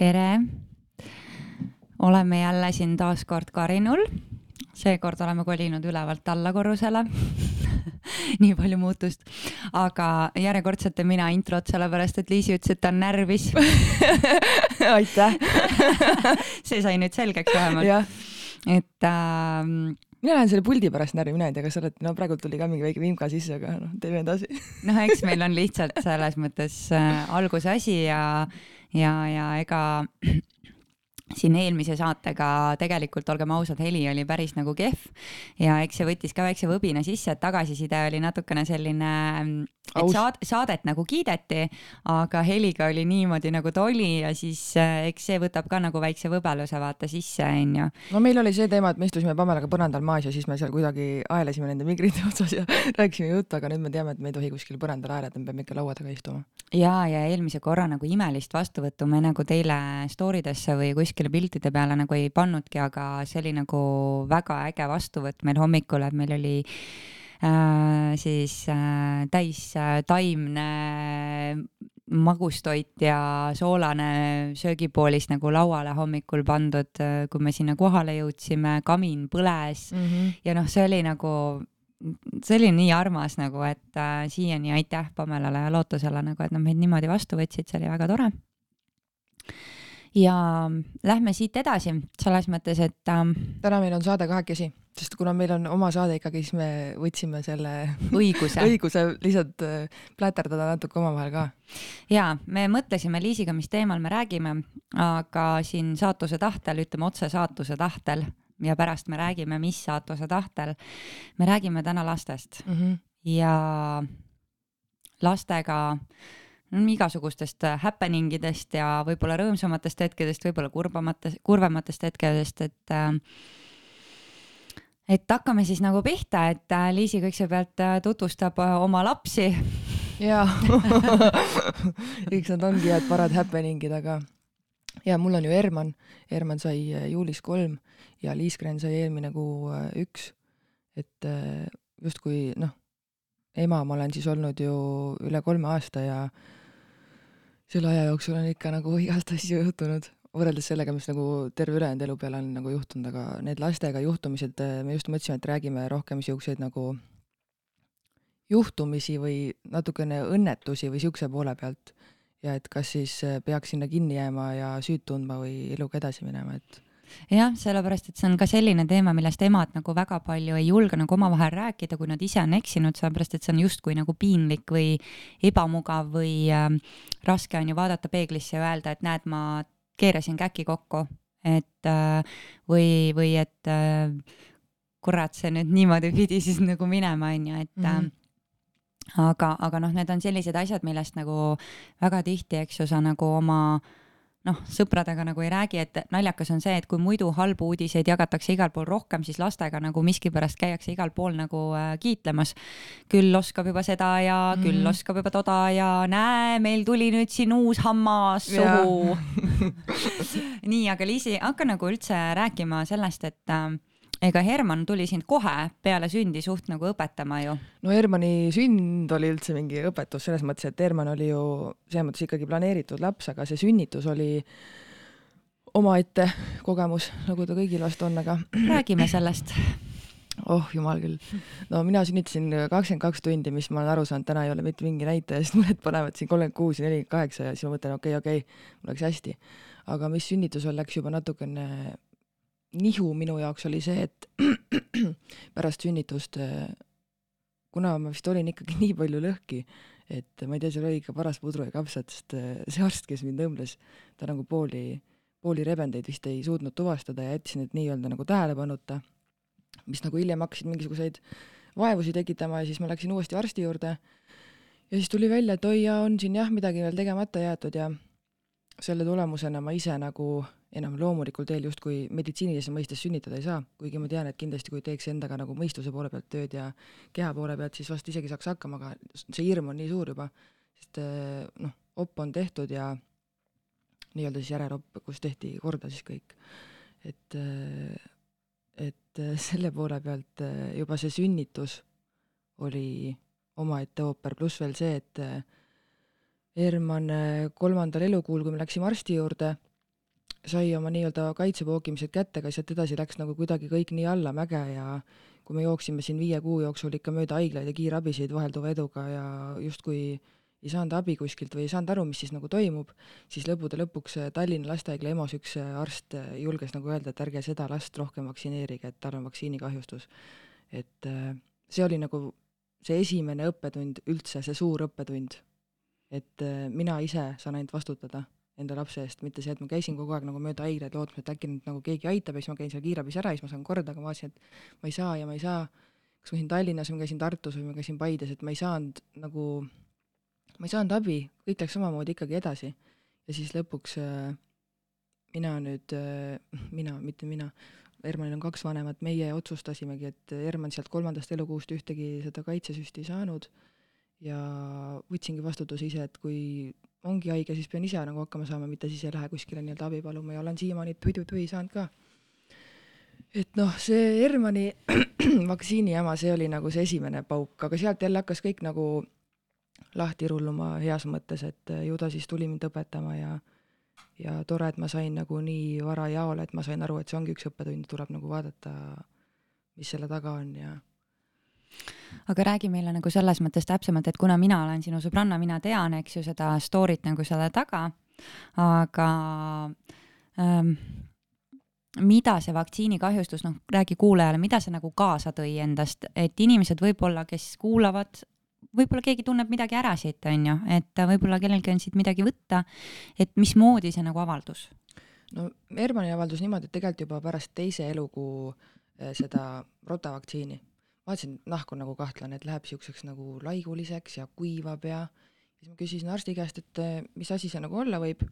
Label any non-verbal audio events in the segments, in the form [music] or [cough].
tere! oleme jälle siin taas kord Karinul. seekord oleme kolinud ülevalt alla korrusele [laughs] nii palju muutust, aga järjekordselt teen mina introt, sellepärast et Liisi ütles, et ta on närvis [laughs] aitäh [laughs] see sai nüüd selgeks vähemalt. et äh, mina lähen selle puldi pärast närvi, mina ei tea, kas sa oled, no praegu tuli ka mingi väike vimka sisse, aga noh, teeme edasi. noh, eks meil on lihtsalt selles mõttes äh, alguse asi ja, ja, ja ega [clears throat] siin eelmise saatega tegelikult, olgem ausad, heli oli päris nagu kehv ja eks see võttis ka väikse võbina sisse, et tagasiside oli natukene selline, et saad, saadet nagu kiideti, aga heliga oli niimoodi, nagu ta oli ja siis äh, eks see võtab ka nagu väikse võbeluse vaata sisse, onju. no meil oli see teema, et me istusime Pamelaga põrandal maas ja siis me seal kuidagi aelesime nende migrite [laughs] otsas ja rääkisime juttu, aga nüüd me teame, et me ei tohi kuskil põrandal aeleda, me peame ikka laua taga istuma. ja, ja eelmise korra nagu imelist vastuvõttu me nagu teile story desse või kuskile piltide peale nagu ei pannudki, aga see oli nagu väga äge vastuvõtt meil hommikul, et meil oli äh, siis äh, täis äh, taimne magustoit ja soolane söögipoolis nagu lauale hommikul pandud, äh, kui me sinna kohale jõudsime, kamin põles mm -hmm. ja noh, see oli nagu see oli nii armas nagu, et äh, siiani aitäh Pamelale ja Lootusele nagu, et nad meid niimoodi vastu võtsid, see oli väga tore ja lähme siit edasi selles mõttes, et ähm,. täna meil on saade kahekesi, sest kuna meil on oma saade ikkagi, siis me võtsime selle õiguse [laughs] õiguse lihtsalt äh, pläterdada natuke omavahel ka. ja me mõtlesime Liisiga, mis teemal me räägime, aga siin saatuse tahtel, ütleme otse saatuse tahtel ja pärast me räägime, mis saatuse tahtel. me räägime täna lastest mm -hmm. ja lastega igasugustest äh, happening idest ja võib-olla rõõmsamatest hetkedest, võib-olla kurbamatest, kurvematest hetkedest, et äh, et hakkame siis nagu pihta, et äh, Liisi kõigepealt tutvustab oma lapsi. jaa [laughs] eks nad ongi head parad happening'id, aga ja mul on ju Herman, Herman sai juulis kolm ja Liiskren sai eelmine kuu üks. et justkui noh, ema ma olen siis olnud ju üle kolme aasta ja selle aja jooksul on ikka nagu [laughs] igast asju juhtunud, võrreldes sellega, mis nagu terve ülejäänud elu peale on nagu juhtunud, aga need lastega juhtumised, me just mõtlesime, et räägime rohkem niisuguseid nagu juhtumisi või natukene õnnetusi või niisuguse poole pealt. ja et kas siis peaks sinna kinni jääma ja süüd tundma või eluga edasi minema, et jah, sellepärast et see on ka selline teema, millest emad nagu väga palju ei julge nagu omavahel rääkida, kui nad ise on eksinud, sellepärast et see on justkui nagu piinlik või ebamugav või äh, raske on ju vaadata peeglisse ja öelda, et näed, ma keerasin käki kokku, et äh, või, või et äh, kurat, see nüüd niimoodi pidi siis nagu minema, on ju, et mm -hmm aga, aga noh, need on sellised asjad, millest nagu väga tihti, eks ju, sa nagu oma äh, noh, sõpradega nagu ei räägi, et naljakas on see, et kui muidu halbu uudiseid jagatakse igal pool rohkem, siis lastega nagu miskipärast käiakse igal pool nagu äh, kiitlemas. küll oskab juba seda ja mm. küll oskab juba toda ja näe, meil tuli nüüd siin uus hammas suhu [laughs] [laughs] nii, aga Liisi, hakka nagu üldse rääkima sellest, et äh, ega Herman tuli sind kohe peale sündi suht nagu õpetama ju? no Hermani sünd oli üldse mingi õpetus selles mõttes, et Herman oli ju selles mõttes ikkagi planeeritud laps, aga see sünnitus oli omaette kogemus, nagu ta kõigil vast on, aga. räägime sellest. oh jumal küll. no mina sünnitasin kakskümmend kaks tundi, mis ma olen aru saanud, täna ei ole mitte mingi näitaja, sest mõned panevad siin kolmkümmend kuus ja nelikümmend kaheksa ja siis ma mõtlen, okei okay,, okei okay,, mul läks hästi. aga mis sünnitusel läks juba natukene nihu minu jaoks oli see, et [clears throat] pärast sünnitust, kuna ma vist olin ikkagi [laughs] nii palju lõhki, et ma ei tea, seal oli ikka paras pudru ja kapsat, sest [laughs] see arst, kes mind õmbles, ta nagu pooli, pooli rebendeid vist ei suutnud tuvastada ja jättis need nii-öelda nagu tähelepanuta, mis nagu hiljem hakkasid mingisuguseid vaevusi tekitama ja siis ma läksin uuesti arsti juurde. Ja siis tuli välja, et oi jaa, on siin jah midagi veel tegemata jäetud ja selle tulemusena ma ise nagu enam loomulikul teel justkui meditsiinilises mõistes sünnitada ei saa, kuigi ma tean, et kindlasti kui teeks endaga nagu mõistuse poole pealt tööd ja keha poole pealt, siis vast isegi saaks hakkama, aga see hirm on nii suur juba, sest eh, noh, op on tehtud ja nii-öelda siis järeropp, kus tehti korda siis kõik. et, eh, et eh, [laughs] selle poole pealt juba see sünnitus oli omaette ooper, pluss veel see, et Herman kolmandal elukuul, kui me läksime arsti juurde, sai oma nii-öelda kaitsepoogimised kätte, aga sealt edasi läks nagu kuidagi kõik nii allamäge ja kui me jooksime siin viie kuu jooksul ikka mööda haiglaid ja kiirabisid vahelduva eduga ja justkui ei saanud abi kuskilt või ei saanud aru, mis siis nagu toimub, siis lõppude lõpuks Tallinna Lastehaigla EMO-s üks arst julges nagu öelda, et ärge seda last rohkem vaktsineerige, et tal on vaktsiinikahjustus. et see oli nagu see esimene õppetund üldse, see suur õppetund, et äh, mina ise saan ainult vastutada enda lapse eest, mitte see, et ma käisin kogu aeg nagu mööda haiglaid lootmas, et äkki nüüd nagu keegi aitab ja siis ma käin seal kiirabis ära ja siis ma saan korda, aga ma vaatasin, et ma ei saa ja ma ei saa, kas ma käisin Tallinnas või ma käisin Tartus või ma käisin Paides, et ma ei saanud nagu, ma ei saanud abi, kõik läks samamoodi ikkagi edasi. ja siis lõpuks äh, mina nüüd äh,, mina, mitte mina, Hermanil on kaks vanemat, meie otsustasimegi, et Herman sealt kolmandast elukuust ühtegi seda kaitsesüsti ei saanud. Ja võtsingi vastutuse ise, et kui ongi haige, siis pean ise nagu hakkama saama, mitte siis ei lähe kuskile nii-öelda abi paluma ja olen siiamaani tui-tui-tui saanud ka. et noh, see Hermani [clears throat] vaktsiini jama, see oli nagu see esimene pauk, aga sealt jälle hakkas kõik nagu lahti rulluma heas mõttes, et ju ta siis tuli mind õpetama ja ja tore, et ma sain nagu nii vara jaole, et ma sain aru, et see ongi üks õppetund, tuleb nagu vaadata, mis selle taga on ja aga räägi meile nagu selles mõttes täpsemalt, et kuna mina olen sinu sõbranna, mina tean, eks ju, seda story't nagu selle taga, aga ähm, mida see vaktsiinikahjustus, noh, räägi kuulajale, mida see nagu kaasa tõi endast, et inimesed võib-olla, kes kuulavad, võib-olla keegi tunneb midagi ära siit, on ju, et võib-olla kellelgi on siit midagi võtta, et mismoodi see nagu avaldus? no Hermanni avaldus niimoodi, et tegelikult juba pärast teise elukuu eh, seda rotavaktsiini, vaatasin, nahk on nagu kahtlane, et läheb niisuguseks nagu laiguliseks ja kuivab ja siis ma küsisin arsti käest, et eh, mis asi see nagu olla võib?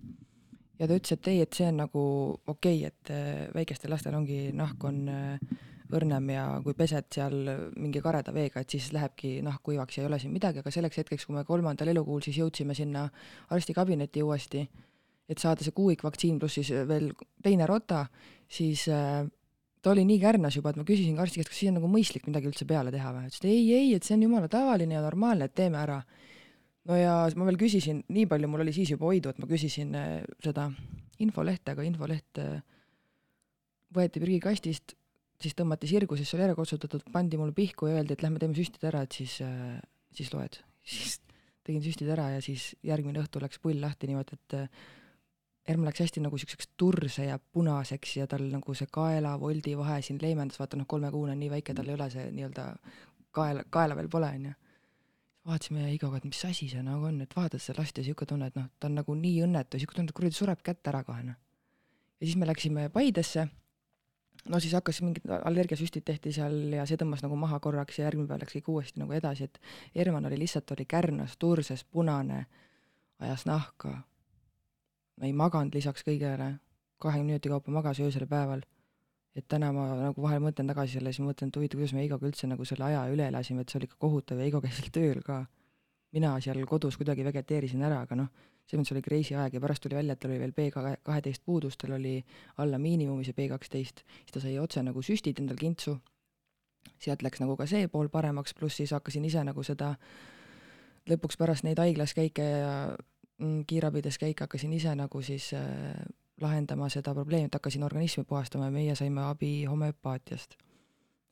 Ja ta ütles, et ei, et see on nagu okei okay,, et eh, väikestel lastel ongi, nahk on äh, õrnem ja kui pesed seal mingi kareda veega, et siis lähebki nahk kuivaks ja ei ole siin midagi, aga selleks hetkeks, kui me kolmandal elukuul siis jõudsime sinna arstikabinetti uuesti, et saada see kuuikvaktsiin pluss siis veel teine rota, siis äh, ta oli nii kärnas juba, et ma küsisin arsti käest, kas siis on nagu mõistlik midagi üldse peale teha või, ütles, et ei, ei, et see on jumala tavaline ja normaalne, et teeme ära. no ja ma veel küsisin, nii palju mul oli siis juba hoidu, et ma küsisin äh, seda infolehte, aga infoleht võeti prügikastist, siis tõmmati sirgu, siis see oli ära kotsutatud, pandi mulle pihku ja öeldi, et lähme teeme süstid ära, et siis äh,, siis loed. [laughs] siis tegin süstid ära ja siis järgmine õhtu läks pull lahti niimoodi, et äh, Erm läks hästi nagu siukseks turse ja punaseks ja tal nagu see kaela-voldi vahe siin leevendas, vaata noh, kolmekuune on nii väike, tal ei ole see nii-öelda kaela, kaela veel pole, onju. vaatasime Igoga, et mis asi see nagu on, et vaatad seda last ja siuke tunne, et noh, ta on nagu nii õnnetu, siuke tunne, et kuradi sureb kätt ära kohe noh. ja siis me läksime Paidesse no siis hakkas mingid allergiasüstid tehti seal ja see tõmbas nagu maha korraks ja järgmine päev läks kõik uuesti nagu edasi, et Herman oli lihtsalt, oli kärnas, turses, punane, ajas nahka. Ei maganud lisaks kõigele, kahekümne minuti kaupa magas öösel ja päeval. et täna ma nagu vahel mõtlen tagasi selle, siis mõtlen, et huvitav, kuidas me Heigoga üldse nagu selle aja üle elasime, et see oli ikka kohutav ja Heigo käis seal tööl ka. mina seal kodus kuidagi vegeteerisin ära, aga noh selles mõttes oli crazy aeg ja pärast tuli välja, et tal oli veel B kaheteist puudus, tal oli alla miinimumi see B kaksteist, siis ta sai otse nagu süstid endal kintsu. sealt läks nagu ka see pool paremaks, pluss siis hakkasin ise nagu seda lõpuks pärast neid haiglas käike ja kiirabides käike hakkasin ise nagu siis äh, lahendama seda probleemi, et hakkasin organismi puhastama ja meie saime abi homöopaatiast.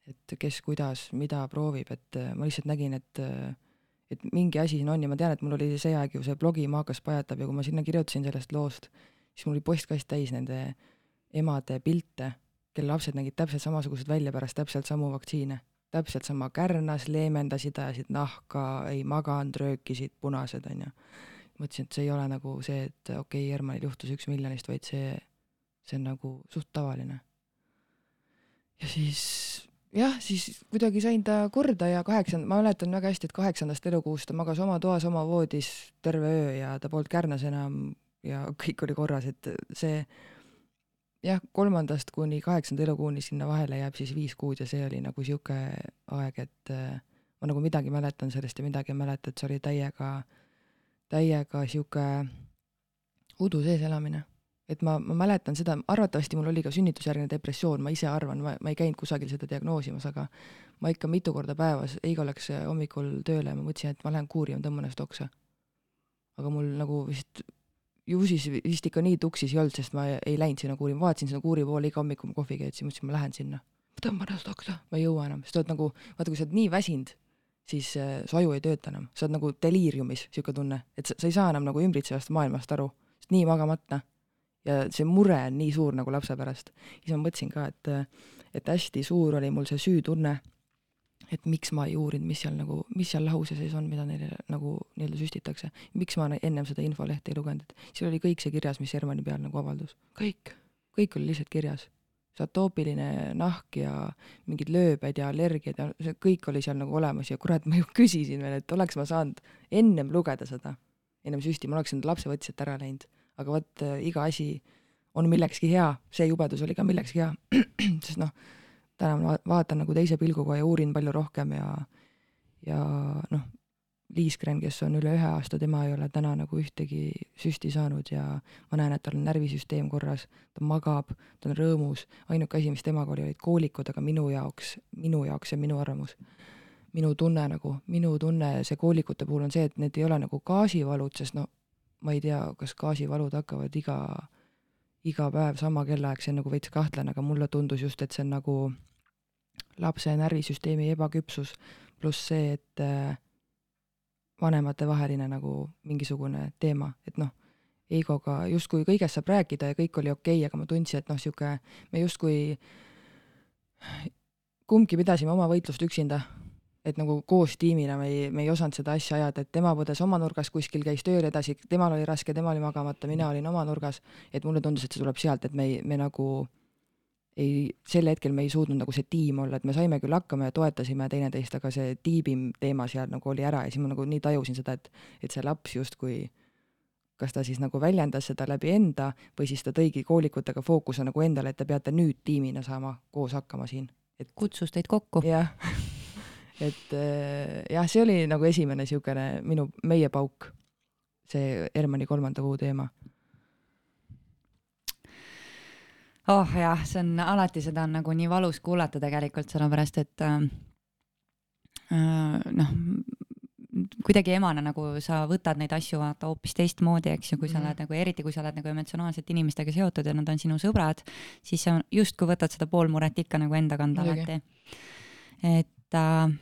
et kes kuidas, mida proovib, et äh, ma lihtsalt nägin, et äh, et mingi asi siin on ja ma tean, et mul oli see aeg ju see blogi Maakas pajatab ja kui ma sinna kirjutasin sellest loost, siis mul oli postkast täis nende emade pilte, kelle lapsed nägid täpselt samasugused välja pärast täpselt samu vaktsiine. täpselt sama kärnas, leemendasid, ajasid nahka, ei maganud, röökisid, punased, onju. Mõtlesin, et see ei ole nagu see, et okei okay,, Hermanil juhtus üks miljonist, vaid see, see on nagu suht tavaline. ja siis jah, siis kuidagi sain ta korda ja kaheksand-, ma mäletan väga hästi, et kaheksandast elukuust ta magas oma toas, oma voodis terve öö ja ta polnud kärnas enam ja kõik oli korras, et see jah, kolmandast kuni kaheksanda elukuuni sinna vahele jääb siis viis kuud ja see oli nagu sihuke aeg, et äh, ma nagu midagi mäletan sellest ja midagi ei mäleta, et see oli täiega, täiega sihuke udu sees elamine et ma, ma mäletan seda, arvatavasti mul oli ka sünnitusjärgne depressioon, ma ise arvan, ma, ma ei käinud kusagil seda diagnoosimas, aga ma ikka mitu korda päevas, Heigo läks hommikul tööle ja ma mõtlesin, et ma lähen kuuri ja tõmban ennast oksa. aga mul nagu vist ju siis vist ikka nii tuksis ei olnud, sest ma ei, läinud sinna kuuri, ma vaatasin sinna kuuri poole iga hommik, kui ma kohvi keetsin, mõtlesin, ma lähen sinna. tõmban ennast akna, ma ei jõua enam, sest oled nagu, vaata, kui sa oled nii väsinud, siis äh, su aju ei tööta enam, sa oled nagu deliiriumis, niisugune tunne, et sa, sa ei saa enam nagu ümbritsevast maailmast aru, sest nii magamata. ja see mure on nii suur nagu lapse pärast. siis ma mõtlesin ka, et, et hästi suur oli mul see süütunne et miks ma ei uurinud, mis seal nagu, mis seal lause sees on, mida neile nagu nii-öelda süstitakse. miks ma ennem seda infolehte ei lugenud, et seal oli kõik see kirjas, mis Hermanni peal nagu avaldus. kõik, kõik oli lihtsalt kirjas. See atoopiline nahk ja mingid lööbed ja allergiad ja see kõik oli seal nagu olemas ja kurat, ma ju küsisin veel, et oleks ma saanud ennem lugeda seda, ennem süsti, ma oleks enda lapsevõtjat ära läinud. aga vot äh, iga asi on millekski hea, see jubedus oli ka millekski hea, [clears throat] sest noh, täna ma vaatan nagu teise pilguga ja uurin palju rohkem ja, ja noh, Liis Kren, kes on üle ühe aasta, tema ei ole täna nagu ühtegi süsti saanud ja ma näen, et tal on närvisüsteem korras, ta magab, ta on rõõmus, ainuke asi, mis temaga oli, olid koolikud, aga minu jaoks, minu jaoks ja minu arvamus, minu tunne nagu, minu tunne see koolikute puhul on see, et need ei ole nagu gaasivalud, sest no ma ei tea, kas gaasivalud hakkavad iga, iga päev sama kellaaeg, see on nagu veits kahtlane, aga mulle tundus just, et see on nagu lapse närvisüsteemi ebaküpsus pluss see, et äh, vanematevaheline nagu mingisugune teema, et noh, Eigoga justkui kõigest saab rääkida ja kõik oli okei okay,, aga ma tundsin, et noh, niisugune, me justkui kumbki pidasime oma võitlust üksinda, et nagu koos tiimina me ei, me ei osanud seda asja ajada, et tema põdes oma nurgas kuskil, käis tööl edasi, temal oli raske, tema oli magamata, mina olin oma nurgas, et mulle tundus, et see tuleb sealt, et me ei, me nagu ei, sel hetkel me ei suutnud nagu see tiim olla, et me saime küll hakkama ja toetasime teineteist, aga see tiibim teema seal nagu oli ära ja siis ma nagu nii tajusin seda, et, et see laps justkui kas ta siis nagu väljendas seda läbi enda või siis ta tõigi koolikutega fookuse nagu endale, et te peate nüüd tiimina saama koos hakkama siin. et kutsus teid kokku. jah, [laughs] et äh, jah, see oli nagu esimene niisugune minu, meie pauk, see Hermanni kolmanda kuu teema oh jah, see on alati, seda on nagu nii valus kuulata tegelikult, sellepärast et äh, äh, noh, kuidagi emana nagu sa võtad neid asju vaata hoopis teistmoodi, eks ju, kui sa mm oled nagu, eriti kui sa oled nagu emotsionaalselt inimestega seotud ja nad on sinu sõbrad, siis sa justkui võtad seda pool muret ikka nagu enda kanda alati. et äh,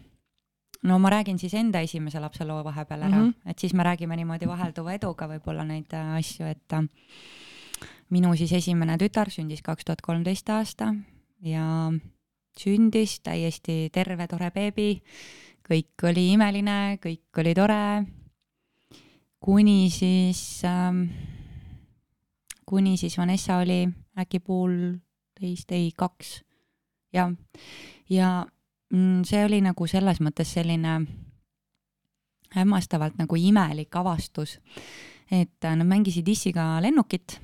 no ma räägin siis enda esimese lapse loo vahepeal ära mm, -hmm. et siis me räägime niimoodi vahelduva eduga võib-olla neid äh, asju, et äh, minu siis esimene tütar sündis kaks tuhat kolmteist aasta ja sündis täiesti terve, tore beebi. kõik oli imeline, kõik oli tore. kuni siis ähm,, kuni siis Vanessa oli äkki poolteist, ei kaks. jah, ja mm, see oli nagu selles mõttes selline hämmastavalt nagu imelik avastus, et nad mängisid issiga lennukit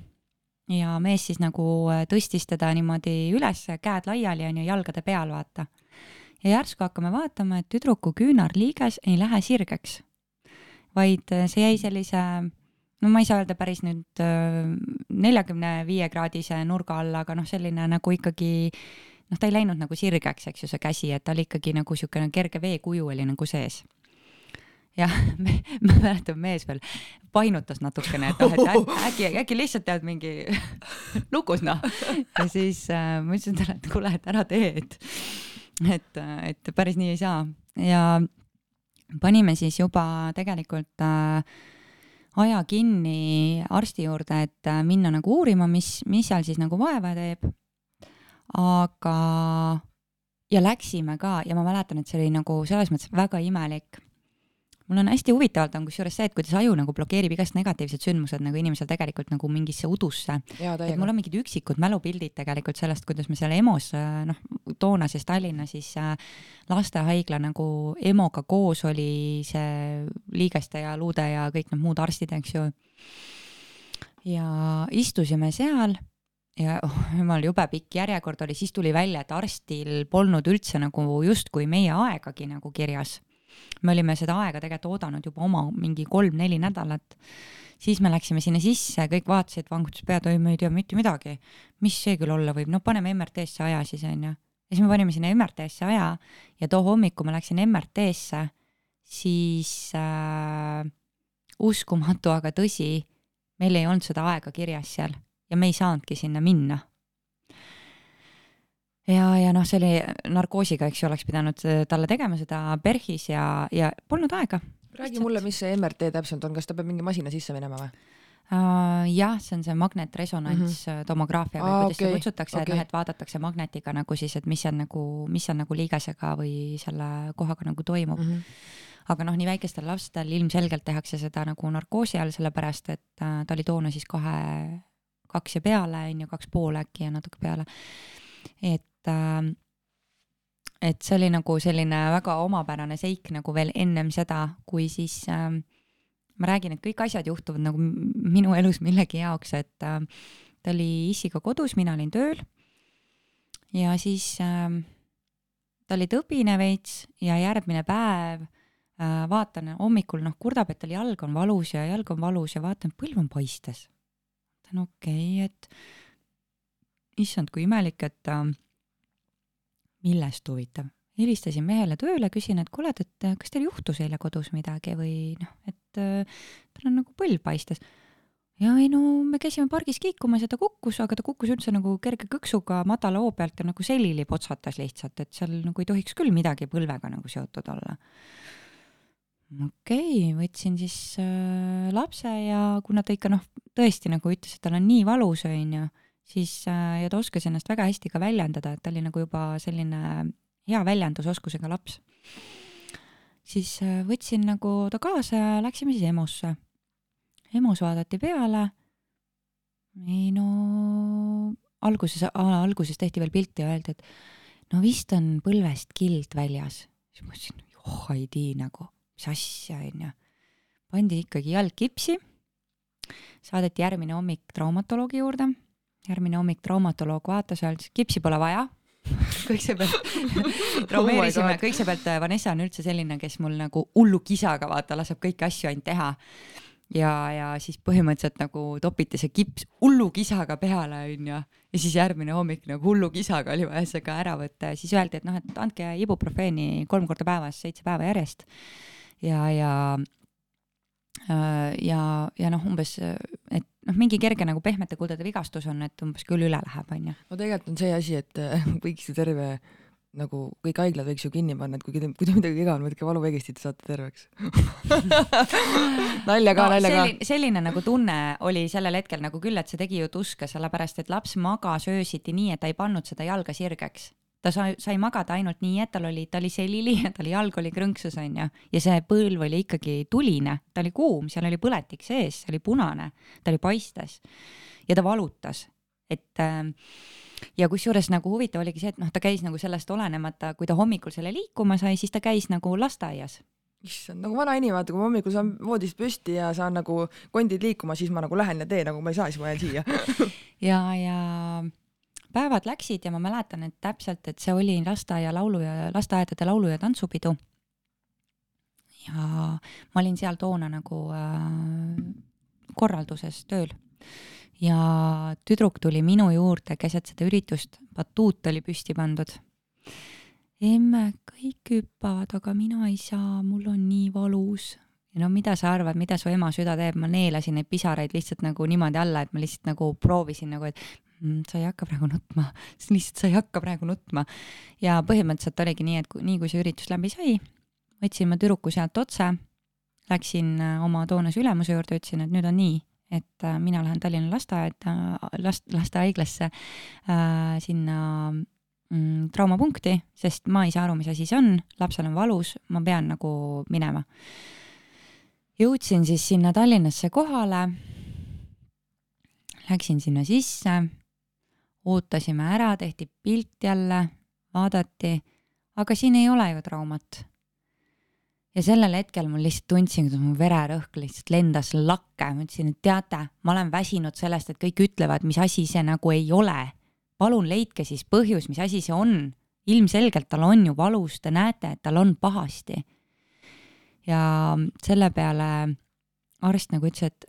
ja mees siis nagu äh, tõstis teda niimoodi üles, käed laiali onju, jalgade peal, vaata. ja järsku hakkame vaatama, et tüdruku küünarliiges ei lähe sirgeks, vaid äh, see jäi sellise no ma ei saa öelda päris nüüd äh, neljakümne viie kraadise nurga alla, aga noh, selline nagu ikkagi noh, ta ei läinud nagu sirgeks, eks ju, see käsi, et ta oli ikkagi nagu niisugune kerge veekuju oli nagu sees jah, [laughs] ma mäletan, mees veel painutas natukene, et noh, et [laughs] äkki, äkki lihtsalt tead mingi [laughs] lukus noh. ja siis äh, ma ütlesin talle, et kuule, et ära tee, et, et, et päris nii ei saa ja panime siis juba tegelikult äh, aja kinni arsti juurde, et äh, minna nagu uurima, mis, mis seal siis nagu vaeva teeb. aga, ja läksime ka ja ma mäletan, et see oli nagu selles mõttes väga imelik mul on hästi huvitavalt on kusjuures see, et kuidas aju nagu blokeerib igast negatiivsed sündmused nagu inimesel tegelikult nagu mingisse udusse. et mul on mingid üksikud mälupildid tegelikult sellest, kuidas me seal EMO-s noh, toona siis Tallinna siis äh, lastehaigla nagu EMO-ga koos oli see liigeste ja luude ja kõik need muud arstid, eks ju. ja istusime seal ja oh, jumal, jube pikk järjekord oli, siis tuli välja, et arstil polnud üldse nagu justkui meie aegagi nagu kirjas me olime seda aega tegelikult oodanud juba oma mingi kolm-neli nädalat. siis me läksime sinna sisse, kõik vaatasid, vangutas pead, oi, me ei tea mitte midagi. mis see küll olla võib, no paneme MRT-sse aja siis onju. ja siis me panime sinna MRT-sse aja ja too hommik, kui ma läksin MRT-sse, siis äh, uskumatu, aga tõsi, meil ei olnud seda aega kirjas seal ja me ei saanudki sinna minna. Ja, ja noh, see oli narkoosiga, eks ju, oleks pidanud äh, talle tegema seda PERHis ja, ja polnud aega. räägi mulle, mis see MRT täpselt on, kas ta peab mingi masina sisse minema või? Uh, jah, see on see magnetresonantstomograafia mhm. mm -hmm. või kuidas okay, seda kutsutakse okay., et noh, et vaadatakse magnetiga nagu siis, et mis seal nagu, mis seal nagu liigesega või selle kohaga nagu toimub mm. -hmm. aga noh, nii väikestel lastel ilmselgelt tehakse seda nagu narkoosi all, sellepärast et ta oli toona siis kahe, kaks ja peale, on ju, kaks pool äkki ja natuke peale. et uh, et see oli nagu selline väga omapärane seik nagu veel ennem seda, kui siis äh, ma räägin, et kõik asjad juhtuvad nagu minu elus millegi jaoks, et äh, ta oli issiga kodus, mina olin tööl. ja siis äh, ta oli tõbine veits ja järgmine päev äh, vaatan hommikul, noh, kurdab, et tal jalg on valus ja jalg on valus ja vaatan, põlv on paistes. mõtlen okei okay,, et issand, kui imelik, et äh, millest huvitav helistasin mehele tööle, küsin, et kuule, et kas teil juhtus eile kodus midagi või noh, et tal on nagu põlv paistes. ja ei no me käisime pargis kiikumas ja ta kukkus, aga ta kukkus üldse nagu kerge kõksuga madala hoo pealt ja nagu selili potsatas lihtsalt, et seal nagu ei tohiks küll midagi põlvega nagu seotud olla. okei okay,, võtsin siis äh, lapse ja kuna ta ikka noh, tõesti nagu ütles, et tal on nii valus, onju, siis äh, ja ta oskas ennast väga hästi ka väljendada, et ta oli nagu juba selline hea väljendusoskusega laps. siis äh, võtsin nagu ta kaasa ja läksime siis EMO-sse. EMO-s vaadati peale. ei no alguses, alguses tehti veel pilti ja öeldi, et no vist on põlvest kild väljas. siis ma mõtlesin, joh ei tii nagu, mis asja onju. pandi ikkagi jalg kipsi. saadeti järgmine hommik traumatoloogi juurde. Järgmine hommik traumatoloog vaatas ütles, kipsi pole vaja [laughs] kõigepealt [laughs] traumeerisime oh, kõigepealt äh, Vanessa on üldse selline, kes mul nagu hullu kisaga vaata laseb kõiki asju ainult teha. ja, ja siis põhimõtteliselt nagu topiti see kips hullu kisaga peale, onju. ja siis järgmine hommik nagu hullu kisaga oli vaja see ka ära võtta ja siis öeldi, et noh, et andke ibuprofeeni kolm korda päevas, seitse päeva järjest. ja, ja ja, ja noh, umbes, et noh, mingi kerge nagu pehmete kuldade vigastus on, et umbes küll üle läheb, onju. no tegelikult on see asi, et äh, [laughs] võiks ju terve nagu kõik haiglad võiks ju kinni panna, et kui, kui teil midagi viga on, võtke valupeeglistit ja saate terveks [laughs] nalja ka no,, nalja selline, ka. selline nagu tunne oli sellel hetkel nagu küll, et see tegi ju tuska, sellepärast et laps magas öösiti nii, et ta ei pannud seda jalga sirgeks ta sai, sai magada ainult nii, et tal oli, ta oli selili ja tal jalg oli krõnksus, onju. ja see põlv oli ikkagi tuline, ta oli kuum, seal oli põletik sees, see oli punane, ta oli paistes. ja ta valutas, et äh, ja kusjuures nagu huvitav oligi see, et noh, ta käis nagu sellest olenemata, kui ta hommikul selle liikuma sai, siis ta käis nagu lasteaias issand, nagu vanainimene, vaata, kui ma hommikul saan voodist püsti ja saan nagu kondid liikuma, siis ma nagu lähen ja teen, nagu ma ei saa, siis ma jään siia [laughs] ja, ja päevad läksid ja ma mäletan, et täpselt, et see oli lasteaia laulu ja lasteaedade laulu ja tantsupidu. ja ma olin seal toona nagu äh, korralduses tööl ja tüdruk tuli minu juurde keset seda üritust, batuut oli püsti pandud. emme, kõik hüppavad, aga mina ei saa, mul on nii valus. ja no mida sa arvad, mida su ema süda teeb, ma neelasin neid pisaraid lihtsalt nagu niimoodi alla, et ma lihtsalt nagu proovisin nagu, et sa ei hakka praegu nutma, [laughs] lihtsalt sa ei hakka praegu nutma. ja põhimõtteliselt oligi nii, et kui, nii kui see üritus läbi sai, võtsin ma tüdruku sealt otse, läksin äh, oma toonase ülemuse juurde, ütlesin, et nüüd on nii, et äh, mina lähen Tallinna lasteaeda, last, lastehaiglasse äh, sinna mm, traumapunkti, sest ma ei saa aru, mis asi see on, lapsel on valus, ma pean nagu minema. jõudsin siis sinna Tallinnasse kohale, läksin sinna sisse ootasime ära, tehti pilt jälle, vaadati, aga siin ei ole ju traumat. ja sellel hetkel ma lihtsalt tundsin, kuidas mu vererõhk lihtsalt lendas lakke, ma ütlesin, et teate, ma olen väsinud sellest, et kõik ütlevad, mis asi see nagu ei ole. palun leidke siis põhjus, mis asi see on. ilmselgelt tal on ju valus, te näete, et tal on pahasti. ja selle peale arst nagu ütles, et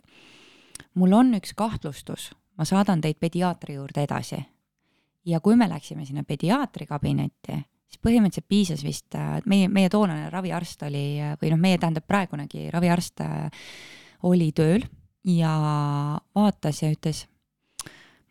mul on üks kahtlustus ma saadan teid pediaatri juurde edasi. ja kui me läksime sinna pediaatri kabinetti, siis põhimõtteliselt piisas vist, meie, meie toonane raviarst oli või noh, meie tähendab praegunegi raviarst oli tööl ja vaatas ja ütles,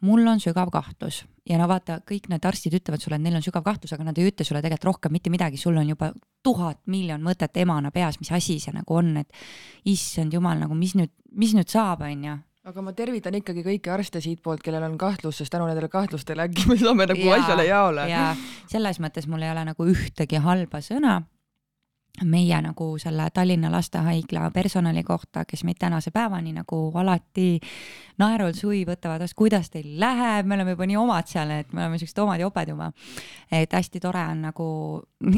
mul on sügav kahtlus. Ja no vaata, kõik need arstid ütlevad sulle, et neil on sügav kahtlus, aga nad ei ütle sulle tegelikult rohkem mitte midagi, sul on juba tuhat miljon mõtet emana peas, mis asi see nagu on, et issand jumal, nagu mis nüüd, mis nüüd saab, onju aga ma tervitan ikkagi kõiki arste siitpoolt, kellel on kahtlus, sest tänu nendele kahtlustele äkki me saame nagu ja, asjale jaole. ja selles mõttes mul ei ole nagu ühtegi halba sõna meie nagu selle Tallinna Lastehaigla personali kohta, kes meid tänase päevani nagu alati naerul suvi võtavad, kuidas teil läheb, me oleme juba nii omad seal, et me oleme siuksed omad joped juba. et hästi tore on nagu,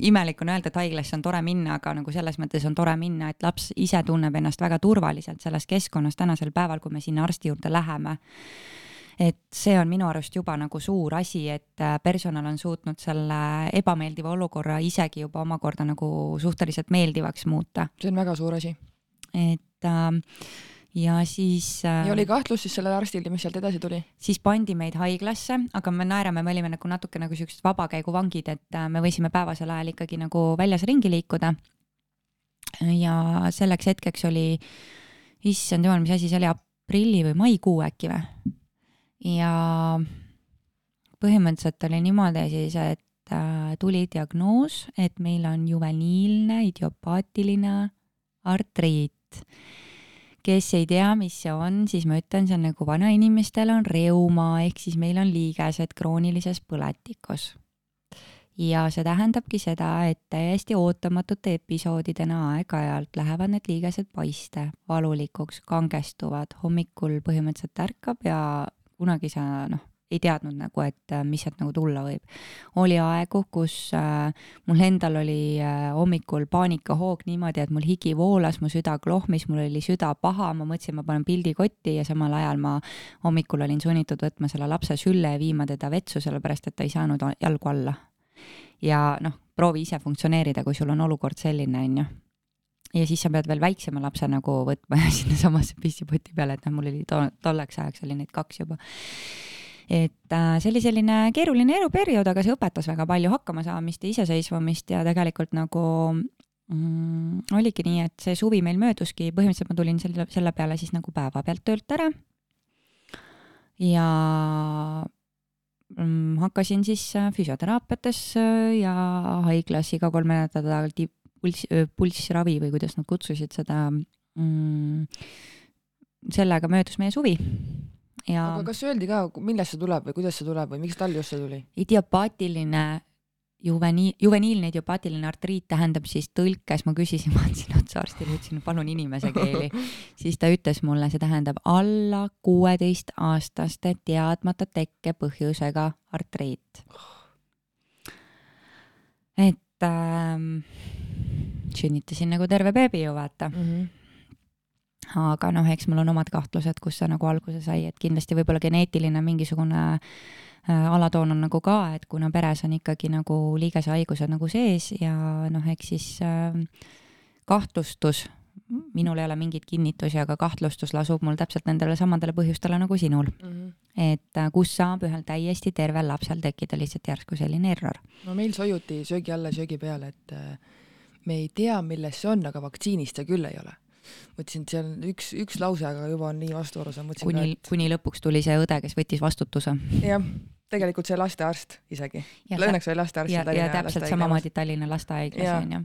imelik on öelda, et haiglasse on tore minna, aga nagu selles mõttes on tore minna, et laps ise tunneb ennast väga turvaliselt selles keskkonnas tänasel päeval, kui me sinna arsti juurde läheme et see on minu arust juba nagu suur asi, et äh, personal on suutnud selle ebameeldiva olukorra isegi juba omakorda nagu suhteliselt meeldivaks muuta. see on väga suur asi. et äh, ja siis äh,. ja oli kahtlus siis sellel arstil, mis sealt edasi tuli? siis pandi meid haiglasse, aga me naerame, me olime nagu natuke nagu siuksed vabakäiguvangid, et äh, me võisime päevasel ajal ikkagi nagu väljas ringi liikuda. ja selleks hetkeks oli, issand jumal, mis asi see oli, aprilli või maikuu äkki või? Ja põhimõtteliselt oli niimoodi siis, et äh, tuli diagnoos, et meil on juveniilne idiopaatiline artriit. kes ei tea, mis see on, siis ma ütlen, see on nagu vanainimestel on reuma ehk siis meil on liigesed kroonilises põletikus. ja see tähendabki seda, et täiesti ootamatute episoodidena aeg-ajalt lähevad need liigesed paiste, valulikuks, kangestuvad, hommikul põhimõtteliselt ärkab ja kunagi sa noh, ei teadnud nagu, et äh, mis sealt nagu tulla võib. oli aegu, kus äh, mul endal oli äh, hommikul paanikahoog niimoodi, et mul higi voolas, mu süda klohmis, mul oli süda paha, ma mõtlesin, ma panen pildi kotti ja samal ajal ma hommikul olin sunnitud võtma selle lapse sülle ja viima teda vetsu, sellepärast et ta ei saanud jalgu alla. ja noh, proovi ise funktsioneerida, kui sul on olukord selline, on ju ja siis sa pead veel väiksema lapse nagu võtma [laughs] sinnasamasse pissipoti peale, et noh, mul oli to tolleks ajaks oli neid kaks juba. et äh, see oli selline keeruline eluperiood, aga see õpetas väga palju hakkamasaamist ja iseseisvumist ja tegelikult nagu mm, oligi nii, et see suvi meil mööduski, põhimõtteliselt ma tulin selle, selle peale siis nagu päevapealt töölt ära. ja mm, hakkasin siis äh, füsioteraapiates äh, ja haiglas iga kolme nädala tagant pulss, pulssravi või kuidas nad kutsusid seda mm,. sellega möödus meie suvi. ja. aga kas öeldi ka, millest see tuleb või kuidas see tuleb või miks tal just see tuli? idiopaatiline juveni-, juveniilne idiopaatiline artriit tähendab siis tõlkes, ma küsisin, [laughs] vaatasin otsa arstile, ütlesin palun inimese keeli, [laughs] siis ta ütles mulle, see tähendab alla kuueteistaastaste teadmata tekkepõhjusega artriit. et ähm, sünnitasin nagu terve beebi ju vaata mm. -hmm aga noh, eks mul on omad kahtlused, kust see nagu alguse sai, et kindlasti võib-olla geneetiline mingisugune äh, alatoon on nagu ka, et kuna peres on ikkagi nagu liigesehaigused nagu sees ja noh, eks siis äh, kahtlustus, minul ei ole mingeid kinnitusi, aga kahtlustus lasub mul täpselt nendele samadele põhjustele nagu sinul mm. -hmm. et äh, kus saab ühel täiesti tervel lapsel tekkida lihtsalt järsku selline error. no meil sojuti söögi alla söögi peale, et äh me ei tea, milles see on, aga vaktsiinist see küll ei ole. mõtlesin, et see on üks, üks lause, aga juba on nii vastuolus, ma mõtlesin kuni, et... kuni lõpuks tuli see õde, kes võttis vastutuse. jah, tegelikult see lastearst isegi. Õnneks oli lastearst. ja, ja täpselt samamoodi Tallinna lastehaiglas onju.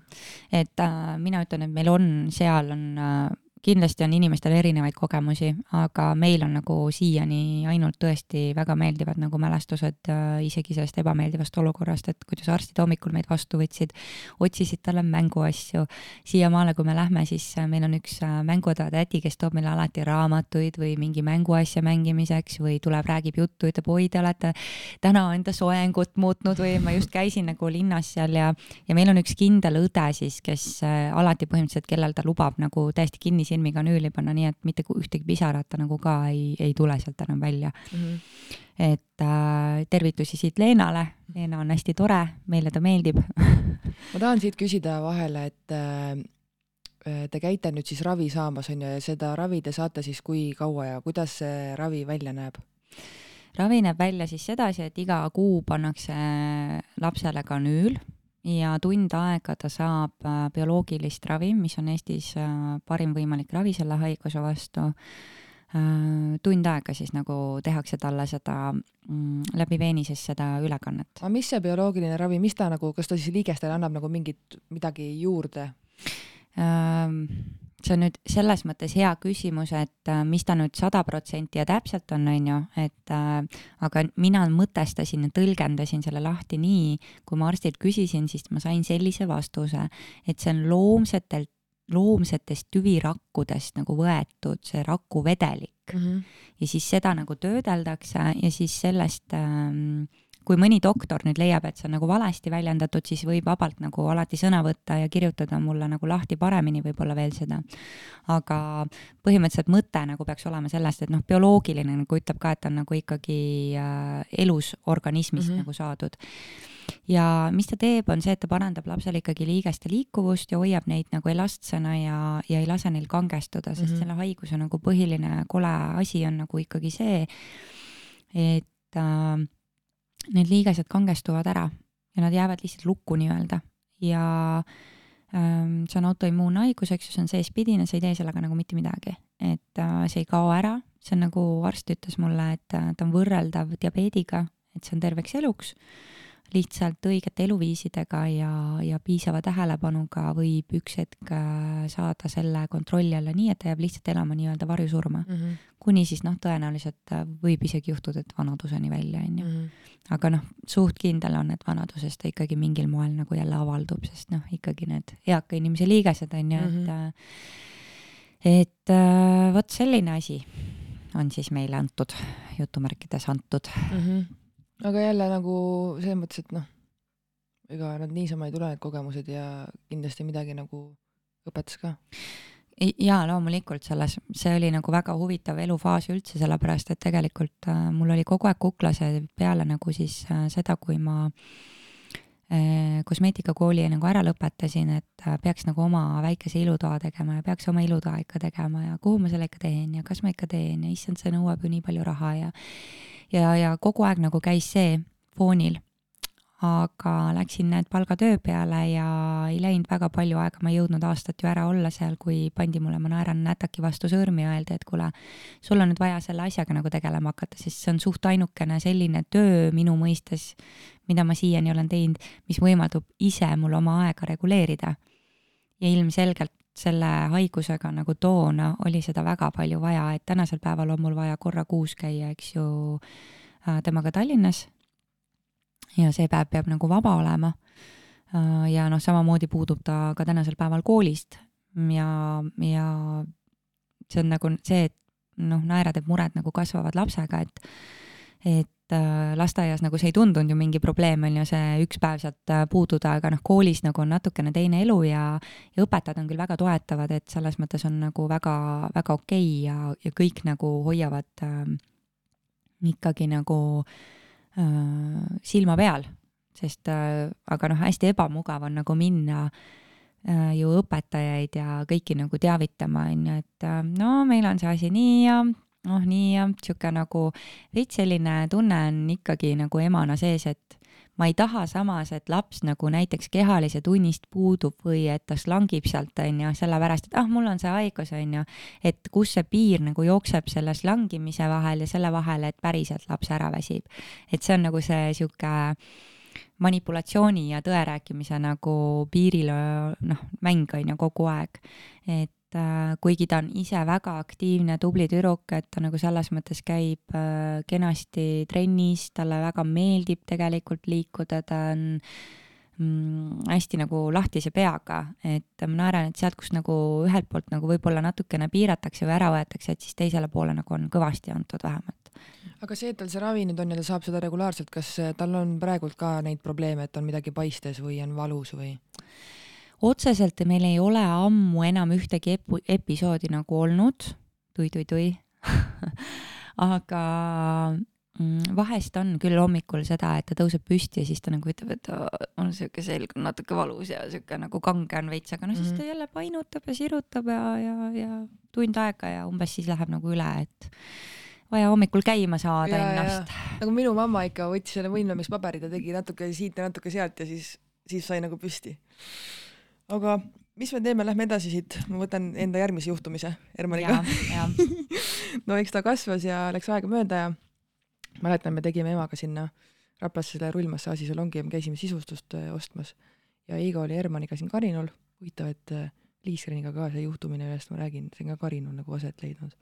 et äh, mina ütlen, et meil on, seal on äh, kindlasti on inimestel erinevaid kogemusi, aga meil on nagu siiani ainult tõesti väga meeldivad nagu mälestused äh, isegi sellest ebameeldivast olukorrast, et kuidas arstid hommikul meid vastu võtsid, otsisid talle mänguasju. siiamaale, kui me lähme, siis äh, meil on üks äh, mängutoa tädi, kes toob meile alati raamatuid või mingi mänguasja mängimiseks või tuleb, räägib juttu, ütleb, oi, te olete täna enda soengut muutnud või ma just käisin nagu linnas seal ja, ja meil on üks kindel õde siis, kes äh, alati põhimõtteliselt, kellel ta lubab nagu täiesti kinni silmi kanüüli panna, nii et mitte ühtegi pisarat ta nagu ka ei, ei tule sealt enam välja mm. -hmm. et äh, tervitusi siit Leenale, Leena on hästi tore, meile ta meeldib [laughs] ma tahan siit küsida vahele, et äh, te käite nüüd siis ravi saamas, on ju, ja seda ravi te saate siis kui kaua ja kuidas see ravi välja näeb? ravi näeb välja siis sedasi, et iga kuu pannakse lapsele kanüül ja tund aega ta saab äh, bioloogilist ravi, mis on Eestis äh, parim võimalik ravi selle haiguse vastu. tund aega siis nagu tehakse talle seda mm, läbi veeni siis seda ülekannet. aga mis see bioloogiline ravi, mis ta nagu, kas ta siis liigestele annab nagu mingit midagi juurde? See on nüüd selles mõttes hea küsimus, et äh, mis ta nüüd sada protsenti ja täpselt on, on ju, et äh, aga mina mõtestasin ja tõlgendasin selle lahti nii, kui ma arstilt küsisin, siis ma sain sellise vastuse, et see on loomsetelt, loomsetest tüvirakkudest nagu võetud see rakuvedelik mm. -hmm. ja siis seda nagu töödeldakse ja siis sellest ähm, kui mõni doktor nüüd leiab, et see on nagu valesti väljendatud, siis võib vabalt nagu alati sõna võtta ja kirjutada mulle nagu lahti paremini võib-olla veel seda. aga põhimõtteliselt mõte nagu peaks olema sellest, et noh, bioloogiline nagu ütleb ka, et on nagu ikkagi äh, elus organismist mm -hmm. nagu saadud ja mis ta teeb, on see, et ta parandab lapsel ikkagi liigeste liikuvust ja hoiab neid nagu elastsena ja, ja ei lase neil kangestuda, sest mm -hmm. selle haiguse nagu põhiline kole asi on nagu ikkagi see, et äh, need liigesed kangestuvad ära ja nad jäävad lihtsalt lukku nii-öelda. Ja ähm, see on autoimmuunhaigus, eks ju, see on seespidine, sa ei tee sellega nagu mitte midagi, et äh, see ei kao ära, see on nagu arst ütles mulle, et äh, ta on võrreldav diabeediga, et see on terveks eluks lihtsalt õigete eluviisidega ja, ja piisava tähelepanuga võib üks hetk äh, saada selle kontrolli alla nii, et ta jääb lihtsalt elama nii-öelda varjusurma mm. -hmm. kuni siis noh, tõenäoliselt äh, võib isegi juhtuda, et vanaduseni välja, on ju. Mhm. aga noh, suht kindel on, et vanaduses ta ikkagi mingil moel nagu jälle avaldub, sest noh, ikkagi need eaka inimese liigesed, on ju, et mm -hmm. et vot selline asi on siis meile antud, jutumärkides antud mm. -hmm aga jälle nagu selles mõttes, et noh, ega nad niisama ei tule, need kogemused ja kindlasti midagi nagu õpetas ka. jaa, loomulikult selles, see oli nagu väga huvitav elufaas üldse, sellepärast et tegelikult äh, mul oli kogu aeg kuklas ja peale nagu siis äh, seda, kui ma äh, kosmeetikakooli nagu ära lõpetasin, et äh, peaks nagu oma väikese ilutoa tegema ja peaks oma ilutoa ikka tegema ja kuhu ma selle ikka teen ja kas ma ikka teen ja issand, see nõuab ju nii palju raha ja ja, ja kogu aeg nagu käis see foonil. Aga läksin need palgatöö peale ja ei läinud väga palju aega, ma ei jõudnud aastat ju ära olla seal, kui pandi mulle, ma naeran nätaki vastu sõrmi ja öeldi, et kuule, sul on nüüd vaja selle asjaga nagu tegelema hakata, sest see on suht ainukene selline töö minu mõistes, mida ma siiani olen teinud, mis võimaldab ise mul oma aega reguleerida. ja ilmselgelt selle haigusega nagu toona oli seda väga palju vaja, et tänasel päeval on mul vaja korra kuus käia, eks ju, äh, temaga Tallinnas. Ja see päev peab nagu vaba olema. Äh, ja noh, samamoodi puudub ta ka tänasel päeval koolist ja, ja see on nagu see, et noh, naera teeb muret nagu kasvavad lapsega, et, et Äh, lasteaias nagu see ei tundunud ju mingi probleem, on ju, see üks päev sealt äh, puududa, aga noh, koolis nagu on natukene teine elu ja, ja õpetajad on küll väga toetavad, et selles mõttes on nagu väga, väga okei okay ja, ja kõik nagu hoiavad äh, ikkagi nagu äh, silma peal, sest äh, aga noh, hästi ebamugav on nagu minna äh, ju õpetajaid ja kõiki nagu teavitama, on ju, et äh, no meil on see asi nii ja noh, nii jah, sihuke nagu veits selline tunne on ikkagi nagu emana sees, et ma ei taha samas, et laps nagu näiteks kehalise tunnist puudub või et ta slangib sealt, on ju, sellepärast, et ah, mul on see haigus, on ju. et kus see piir nagu jookseb selle slangimise vahel ja selle vahel, et päriselt laps ära väsib. et see on nagu see sihuke manipulatsiooni ja tõe rääkimise nagu piiril noh, mäng on ju kogu aeg. et et äh, kuigi ta on ise väga aktiivne, tubli tüdruk, et ta nagu selles mõttes käib äh, kenasti trennis, talle väga meeldib tegelikult liikuda, ta on mm, hästi nagu lahtise peaga, et ma naeran, et sealt, kus nagu ühelt poolt nagu võib-olla natukene piiratakse või ära võetakse, et siis teisele poole nagu on kõvasti antud vähemalt. aga see, et tal see ravi nüüd on ja ta saab seda regulaarselt, kas tal on praegult ka neid probleeme, et on midagi paistes või on valus või? Otseselt meil ei ole ammu enam ühtegi epu-, episoodi nagu olnud tui,, tui-tui-tui [laughs] aga mm, vahest on küll hommikul seda, et ta tõuseb püsti ja siis ta nagu ütleb, et on siuke selg on natuke valus ja siuke nagu kange on veits, aga no siis ta mhm. jälle painutab ja sirutab ja, ja, ja tund aega ja umbes siis läheb nagu üle, et vaja hommikul käima saada ja, ennast. nagu minu mamma ikka võttis selle võimlemispaberid ja tegi natuke siit ja natuke sealt ja siis siis sai nagu püsti. Aga mis me teeme, lähme edasi siit, ma võtan enda järgmise juhtumise Hermaniga. [laughs] no eks ta kasvas ja läks aega mööda ja mäletan, me tegime emaga sinna Raplasse selle rullmassaaži salongi ja me käisime sisustust äh, ostmas. Ja Eigo oli Hermaniga siin Karinul, huvitav, et äh, Liisreniga ka see juhtumine, millest ma räägin, see on ka Karinul nagu aset leidnud.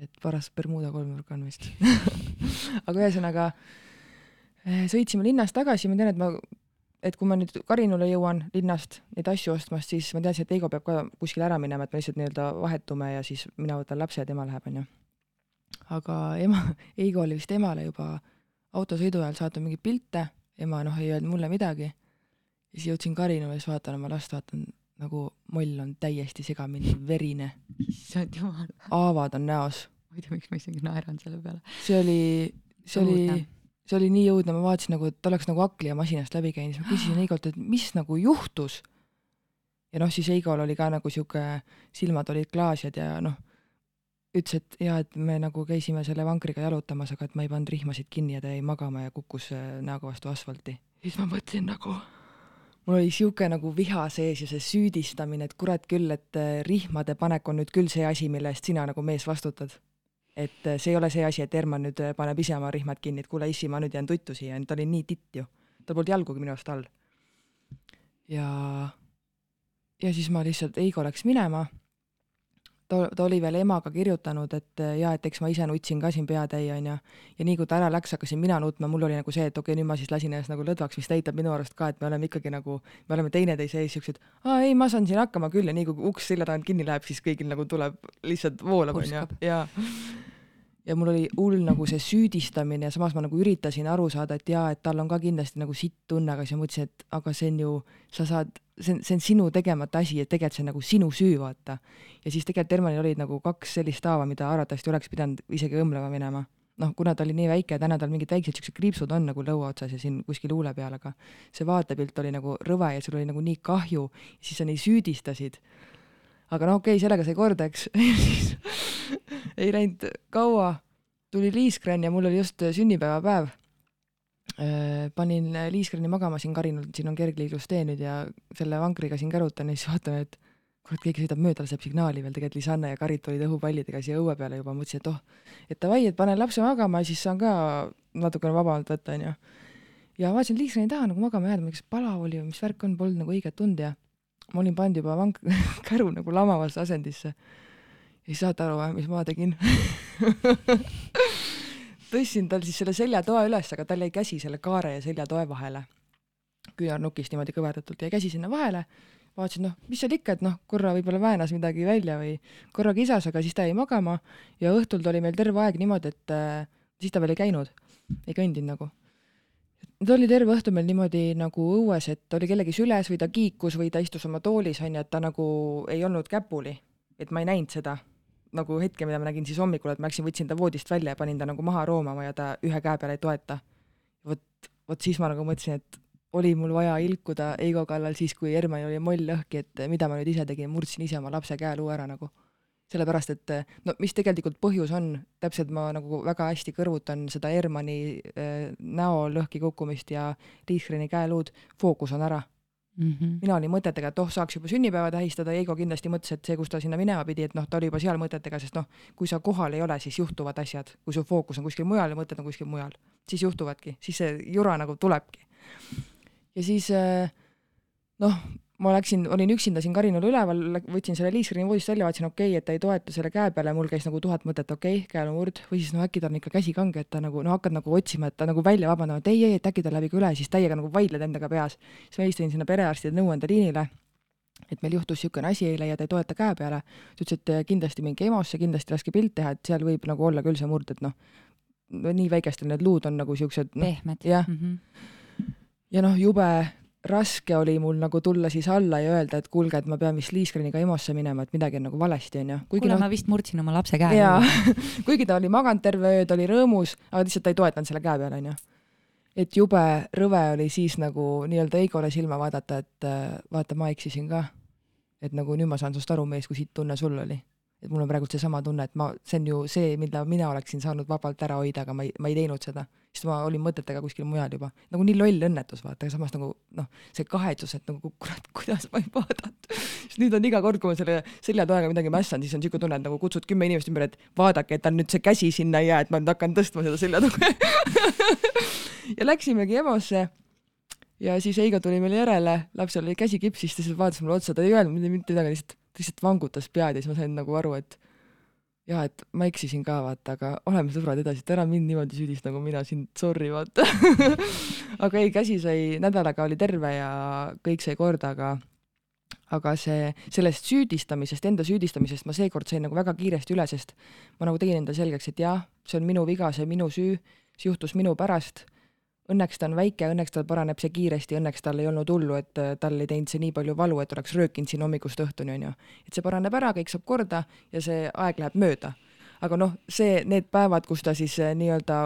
et paras Bermuda kolmnurk on vist. [laughs] Aga ühesõnaga äh, sõitsime linnast tagasi, ma tean, et ma, et kui ma nüüd Karinule jõuan linnast neid asju ostmast, siis ma teadsin, et Eigo peab ka kuskile ära minema, et me lihtsalt nii-öelda vahetume ja siis mina võtan lapse ja tema läheb, onju. aga ema, Eigo oli vist emale juba autosõidu ajal saatnud mingeid pilte, ema noh, ei öelnud mulle midagi. ja siis jõudsin Karinule, siis vaatan oma last, vaatan nagu moll on täiesti segamini verine. [laughs] issand jumal. haavad on näos. ma ei tea, miks ma isegi naeran selle peale. see oli, see oli, see oli nii õudne, ma vaatasin nagu, et ta oleks nagu Aklia masinast läbi käinud, siis ma küsisin [gasps] Heigolt, et mis nagu juhtus. ja noh, siis Heigol oli ka nagu sihuke, silmad olid klaasjad ja noh ütles, et jaa, et me nagu käisime selle vankriga jalutamas, aga et ma ei pannud rihmasid kinni ja ta jäi magama ja kukkus äh, näoga vastu asfalti. siis ma mõtlesin nagu, mul oli sihuke nagu viha sees ja see süüdistamine, et kurat küll, et äh, rihmade panek on nüüd küll see asi, mille eest sina nagu mees vastutad. Et äh, see ei ole see asi, et Herman nüüd paneb ise oma rihmad kinni, et kuule issi, ma nüüd jään tuttu siia, ta oli nii titt ju. tal polnud jalgugi minu arust all. ja, ja siis ma lihtsalt, Eigo läks minema ta, ta oli veel emaga kirjutanud, et jaa, et eks ma ise nutsin ka siin peatäie, onju. ja nii kui ta ära läks, hakkasin mina nutma, mul oli nagu see, et okei okay,, nüüd ma siis lasin ennast nagu lõdvaks, mis näitab minu arust ka, et me oleme ikkagi nagu, me oleme teineteise ees siuksed, aa ei, ma saan siin hakkama küll. Ja nii kui uks selja tagant kinni läheb, siis kõigil nagu tuleb, lihtsalt voolab, onju, ja ja mul oli hull nagu see süüdistamine ja samas ma nagu üritasin aru saada, et jaa, et tal on ka kindlasti nagu sitt tunne, aga siis ma mõtlesin, et aga see on ju, sa saad see on, see on sinu tegemata asi, et tegelikult see on nagu sinu süü, vaata. ja siis tegelikult Hermanil olid nagu kaks sellist haava, mida arvatavasti oleks pidanud isegi õmblema minema. noh, kuna ta oli nii väike, täna tal mingid väiksed siuksed kriipsud on nagu lõua otsas ja siin kuskil huule peal, aga see vaatepilt oli nagu rõve ja sul oli nagu nii kahju, siis sa nii süüdistasid. aga no okei okay,, sellega sai korda, eks [laughs] siis [laughs] ei läinud kaua, tuli Liiskren ja mul oli just sünnipäevapäev panin Liiskrani magama siin Karinul, siin on kergliiklustee nüüd ja selle vankriga siin kärutan ja siis vaatame, et kurat, keegi sõidab mööda, laseb signaali veel, tegelikult Lisanne ja Karit olid õhupallidega siia õue peale juba, mõtlesin, et oh, et davai, et panen lapse magama siis saan ka natukene vabamalt võtta, onju. ja vaatasin, et Liiskrani taha nagu magama jääda, kas palav oli või mis värk on, polnud nagu õiget tunda ja ma olin pannud juba vank-, [laughs] käru nagu lamavasse asendisse. ja siis saate aru mis ma tegin [laughs] tõstsin tal siis selle seljatoe üles, aga tal jäi käsi selle kaare ja seljatoe vahele. küünarnukist niimoodi kõverdatult jäi käsi sinna vahele, vaatasin, noh, mis seal ikka, et noh, korra võib-olla väänas midagi välja või korra kisas, aga siis ta jäi magama ja õhtul ta oli meil terve aeg niimoodi, et äh, siis ta veel ei käinud, ei kõndinud nagu. ta oli terve õhtu meil niimoodi nagu õues, et oli kellegi süles või ta kiikus või ta istus oma toolis, onju, et ta nagu ei olnud käpuli, et ma ei näinud seda nagu hetke, mida ma nägin siis hommikul, et ma läksin, võtsin ta voodist välja ja panin ta nagu maha roomama ja ta ühe käe peale ei toeta. vot, vot siis ma nagu mõtlesin, et oli mul vaja ilkuda Eigo kallal siis, kui Hermann oli moll lõhki, et mida ma nüüd ise tegin, murdsin ise oma lapse käeluu ära nagu. sellepärast, et no mis tegelikult põhjus on, täpselt ma nagu väga hästi kõrvutan seda Hermanni äh, näo lõhki kukkumist ja Liisgreni käeluud, fookus on ära mm. -hmm. mina olin mõtetega, et oh, saaks juba sünnipäeva tähistada, Eigo kindlasti mõtles, et see, kus ta sinna minema pidi, et noh, ta oli juba seal mõtetega, sest noh, kui sa kohal ei ole, siis juhtuvad asjad, kui su fookus on kuskil mujal ja mõtted on kuskil mujal, siis juhtuvadki, siis see jura nagu tulebki. ja siis eh, noh, ma läksin, olin üksinda siin Karinul üleval, võtsin selle liiskriini voodist välja, vaatasin, okei okay,, et ta ei toeta selle käe peale, mul käis nagu tuhat mõtet, okei okay,, käel on murd, või siis no äkki tal on ikka käsi kange, et ta nagu no hakkad nagu otsima, et ta nagu välja vabandama, et ei, ei, et äkki tal läheb ikka üle, siis täiega nagu vaidled endaga peas. siis ma helistasin sinna perearstide nõuandeliinile, et meil juhtus niisugune asi eile ja ta ei toeta käe peale. ta ütles, et kindlasti minge EMO-sse, kindlasti laske pilt teha, et seal võib nagu olla küll see murd, et noh, nii väikestel need luud on nagu siuksed no, pehmed. jah mm -hmm. ja noh, jube raske oli mul nagu tulla siis alla ja öelda, et kuulge, et ma pean vist Liisgreniga EMO-sse minema, et midagi on nagu valesti, onju. kuule no,, ma vist murdsin oma lapse käe. jaa [laughs] kuigi ta oli maganud terve öö, ta oli rõõmus, aga lihtsalt ta ei toetanud selle käe peale, onju. et jube rõve oli siis nagu nii-öelda Eigole silma vaadata, et äh, vaata, ma eksisin ka. et nagu nüüd ma saan sinust aru, mees, kui siit tunne sul oli. Et mul on praegu seesama tunne, et ma, see on ju see, mida mina oleksin saanud vabalt ära hoida, aga ma ei, ma ei teinud seda. sest ma olin mõtetega kuskil mujal juba. nagu nii loll õnnetus, vaata, aga samas nagu noh, see kahetsus, et nagu kurat, kuidas ma ei vaadanud. siis nüüd on iga kord, kui ma selle seljatoega midagi mässan, siis on niisugune tunne, et nagu kutsud kümme inimest ümber, et vaadake, et tal nüüd see käsi sinna ei jää, et ma nüüd hakkan tõstma seda seljatuge [laughs] ja läksimegi EMO-sse ja siis Heigo tuli meile järele, lapsel oli käsi kipsis, ta lihtsalt vaatas mulle otsa, ta ei öelnud mitte midagi, lihtsalt lihtsalt vangutas pead ja siis ma sain nagu aru, et jaa, et ma eksisin ka, vaata, aga oleme sõbrad edasi, et ära mind niimoodi süüdista, nagu mina sind, sorry, vaata. [laughs] Aga ei, käsi sai, nädalaga oli terve ja kõik sai korda, aga aga see, sellest süüdistamisest, enda süüdistamisest ma seekord sain nagu väga kiiresti üle, sest ma nagu tegin endale selgeks, et jah, see on minu viga, see on minu süü, see juhtus minu pärast õnneks ta on väike, õnneks tal paraneb see kiiresti, õnneks tal ei olnud hullu, et äh, tal ei teinud see nii palju valu, et oleks röökinud siin hommikust õhtuni, onju. et see paraneb ära, kõik saab korda ja see aeg läheb mööda. aga noh, see, need päevad, kus ta siis äh, nii-öelda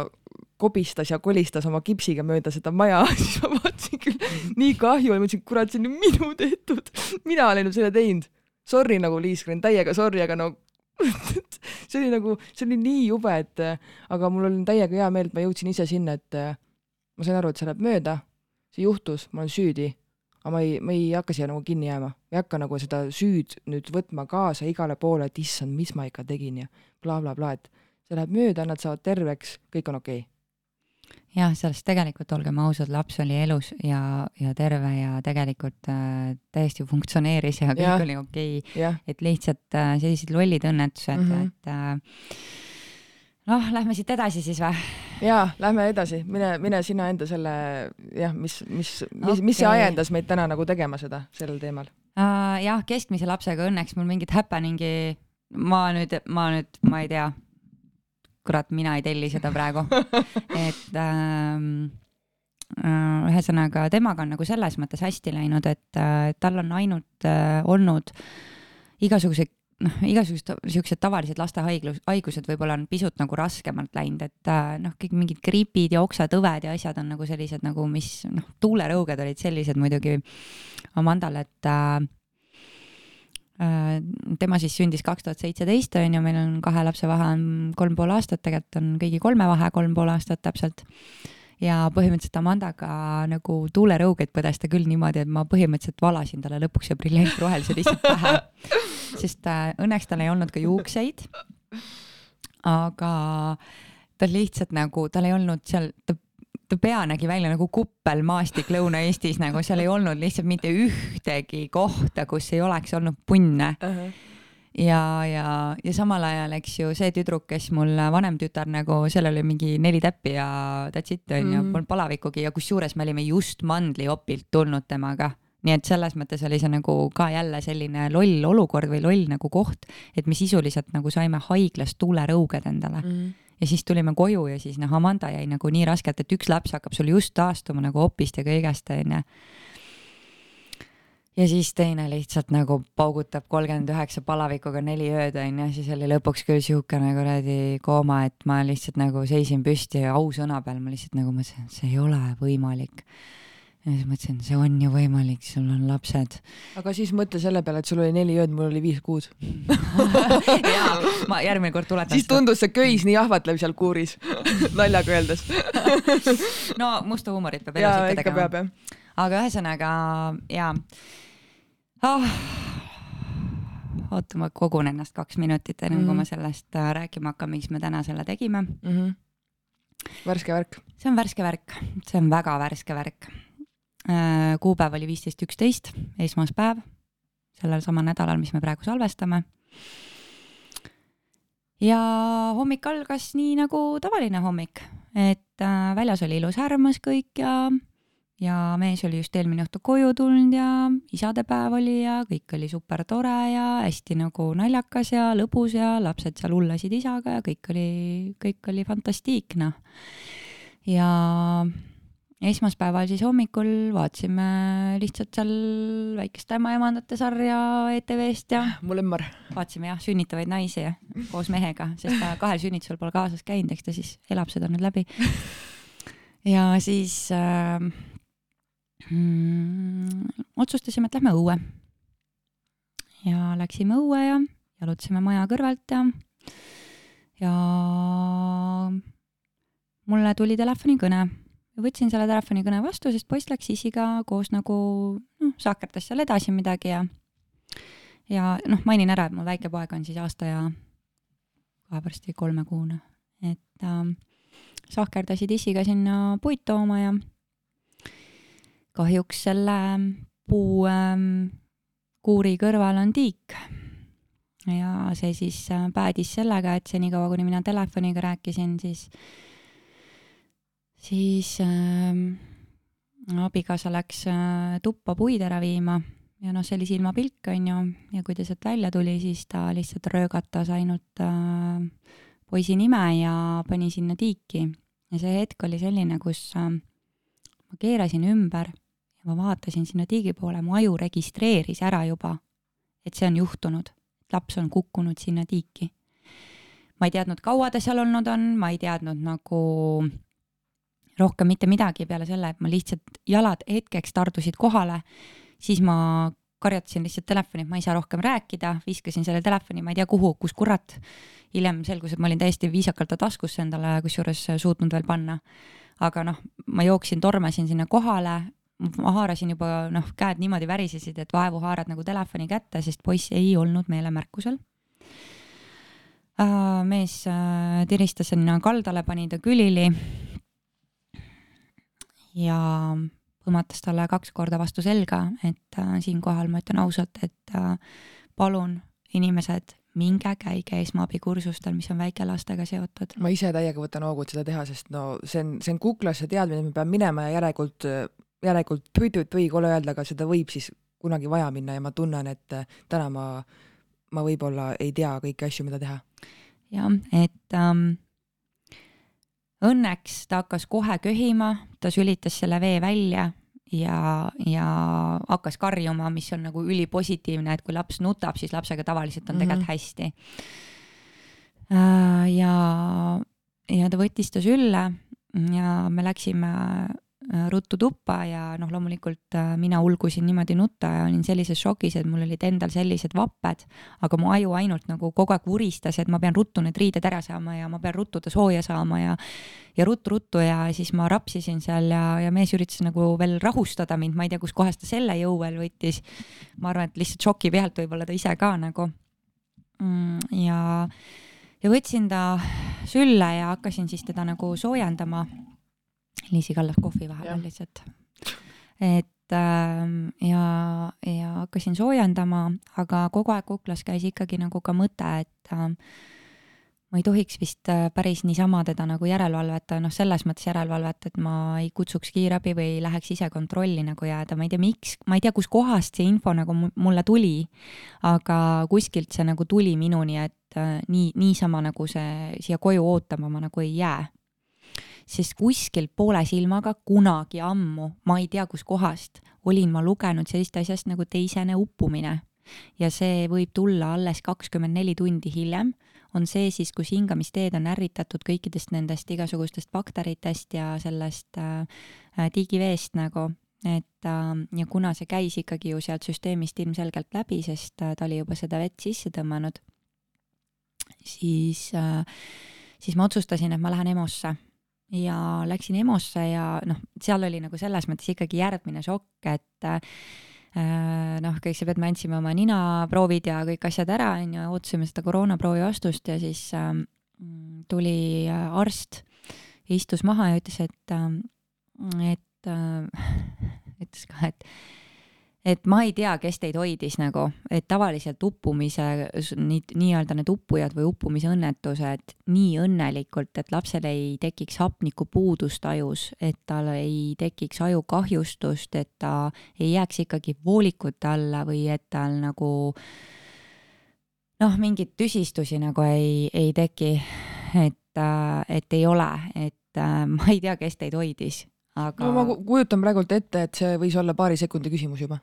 kobistas ja kolistas oma kipsiga mööda seda maja, [laughs] siis ma vaatasin küll nii kahju ja mõtlesin, kurat, see on ju minu tehtud, mina olen ju selle teinud. Sorry nagu Liis-Gren, täiega sorry, aga no [laughs] see oli nagu, see oli nii jube, et äh, aga mul on täiega hea meel, et ma jõudsin ise sinna, et ma sain aru, et see läheb mööda, see juhtus, ma olen süüdi, aga ma ei, ma ei hakka siia nagu kinni jääma, ma ei hakka nagu seda süüd nüüd võtma kaasa igale poole, et issand, mis ma ikka tegin ja blablabla bla, bla, et see läheb mööda, nad saavad terveks, kõik on okei. Okay jah, sellest tegelikult olgem ausad, laps oli elus ja, ja terve ja tegelikult äh, täiesti funktsioneeris ja kõik ja. oli okei. Okay.. et lihtsalt äh, sellised lollid õnnetused mm, -hmm. et äh, noh, lähme siit edasi siis või? jaa, lähme edasi, mine, mine sina enda selle jah, mis, mis, mis okay., mis see ajendas meid täna nagu tegema seda sellel teemal uh,? jah, keskmise lapsega õnneks mul mingit happening'i, ma nüüd, ma nüüd, ma ei tea, kurat, mina ei telli seda praegu [laughs] et ähm, uh, ühesõnaga temaga on nagu selles mõttes hästi läinud, et uh, tal on ainult uh, olnud igasuguseid noh, igasugused siuksed tavalised laste haiglus, haigused võib-olla on pisut nagu raskemalt läinud, et äh, noh, kõik mingid gripid ja oksetõved ja asjad on nagu sellised nagu, mis noh, tuulerõuged olid sellised muidugi Amandal, et äh, äh, tema siis sündis kaks tuhat seitseteist on ju, meil on kahe lapse vahe on kolm pool aastat, tegelikult on kõigi kolme vahe kolm pool aastat täpselt ja põhimõtteliselt Amandaga nagu tuulerõugeid põdes ta küll niimoodi, et ma põhimõtteliselt valasin talle lõpuks see briljantrohelise lihtsalt pähe. [laughs] sest äh, õnneks tal ei olnud ka juukseid. aga ta lihtsalt nagu, tal ei olnud seal, ta ta pea nägi välja nagu kuppelmaastik Lõuna-Eestis, nagu seal ei olnud lihtsalt mitte ühtegi kohta, kus ei oleks olnud punne uh. -huh ja, ja, ja samal ajal, eks ju, see tüdruk, kes mul vanem tütar nagu, sellel oli mingi neli täppi ja that's it onju mm -hmm., polnud palavikugi ja kusjuures me olime just mandliopilt tulnud temaga nii et selles mõttes oli see nagu ka jälle selline loll olukord või loll nagu koht, et me sisuliselt nagu saime haiglas tuulerõuged endale mm. -hmm. ja siis tulime koju ja siis noh, Amanda jäi nagu nii raskelt, et üks laps hakkab sul just taastuma nagu opist ja kõigest onju ja siis teine lihtsalt nagu paugutab kolmkümmend üheksa palavikuga neli ööd onju, siis oli lõpuks küll siukene kuradi kooma, et ma lihtsalt nagu seisin püsti ja ausõna peal ma lihtsalt nagu mõtlesin, et see ei ole võimalik. Ja siis mõtlesin, see on ju võimalik, sul on lapsed. aga siis mõtle selle peale, et sul oli neli ööd, mul oli viis kuud [laughs] jaa, ma järgmine kord tuletan. siis tundus see köis nii ahvatlev seal kuuris [laughs] naljaga öeldes [laughs] no musta huumorit peab elus ikka tegema. aga ühesõnaga jaa oh. oota, ma kogun ennast kaks minutit, enne mm -hmm. kui ma mhm. sellest äh, rääkima hakkan, miks me täna selle tegime mm. -hmm. värske värk. see on värske värk, see on väga värske värk. Kuupäev oli viisteist üksteist, esmaspäev, sellel samal nädalal, mis me praegu salvestame. ja hommik algas nii nagu tavaline hommik, et äh, väljas oli ilus härmas kõik ja ja mees oli just eelmine õhtu koju tulnud ja isadepäev oli ja kõik oli super tore ja hästi nagu naljakas ja lõbus ja lapsed seal hullasid isaga ja kõik oli, kõik oli fantastiik, noh. ja esmaspäeval siis hommikul vaatasime lihtsalt seal väikest ämmaemandate sarja ETV-st ja mu lemmar. vaatasime jah, sünnitavaid naisi ja koos mehega, sest ta kahel sünnitusel pole kaasas käinud, eks ta siis elab seda nüüd läbi. ja siis äh, mm, otsustasime, et lähme õue. ja läksime õue ja, jalutasime maja kõrvalt ja, ja mulle tuli telefonikõne. Võtsin selle telefonikõne vastu, sest poiss läks isiga koos nagu noh, sahkerdas seal edasi midagi ja ja noh, mainin ära, et mul väike poeg on siis aasta ja kohe varsti kolmekuune, et äh, sahkerdasid isiga sinna puid tooma ja kahjuks selle puu ähm, kuuri kõrval on tiik. ja see siis äh, päädis sellega, et senikaua, kuni mina telefoniga rääkisin, siis, siis äh, abikaasa läks äh, tuppa puid ära viima ja noh, see oli silmapilk, on ju, ja kui ta sealt välja tuli, siis ta lihtsalt röögatas ainult äh, poisi nime ja pani sinna tiiki. ja see hetk oli selline, kus äh, ma keerasin ümber ja ma vaatasin sinna tiigi poole, mu aju registreeris ära juba, et see on juhtunud, laps on kukkunud sinna tiiki. ma ei teadnud, kaua ta seal olnud on, ma ei teadnud nagu rohkem mitte midagi peale selle, et ma lihtsalt, jalad hetkeks tardusid kohale, siis ma karjatasin lihtsalt telefoni, et ma ei saa rohkem rääkida, viskasin selle telefoni, ma ei tea kuhu, kus kurat. hiljem selgus, et ma olin täiesti viisakalt ta taskusse endale kusjuures suutnud veel panna. aga noh, ma jooksin, tormasin sinna kohale, ma haarasin juba noh, käed niimoodi värisesid, et vaevu haarad nagu telefoni kätte, sest poiss ei olnud meelemärkusel mees äh, tiristas sinna kaldale, pani ta külili. Ja põmatas talle kaks korda vastu selga, et äh, siinkohal ma ütlen ausalt, et äh, palun, inimesed, minge käige esmaabikursustel, mis on väikelastega seotud. ma ise täiega võtan hoogu, et seda teha, sest no see on, see on kuklas see teadmine, et ma pean minema ja järelikult, järelikult tui-tui-tui, kole öelda, aga seda võib siis kunagi vaja minna ja ma tunnen, et äh, täna ma, ma võib-olla ei tea kõiki asju, mida teha. jah, et ähm, õnneks ta hakkas kohe köhima, ta sülitas selle vee välja ja, ja hakkas karjuma, mis on nagu ülipositiivne, et kui laps nutab, siis lapsega tavaliselt on tegelikult -hmm. hästi. Äh, ja, ja ta võttis ta sülle ja me läksime ruttu tuppa ja noh, loomulikult äh, mina ulgusin niimoodi nutta ja olin sellises šokis, et mul olid endal sellised vapped, aga mu aju ainult nagu kogu aeg vuristas, et ma pean ruttu need riided ära saama ja ma pean ruttu ta sooja saama ja ja ruttu-ruttu ja siis ma rapsisin seal ja, ja mees üritas nagu veel rahustada mind, ma ei tea, kuskohast ta selle jõu veel võttis. ma arvan, et lihtsalt šoki pealt võib-olla ta ise ka nagu mm, ja ja võtsin ta sülle ja hakkasin siis teda nagu soojendama Liisi kallas kohvi vahepeal lihtsalt. et äh, ja, ja hakkasin soojendama, aga kogu aeg kuklas käis ikkagi nagu ka mõte, et äh, ma ei tohiks vist äh, päris niisama teda nagu järelevalveta, noh, selles mõttes järelevalvet, et ma ei kutsuks kiirabi või ei läheks ise kontrolli nagu jääda, ma ei tea, miks, ma ei tea, kuskohast see info nagu mulle tuli, aga kuskilt see nagu tuli minuni, et äh, nii, niisama nagu see siia koju ootama ma nagu ei jää sest kuskil poole silmaga kunagi ammu, ma ei tea kuskohast, olin ma lugenud sellist asjast nagu teisene uppumine. Ja see võib tulla alles kakskümmend neli tundi hiljem, on see siis, kus hingamisteed on ärritatud kõikidest nendest igasugustest bakteritest ja sellest äh, tiigiveest nagu, et äh, ja kuna see käis ikkagi ju sealt süsteemist ilmselgelt läbi, sest äh, ta oli juba seda vett sisse tõmmanud, siis äh,, siis ma otsustasin, et ma lähen EMO-sse ja läksin EMO-sse ja noh, seal oli nagu selles mõttes ikkagi järgmine šokk, et äh, noh, kõigepealt me andsime oma ninaproovid ja kõik asjad ära, on ju, ootasime seda koroonaproovi vastust ja siis äh, tuli arst, istus maha ja ütles, et äh,, et äh, [laughs] ütles ka, et et ma ei tea, kes teid hoidis nagu, et tavaliselt uppumise nii, nii-öelda need uppujad või uppumise õnnetused nii õnnelikult, et lapsel ei tekiks hapnikupuudust ajus, et tal ei tekiks ajukahjustust, et ta ei jääks ikkagi voolikute alla või et tal nagu noh, mingeid tüsistusi nagu ei, ei teki, et, et ei ole, et [laughs] ma ei tea, kes teid hoidis aga. no ma kujutan praegult ette, et see võis olla paari sekundi küsimus juba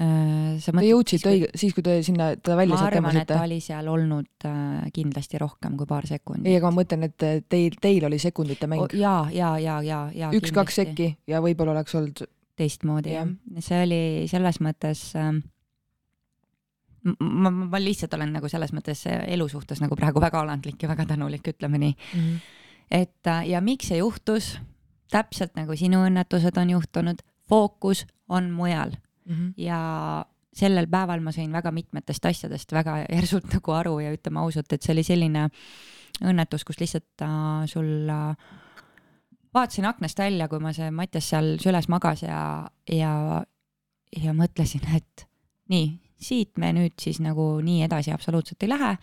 sa mõtled, te jõudsite õige, siis kui te sinna teda välja sealt tõmbasite? ma ta oli seal olnud äh, kindlasti rohkem kui paar sekundit. ei, aga ma mõtlen, et teil, teil oli sekundite mäng. ja, ja, ja, ja, ja. üks-kaks sekki ja võib-olla oleks olnud. teistmoodi jah ja., see oli selles mõttes äh, ma, ma lihtsalt olen nagu selles mõttes elu suhtes nagu praegu väga alandlik ja väga tänulik, ütleme nii mm. -hmm. et ja miks see juhtus, täpselt nagu sinu õnnetused on juhtunud, fookus on mujal mm -hmm. ja sellel päeval ma sain väga mitmetest asjadest väga [laughs] järsult nagu aru ja ütleme ausalt, et see oli selline õnnetus, kus lihtsalt äh, sul äh, vaatasin aknast välja, kui ma see Mattias seal süles magas ja, ja, ja mõtlesin, et nii, siit me nüüd siis nagu nii edasi absoluutselt ei lähe.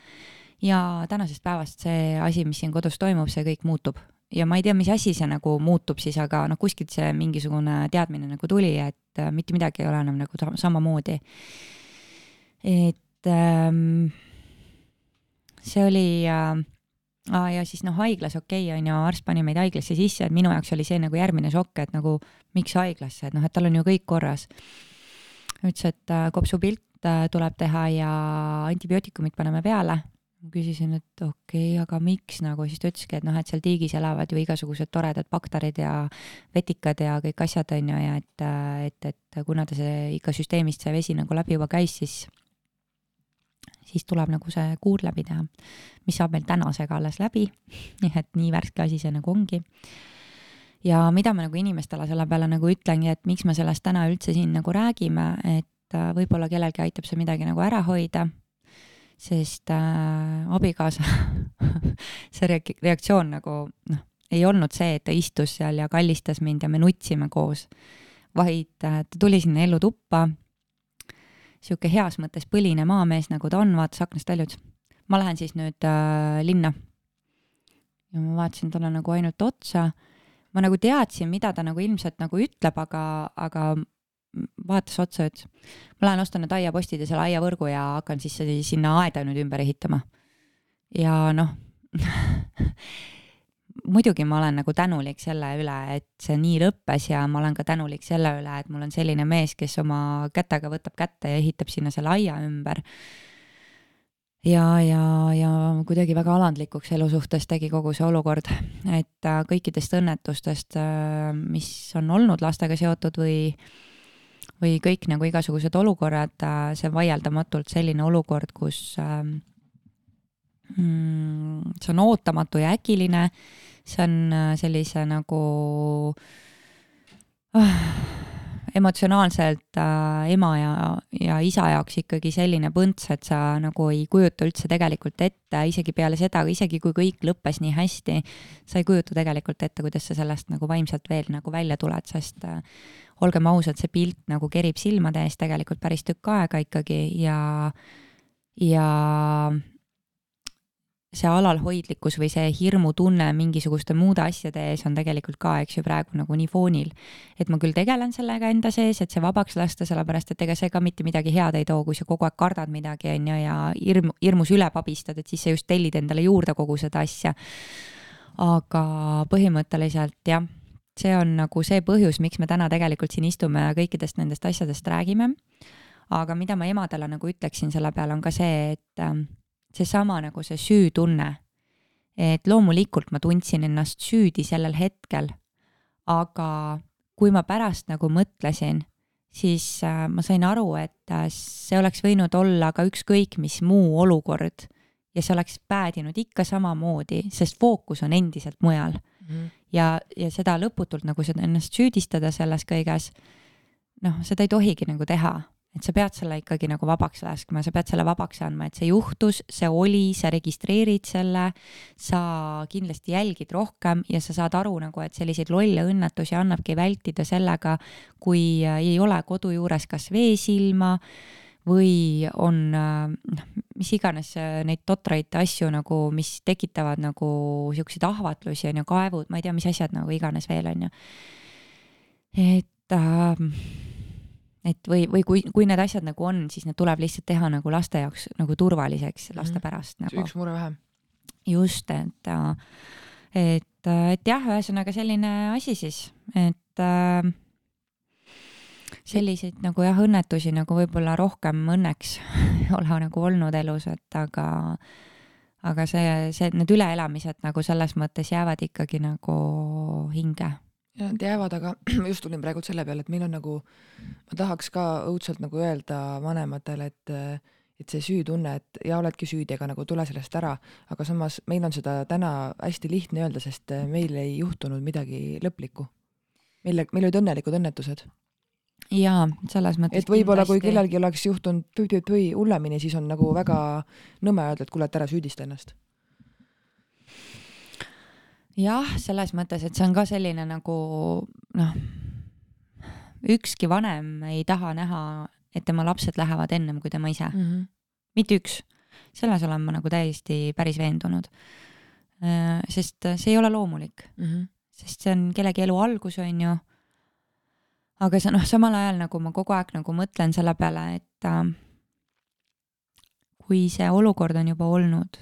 ja tänasest päevast see asi, mis siin kodus toimub, see kõik muutub ja ma ei tea, mis asi see nagu muutub siis, aga noh, kuskilt see mingisugune teadmine nagu tuli, et äh, mitte midagi ei ole enam nagu samamoodi. et ähm, see oli äh, ah, ja siis noh, haiglas okei okay, on ju, arst pani meid haiglasse sisse, et minu jaoks oli see nagu järgmine šokk, et nagu miks haiglasse, et noh, et tal on ju kõik korras. ütles, et äh, kopsupilt äh, tuleb teha ja antibiootikumid paneme peale. Ma küsisin, et okei okay,, aga miks nagu, siis ta ütleski, et noh, et seal tiigis elavad ju igasugused toredad bakterid ja vetikad ja kõik asjad on ju ja et, et, et kuna ta see ikka süsteemist see vesi nagu läbi juba käis, siis siis tuleb nagu see kuur läbi teha, mis saab meil tänasega alles läbi. [laughs] nii et nii värske asi see nagu ongi. ja mida ma nagu inimestele selle peale nagu ütlengi, et miks me sellest täna üldse siin nagu räägime, et äh, võib-olla kellelgi aitab see midagi nagu ära hoida, sest äh, abikaasa [laughs] see reaktsioon nagu noh, ei olnud see, et ta istus seal ja kallistas mind ja me nutsime koos, vaid äh, ta tuli sinna ellutuppa sihuke heas mõttes põline maamees, nagu ta on, vaatas aknast välja, ütles ma lähen siis nüüd äh, linna. ja ma vaatasin talle nagu ainult otsa. ma nagu teadsin, mida ta nagu ilmselt nagu ütleb, aga, aga vaatas otsa, ütles ma lähen ostan need aiapostid ja selle aiavõrgu ja hakkan siis sinna aeda nüüd ümber ehitama. ja noh [laughs] muidugi ma olen nagu tänulik selle üle, et see nii lõppes ja ma olen ka tänulik selle üle, et mul on selline mees, kes oma kätega võtab kätte ja ehitab sinna selle aia ümber. ja, ja, ja kuidagi väga alandlikuks elu suhtes tegi kogu see olukord, et äh, kõikidest õnnetustest, äh, mis on olnud lastega seotud või või kõik nagu igasugused olukorrad, äh, see vaieldamatult selline olukord, kus ähm, mm, see on ootamatu ja äkiline. See on äh, sellise nagu äh, emotsionaalselt äh, ema ja, ja isa jaoks ikkagi selline põnts, et sa nagu ei kujuta üldse tegelikult ette, isegi peale seda, isegi kui kõik lõppes nii hästi, sa ei kujuta tegelikult ette, kuidas sa sellest nagu vaimselt veel nagu välja tuled, sest äh, olgem ausad, see pilt nagu kerib silmade ees tegelikult päris tükk aega ikkagi ja, ja see alalhoidlikkus või see hirmutunne mingisuguste muude asjade ees on tegelikult ka, eks ju, praegu nagu nii foonil. et ma küll tegelen sellega enda sees, et see vabaks lasta, sellepärast et ega see ka mitte midagi head ei too, kui sa kogu aeg kardad midagi, on ju, ja hirm, hirmus üle pabistad, et siis sa just tellid endale juurde kogu seda asja. aga põhimõtteliselt jah, see on nagu see põhjus, miks me täna tegelikult siin istume ja kõikidest nendest asjadest räägime. aga mida ma emadele nagu ütleksin selle peale, on ka see, et seesama nagu see süütunne. et loomulikult ma tundsin ennast süüdi sellel hetkel, aga kui ma pärast nagu mõtlesin, siis äh, ma sain aru, et äh, see oleks võinud olla ka ükskõik mis muu olukord ja see oleks päädinud ikka samamoodi, sest fookus on endiselt mujal mm. -hmm. ja, ja seda lõputult nagu seda ennast süüdistada selles kõiges, noh, seda ei tohigi nagu teha et sa pead selle ikkagi nagu vabaks laskma, sa pead selle vabaks andma, et see juhtus, see oli, sa registreerid selle, sa kindlasti jälgid rohkem ja sa saad aru nagu, et selliseid lolle õnnetusi annabki vältida sellega, kui äh, ei ole kodu juures kas veesilma või on noh, mis iganes äh, neid totraid asju nagu, mis tekitavad nagu siukseid ahvatlusi on ju, kaevud, ma ei tea, mis asjad nagu iganes veel on ju. et äh, et või, või kui, kui need asjad nagu on, siis need tuleb lihtsalt teha nagu laste jaoks nagu turvaliseks, laste mm -hmm. pärast nagu. üks mure vähem. just, et, et, et jah, ühesõnaga selline asi siis, et äh, selliseid nagu jah, õnnetusi nagu võib-olla rohkem õnneks ei [laughs] ole nagu olnud elus, et aga, aga see, see, need üleelamised nagu selles mõttes jäävad ikkagi nagu hinge ja nad jäävad, aga [clears throat] just tulin praegu selle peale, et meil on nagu, ma tahaks ka õudselt nagu öelda vanematele, et et see süütunne, et ja oledki süüdi, ega nagu tule sellest ära, aga samas meil on seda täna hästi lihtne öelda, sest meil ei juhtunud midagi lõplikku. meil, meil olid õnnelikud õnnetused. Jaa, selles mõttes et võib-olla kui kellelgi oleks juhtunud tüi-tüi-tüi hullemini, siis on nagu väga nõme öelda, et kuule, et ära süüdista ennast. jah, selles mõttes, et see on ka selline nagu noh, ükski vanem ei taha näha, et tema lapsed lähevad ennem kui tema ise, Mm -hmm. mitte üks. selles olen ma nagu täiesti päris veendunud. sest see ei ole loomulik, Mm -hmm. sest see on kellegi elu algus, on ju. Aga see noh, samal ajal nagu ma kogu aeg nagu mõtlen selle peale, et äh, kui see olukord on juba olnud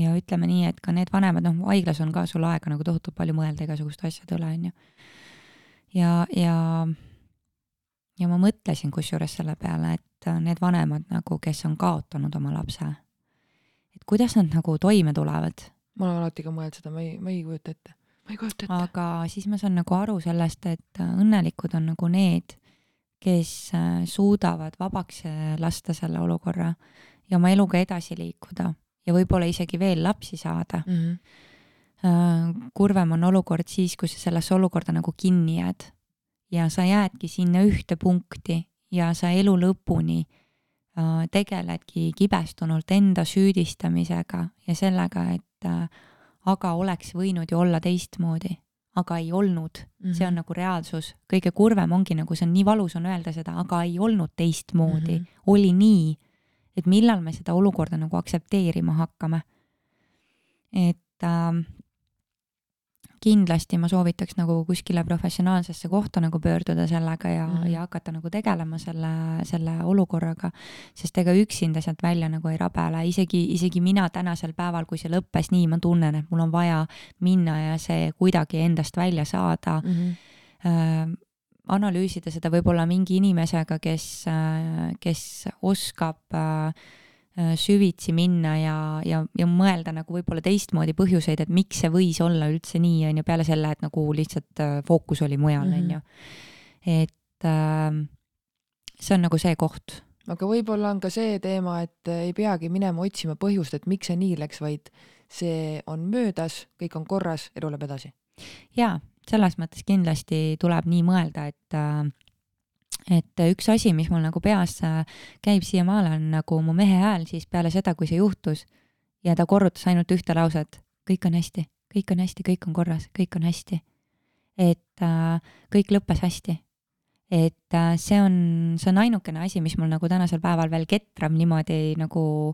ja ütleme nii, et ka need vanemad, noh, haiglas on ka sul aega nagu tohutult palju mõelda igasuguste asjade üle, on ju. ja, ja, ja ma mõtlesin kusjuures selle peale, et need vanemad nagu, kes on kaotanud oma lapse, et kuidas nad nagu toime tulevad ma olen alati ka mõelnud seda, ma ei, ma ei kujuta ette. Ma ei kujuta ette. aga siis ma saan nagu aru sellest, et õnnelikud on nagu need, kes äh, suudavad vabaks äh, lasta selle olukorra ja oma eluga edasi liikuda ja võib-olla isegi veel lapsi saada. Mm -hmm. kurvem on olukord siis, kui sa sellesse olukorda nagu kinni jääd ja sa jäädki sinna ühte punkti ja sa elu lõpuni äh, tegeledki kibestunult enda süüdistamisega ja sellega, et äh, aga oleks võinud ju olla teistmoodi, aga ei olnud mm, -hmm. see on nagu reaalsus. kõige kurvem ongi nagu see on nii valus on öelda seda, aga ei olnud teistmoodi mm, -hmm. oli nii, et millal me seda olukorda nagu aktsepteerima hakkame. et äh, kindlasti ma soovitaks nagu kuskile professionaalsesse kohta nagu pöörduda sellega ja mm. -hmm. ja hakata nagu tegelema selle, selle olukorraga, sest ega üksinda sealt välja nagu ei rabele, isegi, isegi mina tänasel päeval, kui see lõppes nii, ma tunnen, et mul on vaja minna ja see kuidagi endast välja saada Mm -hmm. äh, analüüsida seda võib-olla mingi inimesega, kes äh,, kes oskab äh, süvitsi minna ja, ja, ja mõelda nagu võib-olla teistmoodi põhjuseid, et miks see võis olla üldse nii, on ju, peale selle, et nagu lihtsalt äh, fookus oli mujal, on ju. et äh, see on nagu see koht. aga võib-olla on ka see teema, et ei peagi minema otsima põhjust, et miks see nii läks, vaid see on möödas, kõik on korras, elu läheb edasi. jaa, selles mõttes kindlasti tuleb nii mõelda, et äh, et üks asi, mis mul nagu peas äh, käib siiamaale, on nagu mu mehe hääl siis peale seda, kui see juhtus ja ta korrutas ainult ühte lauset, kõik on hästi, kõik on hästi, kõik on korras, kõik on hästi. et äh, kõik lõppes hästi. et äh, see on, see on ainukene asi, mis mul nagu tänasel päeval veel ketrab niimoodi nagu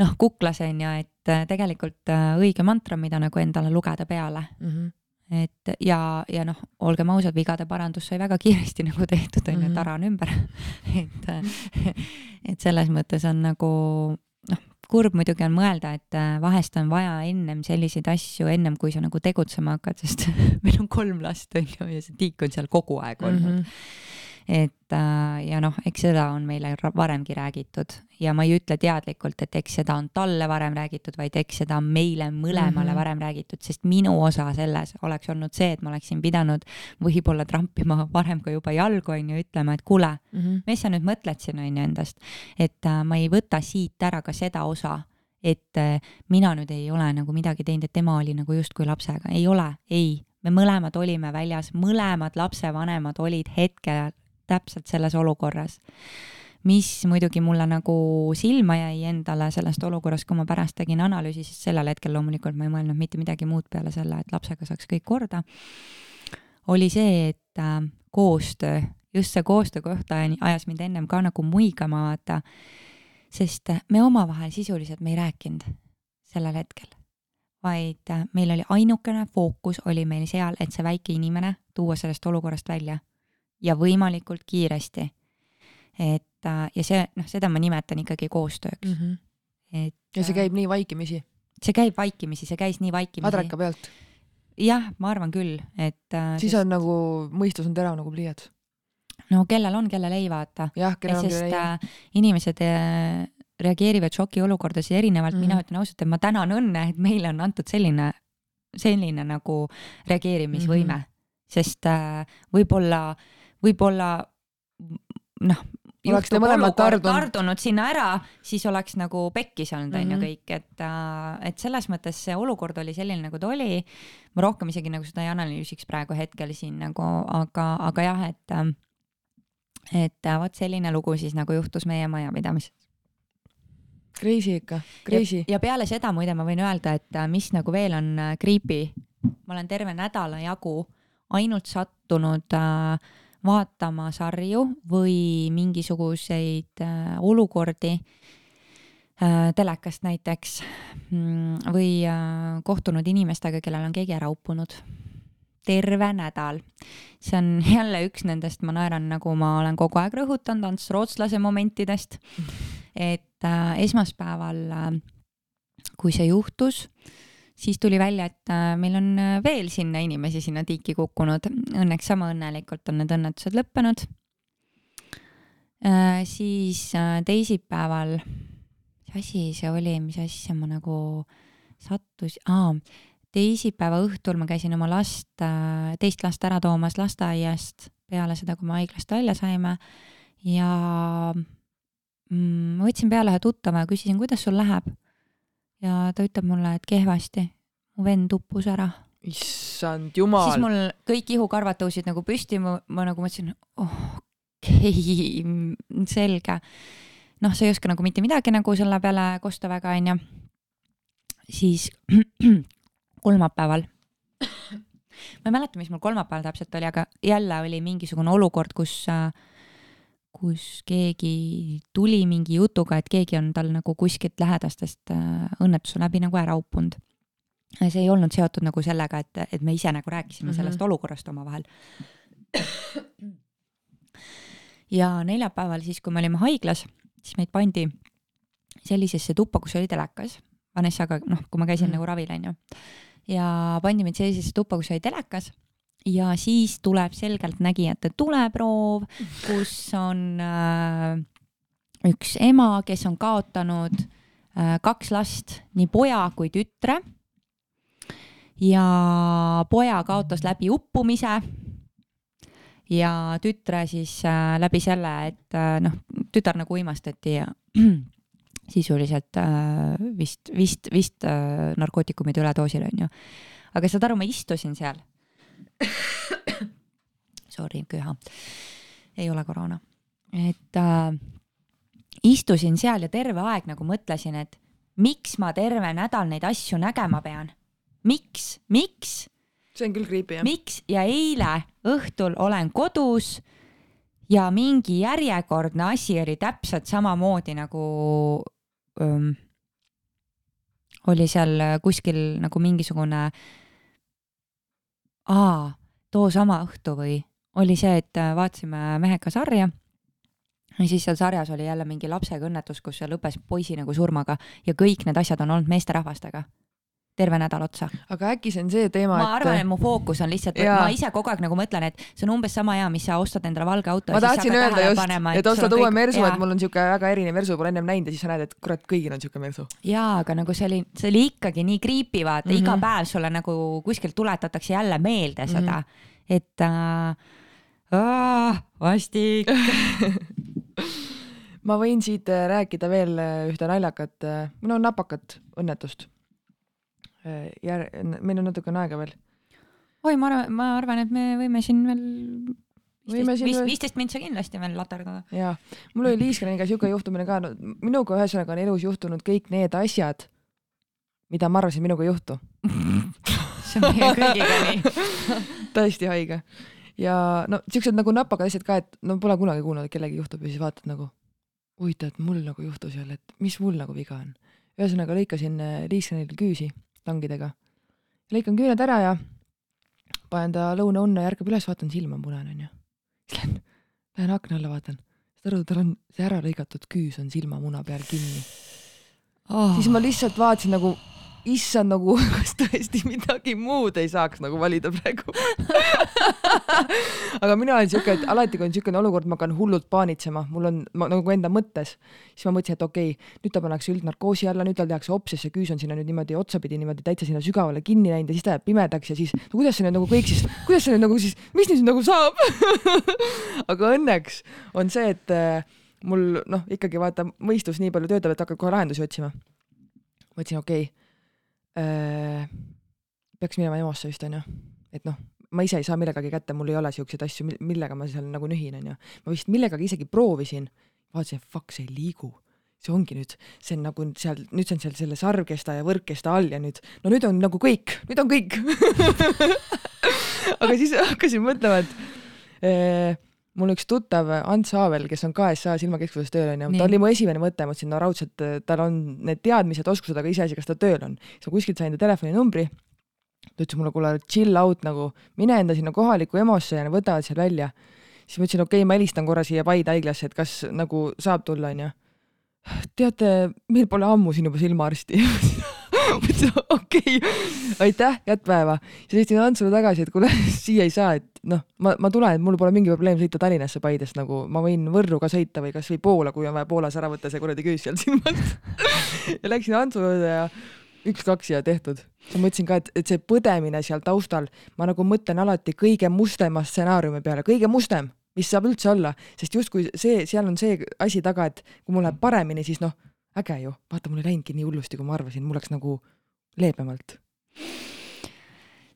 noh, kuklas on ju, et äh, tegelikult äh, õige mantra, mida nagu endale lugeda peale mm. -hmm. Et ja, ja noh, olgem ausad, vigade parandus sai väga kiiresti nagu tehtud, on ju, Mhm. et ära on ümber [laughs] et, et selles mõttes on nagu noh, kurb muidugi on mõelda, et äh, vahest on vaja ennem selliseid asju, ennem kui sa nagu tegutsema hakkad, sest [laughs] meil on kolm last, on ju, ja see tiik on seal kogu aeg olnud. Mm -hmm. Et äh, ja noh, eks seda on meile varemgi räägitud ja ma ei ütle teadlikult, et eks seda on talle varem räägitud, vaid eks seda on meile mõlemale mm. -hmm. varem räägitud, sest minu osa selles oleks olnud see, et ma oleksin pidanud võib-olla trampima varem ka juba jalgu, on ju, ütlema, et kuule, -hmm. mis sa nüüd mõtled siin, on ju, endast. et äh, ma ei võta siit ära ka seda osa, et äh, mina nüüd ei ole nagu midagi teinud, et tema oli nagu justkui lapsega, ei ole, ei. me mõlemad olime väljas, mõlemad lapsevanemad olid hetkel täpselt selles olukorras. mis muidugi mulle nagu silma jäi endale sellest olukorrast, kui ma pärast tegin analüüsi, siis sellel hetkel loomulikult ma ei mõelnud mitte midagi muud peale selle, et lapsega saaks kõik korda, oli see, et äh, koostöö, just see koostöö kohta ajas mind ennem ka nagu muigama, vaata, sest me omavahel sisuliselt me ei rääkinud sellel hetkel, vaid äh, meil oli ainukene fookus oli meil seal, et see väike inimene tuua sellest olukorrast välja ja võimalikult kiiresti. et äh, ja see, noh, seda ma nimetan ikkagi koostööks Mm -hmm. et ja see äh, käib nii vaikimisi, see käib vaikimisi, see käis nii vaikimisi. adraka pealt. jah, ma arvan küll, et äh, siis on nagu, mõistus on terav nagu pliiats. no kellel on, kellel ei vaata. jah, kellel on, sest kellel ei. äh, inimesed äh, reageerivad šokiolukordades erinevalt mm. -hmm. mina ütlen ausalt, et ma tänan õnne, et meile on antud selline, selline nagu reageerimisvõime mm. -hmm. sest äh, võib-olla, võib-olla noh, Oleks juhtub olukord tardunud. tardunud sinna ära, siis oleks nagu pekkis olnud onju Mhm. kõik, et, et selles mõttes see olukord oli selline, nagu ta oli. ma rohkem isegi nagu seda ei analüüsiks praegu hetkel siin nagu, aga, aga jah, et, et äh, vot selline lugu siis nagu juhtus meie majapidamises. Crazy ikka, crazy. ja peale seda muide ma võin öelda, et äh, mis nagu veel on äh, creepy, ma olen terve nädala jagu ainult sattunud äh, vaatama sarju või mingisuguseid äh, olukordi äh, telekast näiteks mm, või äh, kohtunud inimestega, kellel on keegi ära uppunud. terve nädal. see on [laughs] jälle üks nendest, ma naeran, nagu ma olen kogu aeg rõhutanud, Ants Rootslase momentidest. et äh, esmaspäeval äh,, kui see juhtus, siis tuli välja, et äh, meil on äh, veel sinna inimesi sinna tiiki kukkunud. Õnneks sama õnnelikult on need õnnetused lõppenud. siis äh, teisipäeval, mis asi see oli, mis asja ma nagu sattus, aa, teisipäeva õhtul ma käisin oma last, teist last ära toomas lasteaiast peale seda, kui me haiglast välja saime ja mm, ma võtsin peale ühe tuttava ja küsisin, kuidas sul läheb. Ja ta ütleb mulle, et kehvasti, mu vend uppus ära issand siis jumal. mul kõik ihukarvad tõusid nagu püsti, ma, ma nagu mõtlesin, okei okay,, selge. noh, sa ei oska nagu mitte midagi nagu selle peale kosta väga, onju. siis [clears throat] kolmapäeval, ma ei mäleta, mis mul kolmapäeval täpselt oli, aga jälle oli mingisugune olukord, kus, kus keegi tuli mingi jutuga, et keegi on tal nagu kuskilt lähedastest äh, õnnetuse läbi nagu ära uppunud see ei olnud seotud nagu sellega, et, et me ise nagu rääkisime mm -hmm. sellest olukorrast omavahel. ja neljapäeval siis, kui me olime haiglas, siis meid pandi sellisesse tuppa, kus oli telekas. Vanessaga, noh, kui ma käisin mm. -hmm. nagu ravil, onju. ja pandi meid sellisesse tuppa, kus oli telekas ja siis tuleb selgeltnägijate tuleproov, kus on äh, üks ema, kes on kaotanud äh, kaks last, nii poja kui tütre ja poja kaotas läbi uppumise ja tütre siis äh, läbi selle, et äh, noh, tütar nagu uimastati ja [clears throat] sisuliselt äh, vist, vist, vist äh, narkootikumide üledoosil onju. aga saad aru, ma istusin seal. [coughs] Sorry, köha. ei ole koroona. et äh, istusin seal ja terve aeg nagu mõtlesin, et miks ma terve nädal neid asju nägema pean miks, miks, see on küll creepy jah. miks ja eile õhtul olen kodus ja mingi järjekordne asi oli täpselt samamoodi nagu ähm, oli seal kuskil nagu mingisugune, aa, too sama õhtu või? Oli see, et äh, vaatasime mehega sarja ja siis seal sarjas oli jälle mingi lapsega õnnetus, kus see lõppes poisi nagu surmaga ja kõik need asjad on olnud meesterahvastega terve nädal otsa aga äkki see on see teema, ma arvan, et mu fookus on lihtsalt, ma ise kogu aeg nagu mõtlen, et see on umbes sama hea, mis sa ostad endale valge auto. ma tahtsin öelda just, et ostad uue mersu, et mul on siuke väga erinev mersu, pole ennem näinud ja siis sa näed, et kurat, kõigil on siuke mersu. jaa, aga nagu see oli, see oli ikkagi nii creepy, vaata mm, -hmm. iga Mhm. päev sulle nagu kuskilt tuletatakse jälle meelde seda mm, -hmm. et äh, aah, vastik. [laughs] ma võin siit äh, rääkida veel äh, ühte naljakat, no napakat õnnetust. Jär-, meil on natukene aega veel. oi, ma arvan, ma arvan, et me võime siin veel viisteist, viisteist mintsa kindlasti veel laterdada. jaa, mul oli Liiskaniga siuke juhtumine ka no,, minuga ühesõnaga on elus juhtunud kõik need asjad, mida ma arvasin minuga ei juhtu. [laughs] see on meie kõigiga nii. [laughs] täiesti haige. ja no siuksed nagu napakad asjad ka, et no pole kunagi kuulnud, et kellelgi juhtub ja siis vaatad nagu huvitav, et mul nagu juhtus jälle, et mis mul nagu viga on. ühesõnaga lõikasin äh, Liiskanil küüsi tangidega. lõikan küüned ära ja panen ta lõunaunne ja ärkab üles, vaatan silm on punane onju. siis lähen, lähen akna alla vaatan. saad aru, tal on see ära lõigatud küüs on silmamuna peal kinni. Oh. siis ma lihtsalt vaatasin nagu, issand nagu, [laughs] kas tõesti midagi muud ei saaks nagu valida praegu. [laughs] aga mina olen siuke, et alati kui on siukene olukord, ma hakkan hullult paanitsema, mul on ma, nagu enda mõttes, siis ma mõtlesin, et okei okay,, nüüd ta pannakse üldnarkoosi alla, nüüd tal tehakse ops, sest see küüs on sinna nüüd niimoodi otsapidi niimoodi täitsa sinna sügavale kinni läinud ja siis ta jääb pimedaks ja siis no kuidas see nüüd nagu kõik siis, kuidas see nüüd nagu siis, mis nüüd nagu saab? [laughs] aga õnneks on see, et äh, mul noh, ikkagi vaata, mõistus nii palju töötab, et hakkad kohe lahendusi otsima. mõtlesin, okei okay, peaks minema EMO-sse vist onju, et noh, ma ise ei saa millegagi kätte, mul ei ole siukseid asju, millega ma seal nagu nühin onju. ma vist millegagi isegi proovisin, vaatasin, fuck, see ei liigu. See ongi nüüd, see on nagu seal, nüüd see on seal selle sarvkesta ja võrkkesta all ja nüüd, no nüüd on nagu kõik, nüüd on kõik. [laughs] Aga siis hakkasin mõtlema, et eh, mul üks tuttav Ants Haavel, kes on KSA silmakeskuses tööl onju, ta oli mu esimene mõte, ma mõtlesin, no raudselt tal on need teadmised, oskused, aga iseasi, kas ta tööl on. siis ma kuskilt sain ta telefoninumbri. ta ütles mulle, kuule, chill out nagu, mine enda sinna kohalikku EMO-sse ja võtavad seal välja. siis ma ütlesin, okei okay,, ma helistan korra siia Paide haiglasse, et kas nagu saab tulla onju teate, meil pole ammu siin juba silmaarsti [laughs] [laughs] okei aitäh, head päeva. siis helistin Antsule tagasi, et kuule, [laughs] siia ei saa, et noh, ma, ma tulen, et mul pole mingi probleem sõita Tallinnasse Paidest nagu, ma võin Võrru ka sõita või kasvõi Poola, kui on vaja Poolas ära võtta see kuradi küüs sealt silmalt [laughs] ja läksin Antsu juurde ja üks-kaks ja tehtud. ma mõtlesin ka, et, et see põdemine seal taustal, ma nagu mõtlen alati kõige mustema stsenaariumi peale, kõige mustem mis saab üldse olla, sest justkui see, seal on see asi taga, et kui mul läheb paremini, siis noh, äge ju, vaata, mul ei läinudki nii hullusti, kui ma arvasin, mul läks nagu leebemalt.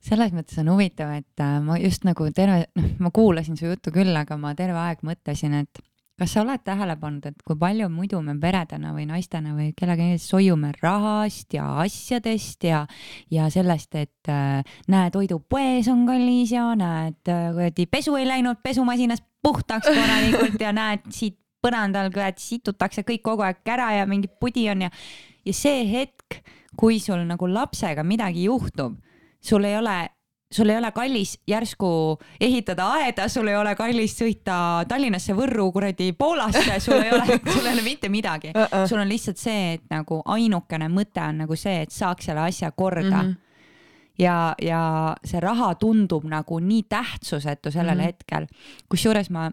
Selles mõttes on huvitav, et äh, ma just nagu terve, noh, ma kuulasin su juttu küll, aga ma terve aeg mõtlesin, et kas sa oled tähele pannud, et kui palju muidu me peredena või naistena või kellegagi soiume rahast ja asjadest ja, ja sellest, et äh, näe, toidupoes on kallis ja näed, äh, kuradi pesu ei läinud pesumasinas puhtaks korralikult ja näed, siit põrandal kurat situtakse kõik kogu aeg ära ja mingi pudi on ja, ja see hetk, kui sul nagu lapsega midagi juhtub, sul ei ole sul ei ole kallis järsku ehitada aeda, sul ei ole kallis sõita Tallinnasse, Võrru, kuradi Poolasse, sul ei ole, [laughs] sul ei ole mitte midagi uh. -uh. sul on lihtsalt see, et nagu ainukene mõte on nagu see, et saaks selle asja korda mm. -hmm ja, ja see raha tundub nagu nii tähtsusetu sellel mm -hmm. hetkel, kusjuures ma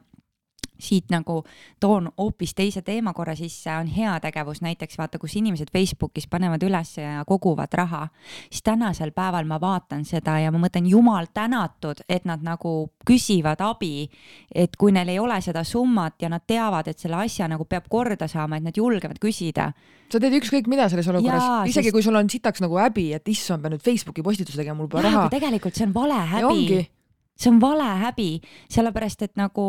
siit nagu toon hoopis teise teema korra sisse, on heategevus näiteks vaata, kus inimesed Facebookis panevad üles ja koguvad raha, siis tänasel päeval ma vaatan seda ja ma mõtlen, jumal tänatud, et nad nagu küsivad abi. et kui neil ei ole seda summat ja nad teavad, et selle asja nagu peab korda saama, et nad julgevad küsida sa teed ükskõik mida selles olukorras, isegi sest... kui sul on sitaks nagu häbi, et issand, pean nüüd Facebooki postituse tegema, mul pole raha. tegelikult see on vale häbi. see on vale häbi, sellepärast et nagu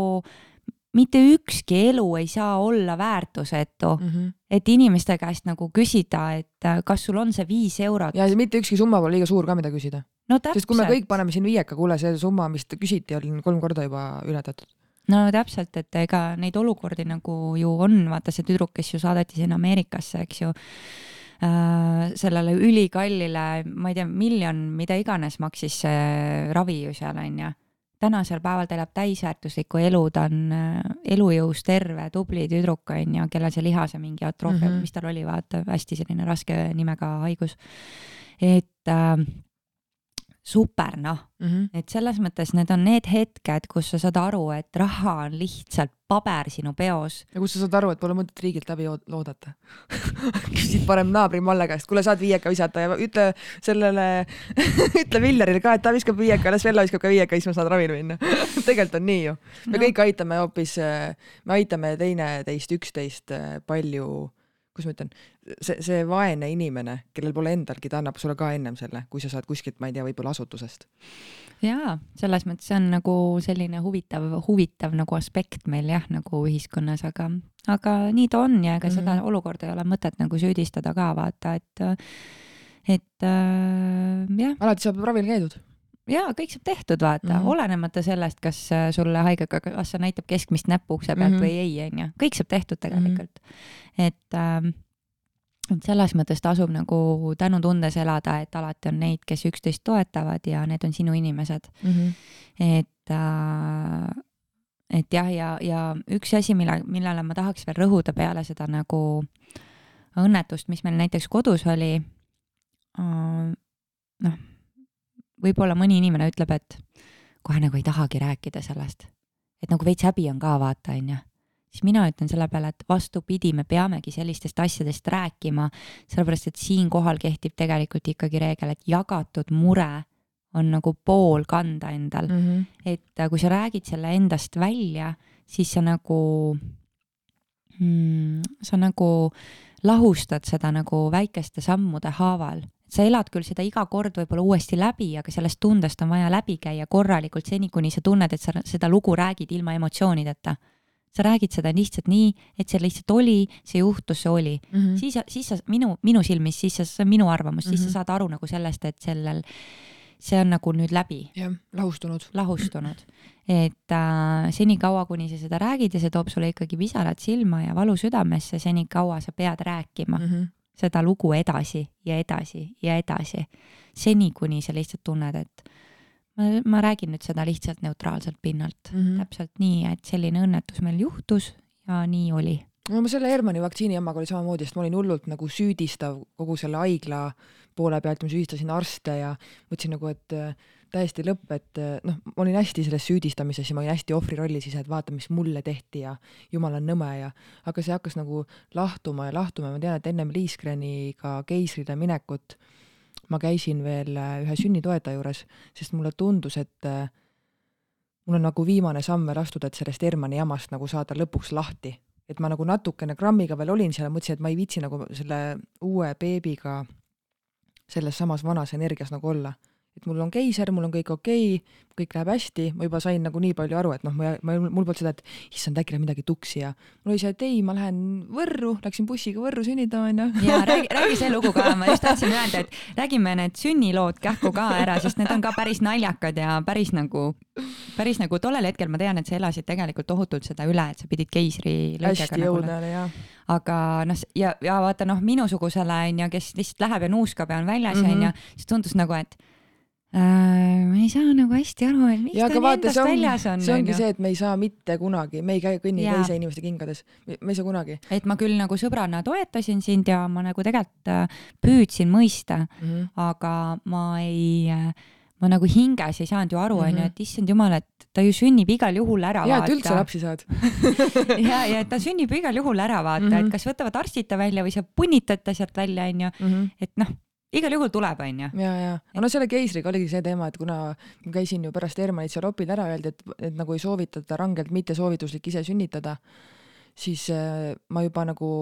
mitte ükski elu ei saa olla väärtusetu mm, -hmm. et inimeste käest nagu küsida, et äh, kas sul on see viis eurot. ja mitte ükski summa pole liiga suur ka, mida küsida no,. sest kui me kõik paneme siin viieka, kuule, see summa, mis küsiti, on kolm korda juba ületatud. no täpselt, et ega neid olukordi nagu ju on, vaata see tüdruk, kes ju saadeti sinna Ameerikasse, eks ju äh, sellele ülikallile, ma ei tea, miljon, mida iganes maksis see ravi ju seal onju tänasel päeval ta elab täisväärtuslikku elu, ta on äh, elujõus terve, tubli tüdruk on ju, kellel see lihase mingi atroofia mm, -hmm. mis tal oli, vaata hästi selline raske nimega haigus. et äh, super noh mm, -hmm. et selles mõttes need on need hetked, kus sa saad aru, et raha on lihtsalt paber sinu peos. ja kus sa saad aru, et pole mõtet riigilt abi loodata [laughs] küsid parem naabri Malle käest, kuule, saad viieka visata ja ütle sellele [laughs] ütle Villarile ka, et ta viskab viieka, las Vello viskab ka viieka, siis ma saan ravile minna [laughs] tegelikult on nii ju. me no. kõik aitame hoopis, me aitame teineteist, üksteist eh, palju kuidas ma ütlen, see, see vaene inimene, kellel pole endalgi, ta annab sulle ka ennem selle, kui sa saad kuskilt, ma ei tea, võib-olla asutusest. jaa, selles mõttes see on nagu selline huvitav, huvitav nagu aspekt meil jah, nagu ühiskonnas, aga, aga nii ta on ja ega mm -hmm. seda olukorda ei ole mõtet nagu süüdistada ka vaata, et, et äh, jah. alati saab ravil käidud jaa, kõik saab tehtud, vaata mm, -hmm. olenemata sellest, kas äh, sulle haigekassa näitab keskmist näppu ukse pealt mm -hmm. või ei, onju, kõik saab tehtud tegelikult mm. -hmm et äh, et selles mõttes tasub nagu tänutundes elada, et alati on neid, kes üksteist toetavad ja need on sinu inimesed mm. -hmm. et äh, et jah, ja, ja üks asi, mille, millele ma tahaks veel rõhuda peale seda nagu õnnetust, mis meil näiteks kodus oli äh,. noh, võib-olla mõni inimene ütleb, et kohe nagu ei tahagi rääkida sellest, et nagu veits häbi on ka vaata, onju siis mina ütlen selle peale, et vastupidi, me peamegi sellistest asjadest rääkima, sellepärast et siinkohal kehtib tegelikult ikkagi reegel, et jagatud mure on nagu pool kanda endal mm. -hmm. et äh, kui sa räägid selle endast välja, siis sa nagu mm,? sa nagu lahustad seda nagu väikeste sammude haaval sa elad küll seda iga kord võib-olla uuesti läbi, aga sellest tundest on vaja läbi käia korralikult seni, kuni sa tunned, et sa seda lugu räägid ilma emotsioonideta sa räägid seda lihtsalt nii, et see lihtsalt oli, see juhtus, see oli mm. -hmm. siis, siis sa minu, minu silmis, siis sa, see on minu arvamus mm, -hmm. siis sa mhm. saad aru nagu sellest, et sellel, see on nagu nüüd läbi. jah, lahustunud. lahustunud. et äh, senikaua, kuni sa seda räägid ja see toob sulle ikkagi pisarad silma ja valu südamesse, senikaua sa pead rääkima mm -hmm. Seda lugu edasi ja edasi ja edasi. seni, kuni sa lihtsalt tunned, et ma, ma räägin nüüd seda lihtsalt neutraalselt pinnalt mm, -hmm. täpselt nii, et selline õnnetus meil juhtus ja nii oli. no ma selle Hermanni vaktsiini jamaga oli samamoodi, sest ma olin hullult nagu süüdistav kogu selle haigla poole pealt, ma süüdistasin arste ja mõtlesin nagu, et äh, täiesti lõpp, et äh, noh, ma olin hästi selles süüdistamises ja ma olin hästi ohvri rollis ise, et vaata, mis mulle tehti ja jumal on nõme ja aga see hakkas nagu lahtuma ja lahtuma ja ma tean, et ennem Liisgreniga keisrile minekut ma käisin veel äh, ühe sünnitoetaja juures, sest mulle tundus, et äh, mul on nagu viimane samm veel astuda, et sellest Hermanni jamast nagu saada lõpuks lahti. et ma nagu natukene grammiga veel olin seal ja mõtlesin, et ma ei viitsi nagu selle uue beebiga selles samas vanas energias nagu olla et mul on keiser, mul on kõik okei okay,, kõik läheb hästi, ma juba sain nagu nii palju aru, et noh, ma, ma, mul polnud seda, et issand, äkki läheb midagi tuksi ja mul oli see, et ei, ma lähen Võrru, läksin bussiga Võrru sünnitama, onju. ja räägi, [laughs] räägi see lugu ka, ma just tahtsin öelda, et räägime need sünnilood kähku ka ära, sest need on ka päris naljakad ja päris nagu, päris nagu tollel hetkel ma tean, et sa elasid tegelikult tohutult seda üle, et sa pidid keisri hästi nagu jõudne oli jah aga noh, ja, ja vaata noh, minusugusele onju, kes lihtsalt läheb ja nuuskab ja on väljas onju mm -hmm., siis tundus nagu, et ma ei saa nagu hästi aru, et miks ja, ta nii endast on, väljas on. see ongi see, et me ei saa mitte kunagi, me ei käi kõnni ja. teise inimeste kingades, me ei saa kunagi. et ma küll nagu sõbrana toetasin sind ja ma nagu tegelikult äh, püüdsin mõista mm, -hmm. aga ma ei, äh, ma nagu hinges ei saanud ju aru, onju, mhm. et issand jumal, et ta ju sünnib igal juhul ära. ja, et üldse lapsi saad [laughs] ja, ja ta sünnib igal juhul ära vaata mm, -hmm. et kas võtavad arstid ta välja või sa punnitad ta sealt välja, onju, mhm. et noh igal juhul tuleb, onju. ja, ja, aga no selle keisriga oligi see teema, et kuna ma käisin ju pärast Hermanit seal opil ära, öeldi, et, et nagu ei soovitata rangelt mittesoovituslik ise sünnitada, siis äh, ma juba nagu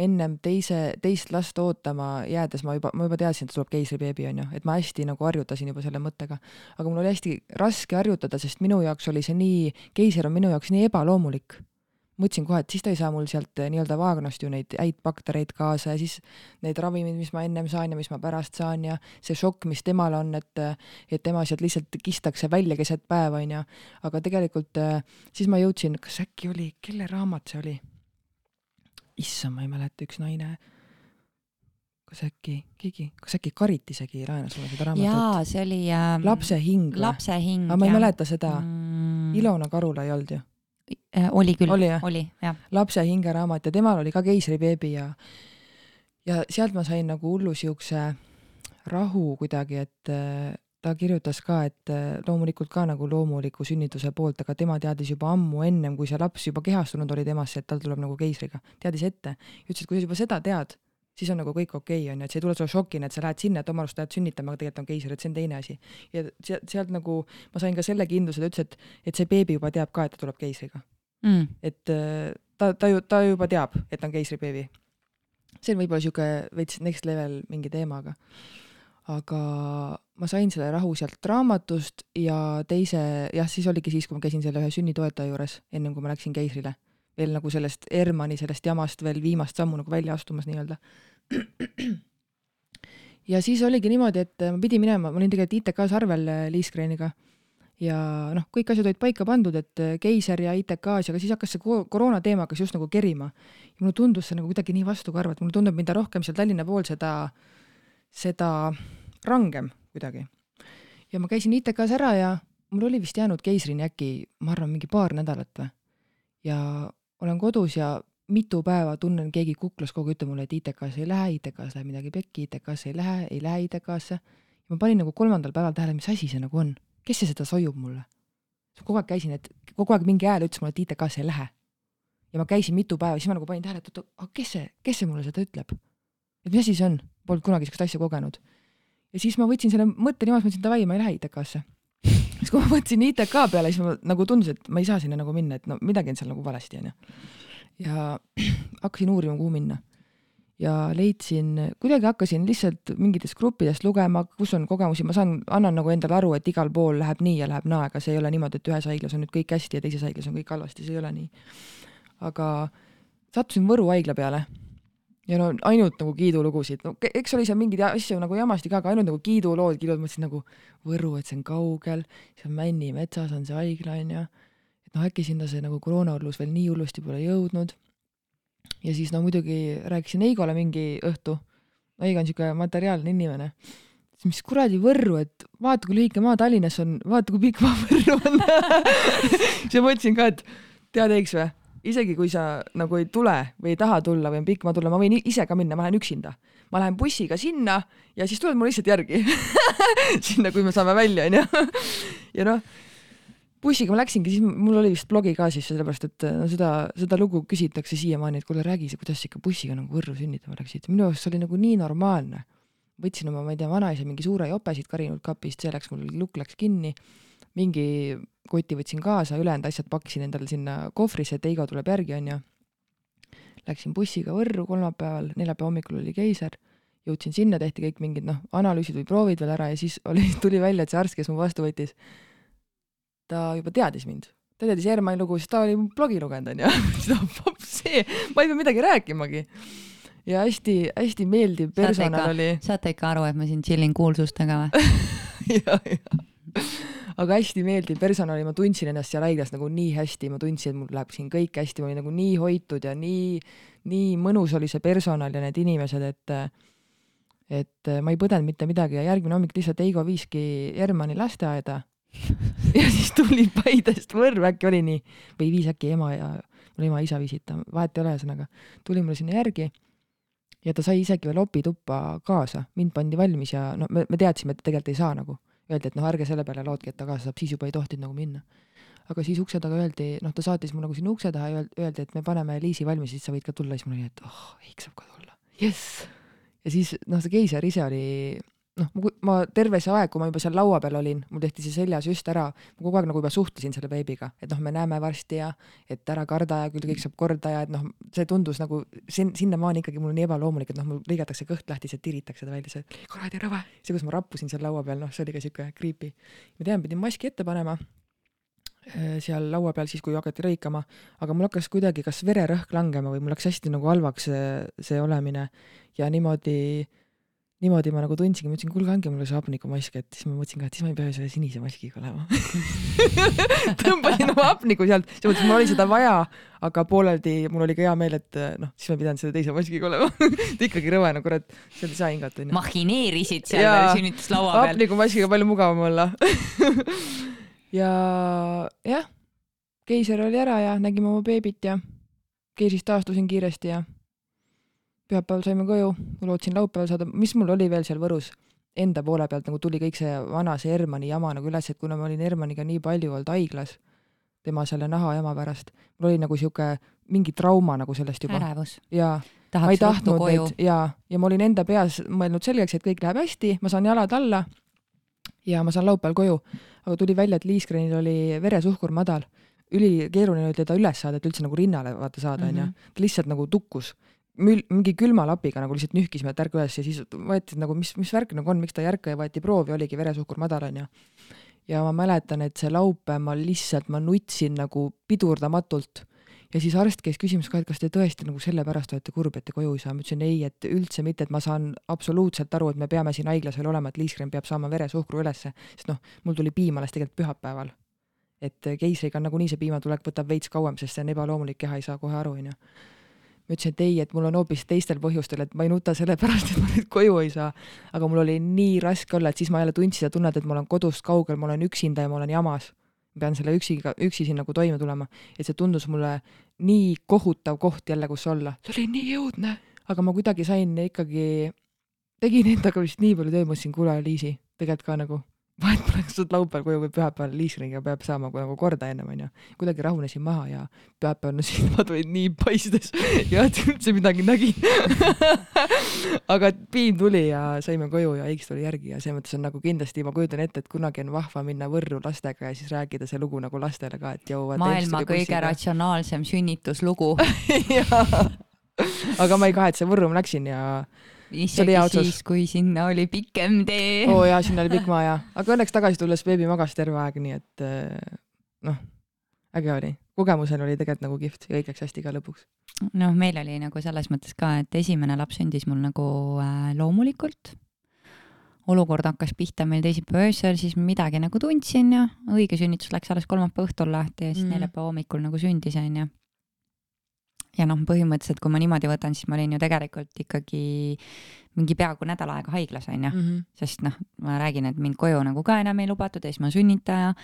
ennem teise, teist last ootama jäädes ma juba, ma juba teadsin, et tuleb keisribeebi, onju, et ma hästi nagu harjutasin juba selle mõttega. aga mul oli hästi raske harjutada, sest minu jaoks oli see nii, keiser on minu jaoks nii ebaloomulik mõtlesin kohe, et siis ta ei saa mul sealt eh, nii-öelda vaagnost ju neid häid baktereid kaasa ja siis need ravimid, mis ma ennem saan ja mis ma pärast saan ja see šokk, mis temal on, et et tema sealt lihtsalt kistakse välja keset päeva, onju. aga tegelikult eh, siis ma jõudsin, kas äkki oli, kelle raamat see oli? issand, ma ei mäleta, üks naine kas äkki keegi, kas äkki Karit isegi laenas mulle seda raamatut? jaa, see oli ähm, Lapse hing või? lapse hing. aga ma ei mäleta seda mm.. Ilona Karula ei olnud ju? Äh, oli küll, oli, oli jah. lapse hingeraamat ja temal oli ka keisribeebi ja ja sealt ma sain nagu hullu siukse rahu kuidagi, et äh, ta kirjutas ka, et äh, loomulikult ka nagu loomuliku sünnituse poolt, aga tema teadis juba ammu ennem, kui see laps juba kehastunud oli temasse, et tal tuleb nagu keisriga, teadis ette. ütles, et kui sa juba seda tead, siis on nagu kõik okei okay,, onju, et see ei tule sulle šokina, et sa lähed sinna, et oma arust lähed sünnitama, aga tegelikult on keiser, et see on teine asi. ja sealt, sealt nagu ma sain ka selle kindluse, ta ütles, et, et see beebi juba teab ka, et ta tuleb keisriga mm.. et äh, ta, ta ju, ta juba teab, et on keisribeebi. see on võib-olla sihuke veits next level mingi teema, aga aga ma sain selle rahu sealt raamatust ja teise, jah, siis oligi siis, kui ma käisin selle ühe sünnitoetaja juures, ennem kui ma läksin keisrile veel nagu sellest Hermanni sellest jamast veel viimast sammu nagu välja astumas nii-öelda. ja siis oligi niimoodi, et ma pidin minema, ma olin tegelikult ITK-s arvel äh, Liisgreniga ja noh, kõik asjad olid paika pandud, et äh, keiser ja ITK-s, aga siis hakkas see koroona teema hakkas just nagu kerima. ja mulle tundus see nagu kuidagi nii vastukarva, et mulle tundub, mida rohkem seal Tallinna pool, seda, seda rangem kuidagi. ja ma käisin ITK-s ära ja mul oli vist jäänud keisrini äkki, ma arvan, mingi paar nädalat või. ja olen kodus ja mitu päeva tunnen, keegi kuklas kogu aeg ütleb mulle, et ITK-sse ei lähe, ITK-s läheb midagi pekki, ITK-sse ei lähe, ei lähe ITK-sse. ma panin nagu kolmandal päeval tähele, mis asi see nagu on, kes see seda soiub mulle. kogu aeg käisin, et kogu aeg mingi hääl ütles mulle, et ITK-sse ei lähe. ja ma käisin mitu päeva, siis ma nagu panin tähele, et oota, aga kes see, kes see mulle seda ütleb? et mis asi see on, polnud kunagi sellist asja kogenud. ja siis ma võtsin selle mõtte niimoodi, mõtlesin davai, ma ei lähe ITK-sse siis kui ma mõtlesin ITK peale, siis ma nagu tundus, et ma ei saa sinna nagu minna, et no midagi on seal nagu valesti, onju. ja [clears throat] hakkasin uurima, kuhu minna. ja leidsin, kuidagi hakkasin lihtsalt mingitest gruppidest lugema, kus on kogemusi, ma saan, annan nagu endale aru, et igal pool läheb nii ja läheb naa, aga see ei ole niimoodi, et ühes haiglas on nüüd kõik hästi ja teises haiglas on kõik halvasti, see ei ole nii. aga sattusin Võru haigla peale ja no ainult nagu kiidulugusid, no eks oli seal mingeid asju nagu jamasti ka, aga ainult nagu kiidulood, kiidud, mõtlesin nagu Võru, et see on kaugel, seal Männi metsas on see haigla onju, et noh, äkki sinna see nagu koroonahullus veel nii hullusti pole jõudnud. Ja siis no muidugi rääkisin Eigole mingi õhtu, Eigo on niisugune materiaalne inimene, siis mis kuradi Võrru, et vaata, kui lühike maa Tallinnas on, vaata, kui pikk maa Võrru on. [laughs] Siis ma mõtlesin ka, et tead, Eiks või, isegi kui sa nagu ei tule või ei taha tulla või on pikk maa tulla, ma võin ise ka minna, ma lähen üksinda. ma lähen bussiga sinna ja siis tuled mulle lihtsalt järgi [laughs] sinna, kui me saame välja, onju. ja noh bussiga ma läksingi, siis mul oli vist blogi ka siis sellepärast, et no seda, seda lugu küsitakse siiamaani, et kuule, räägi, kuidas sa ikka bussiga nagu Võrru sünnitama läksid. minu arust see oli nagu nii normaalne. võtsin oma, ma ei tea, vanaisa mingi suure jope siit karinult kapist, see läks mul, lukk läks kinni, mingi koti võtsin kaasa, ülejäänud asjad pakkisin endale sinna kohvrisse, et Eigo tuleb järgi, onju. Läksin bussiga Võrru kolmapäeval, neljapäeva hommikul oli keiser, jõudsin sinna, tehti kõik mingid noh, analüüsid või proovid veel ära ja siis [laughs] oli, tuli välja, et see arst, kes mu vastu võttis ta juba teadis mind, ta teadis Hermanni lugu, siis ta oli blogi lugenud onju [laughs] see, ma ei pea midagi rääkimagi. ja hästi-hästi meeldiv personal saate oli. saate ikka aru, et ma siin chillin kuulsustega või [laughs] ja, ja. Aga hästi meeldiv personal oli, ma tundsin ennast seal haiglas nagu nii hästi, ma tundsin, et mul läheb siin kõik hästi, ma olin nagu nii hoitud ja nii, nii mõnus oli see personal ja need inimesed, et et ma ei põdenud mitte midagi. Ja järgmine hommik lihtsalt Eigo viiski Hermanni lasteaeda. [laughs] Ja siis tuli Paidest Võrru, äkki oli nii, või viis äkki ema ja, mul ema-isa viisid ta, vahet ei ole, ühesõnaga, tuli mulle sinna järgi ja ta sai isegi veel opituppa kaasa, mind pandi valmis ja no me, me teadsime, et tegelikult ei saa nagu. Öeldi, et noh, ärge selle peale lootke, et ta kaasa saab, siis juba ei tohtinud nagu minna. aga siis ukse taga öeldi, noh, ta saatis mu nagu sinna ukse taha ja öeldi, et me paneme Liisi valmis, siis sa võid ka tulla, siis mul oli, et oh, Eik saab ka tulla. jess! ja siis noh, see keiser ise oli noh, ma terve see aeg, kui ma juba seal laua peal olin, mul tehti see seljasüst ära, ma kogu aeg nagu juba suhtlesin selle beebiga, et noh, me näeme varsti ja et ära karda ja küll kõik saab korda ja et noh, see tundus nagu sin-, sinnamaani ikkagi mul nii ebaloomulik, et noh, mul lõigatakse kõht lahti, see tiritakse ta välja, see kuradi rõve, see, kus ma rappusin seal laua peal, noh, see oli ka siuke creepy. ma tean, pidin maski ette panema äh, seal laua peal siis, kui hakati lõikama, aga mul hakkas kuidagi kas vererõhk langema või mul läks hästi nagu halvaks see, see olemine ja niimoodi äh, niimoodi ma nagu tundsingi, ma ütlesin, kuulge, andke mulle see hapnikumask, et siis ma mõtlesin ka, et siis ma ei pea selle sinise maskiga olema. [laughs] Tõmbasin oma hapniku sealt, siis mõtlesin, mul oli seda vaja, aga pooleldi mul oli ka hea meel, et noh, siis ma ei pidanud selle teise maskiga olema. [laughs] Ikkagi rõve, no kurat, seal ei saa hingata onju. mahineerisid seal veel sünnituslaua peal. hapnikumaskiga palju mugavam olla. [laughs] Ja jah, keiser oli ära ja nägime oma beebit ja keisrist taastusin kiiresti ja pühapäeval saime koju, ma lootsin laupäeval saada, mis mul oli veel seal Võrus, enda poole pealt nagu tuli kõik see vana see Hermanni jama nagu üles, et kuna ma olin Hermanniga nii palju olnud haiglas, tema selle nahajama pärast, mul oli nagu sihuke mingi trauma nagu sellest juba. ärevus. jaa. ma ei tahtnud neid jaa, ja ma olin enda peas mõelnud selgeks, et kõik läheb hästi, ma saan jalad alla ja ma saan laupäeval koju. aga tuli välja, et Liisgrenil oli veresuhkur madal ülikeeruline oli teda üles saada, et üldse nagu rinnale vaata saada, onju. Mhm. ta lihtsalt nagu tukkus mül-, mingi külmalapiga nagu lihtsalt nühkisime, et ärka üles ja siis võeti nagu, mis, mis värk nagu on, miks ta ei ärka ja võeti proovi, oligi veresuhkur madal, onju. ja ma mäletan, et see laupäev ma lihtsalt, ma nutsin nagu pidurdamatult ja siis arst käis küsimas ka, et kas te tõesti nagu sellepärast olete kurb, et te koju ei saa, ma ütlesin ei, et üldse mitte, et ma saan absoluutselt aru, et me peame siin haiglas veel olema, et Liisgren peab saama veresuhkru ülesse, sest noh, mul tuli piim alles tegelikult pühapäeval. et keisriga nagunii see piimatulek võtab veits kauem, sest see on ebaloomulik, keha ei saa kohe aru, onju ma ütlesin, et ei, et mul on hoopis teistel põhjustel, et ma ei nuta sellepärast, [laughs] et ma nüüd koju ei saa. aga mul oli nii raske olla, et siis ma jälle tundsin seda tunnet, et ma olen kodust kaugel, ma olen üksinda ja ma olen jamas. ma pean selle üksiga, üksi siin nagu toime tulema. et see tundus mulle nii kohutav koht jälle, kus olla. see oli nii õudne. aga ma kuidagi sain ikkagi, tegin endaga vist nii palju tööd, mõtlesin, kuule, Liisi, tegelikult ka nagu vahet pole, kas tuled laupäeval koju või pühapäeval, liisringiga peab saama nagu korda ennem onju. kuidagi rahunesin maha ja pühapäeval no silmad olid nii paistes [laughs] ja üldse midagi nägin [laughs] aga piim tuli ja saime koju ja X tuli järgi ja selles mõttes on nagu kindlasti, ma kujutan ette, et kunagi on vahva minna Võrru lastega ja siis rääkida see lugu nagu lastele ka, et jõuavad. maailma kõige ratsionaalsem sünnituslugu [laughs] aga ma ei kahetse, Võrru ma läksin ja isegi siis, kui sinna oli pikem tee. oo oh, jaa, sinna oli pikk maa jaa, aga õnneks tagasi tulles beebi magas terve aeg, nii et eh, noh, äge oli. kogemusel oli tegelikult nagu kihvt ja kõik läks hästi ka lõpuks. noh, meil oli nagu selles mõttes ka, et esimene laps sündis mul nagu äh, loomulikult. olukord hakkas pihta meil teisipäeva öösel, siis midagi nagu tundsin ja õige sünnitus läks alles kolmapäeva õhtul lahti ja siis mm. neljapäeva hommikul nagu sündis onju ja noh, põhimõtteliselt kui ma niimoodi võtan, siis ma olin ju tegelikult ikkagi mingi peaaegu nädal aega haiglas onju mm, -hmm. sest noh, ma räägin, et mind koju nagu ka enam ei lubatud ja siis ma sünnitaja.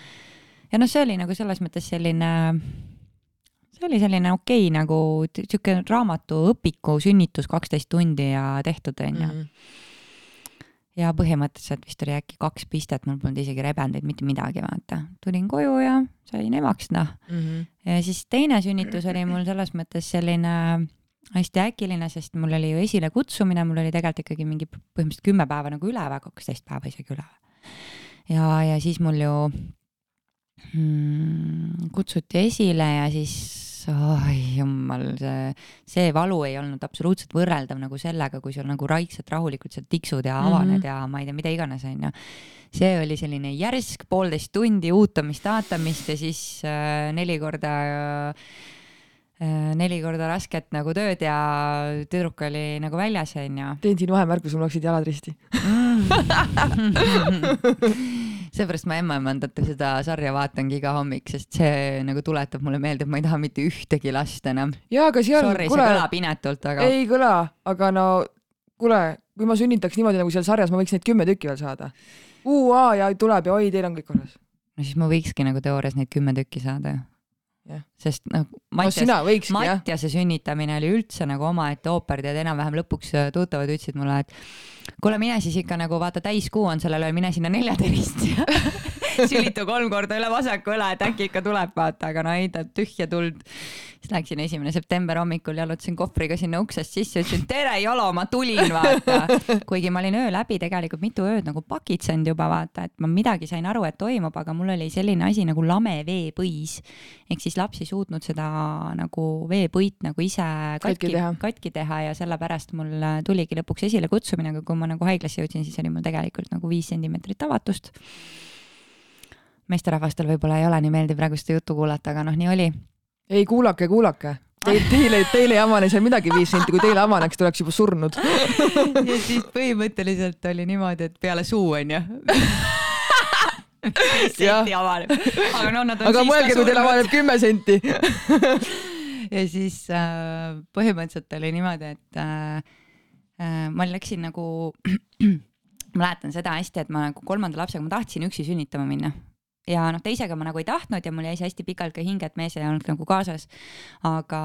ja noh, see oli nagu selles mõttes selline, see oli selline okei okay, nagu sihuke raamatuõpiku sünnitus kaksteist tundi ja tehtud onju mm -hmm ja põhimõtteliselt vist oli äkki kaks pistet, mul polnud isegi rebendeid, mitte midagi, vaata. tulin koju ja sain emaks, noh mm. -hmm. ja siis teine sünnitus oli mul selles mõttes selline hästi äkiline, sest mul oli ju esilekutsumine, mul oli tegelikult ikkagi mingi põhimõtteliselt kümme päeva nagu üle või kaksteist päeva isegi üle. ja, ja siis mul ju mm, kutsuti esile ja siis oi jumal, see, see valu ei olnud absoluutselt võrreldav nagu sellega, kui sul nagu raigselt rahulikult seal tiksud ja avaned mm -hmm. ja ma ei tea, mida iganes, onju. see oli selline järsk poolteist tundi uutamist, aatamist ja siis äh, neli korda äh, neli korda rasket nagu tööd ja tüdruk oli nagu väljas, onju. teen siin vahemärkuse, mul läksid jalad risti mm. [laughs] seepärast ma ämmaemandate seda sarja vaatangi iga hommik, sest see nagu tuletab mulle meelde, et ma ei taha mitte ühtegi last enam. jaa, aga seal. Sorry, see kõlab inetult, aga. ei kõla, aga no kuule, kui ma sünnitaks niimoodi nagu seal sarjas, ma võiks neid kümme tükki veel saada. UA ja tuleb ja oi, teil on kõik korras. no siis ma võikski nagu teoorias neid kümme tükki saada ju. Sest noh, Mattias, Mattiase sünnitamine oli üldse nagu omaette ooper, tead enam-vähem lõpuks äh, tuttavad ütlesid mulle, et kuule, mine siis ikka nagu vaata, täiskuu on sellel ööl, mine sinna neljaterist [laughs] [laughs] sülitu kolm korda üle vasaku õla, et äkki ikka tuleb, vaata, aga no ei, ta tühja tuld. siis läksin esimene september hommikul, jalutasin kohvriga sinna uksest sisse, ütlesin tere, Jolo, ma tulin, vaata. kuigi ma olin öö läbi tegelikult mitu ööd nagu pakitsenud juba, vaata, et ma midagi sain aru, et toimub, aga mul oli selline asi nagu lame veepõis. ehk siis laps ei suutnud seda nagu veepõit nagu ise katki, katki teha, katki teha ja sellepärast mul tuligi lõpuks esilekutsumine, aga kui ma nagu haiglasse jõudsin, siis oli mul tegelikult nagu viis sentimeetrit avatust meesterahvastel võib-olla ei ole nii meeldiv praegu seda juttu kuulata, aga noh, nii oli. ei, kuulake, kuulake. Teil, teile, teile ei avane seal midagi viis senti, kui teile avaneks, te oleks juba surnud. [laughs] Ja siis põhimõtteliselt oli niimoodi, et peale suu onju. Senti avaneb. aga no nad on aga mõelge, kui teil avaneb kümme senti. [laughs] Ja siis äh, põhimõtteliselt oli niimoodi, et äh, äh, ma läksin nagu [clears throat] ma mäletan seda hästi, et ma nagu kolmanda lapsega, ma tahtsin üksi sünnitama minna ja noh, teisega ma nagu ei tahtnud ja mul jäi see hästi pikalt ka hinge, et mees ei olnud nagu kaasas. aga,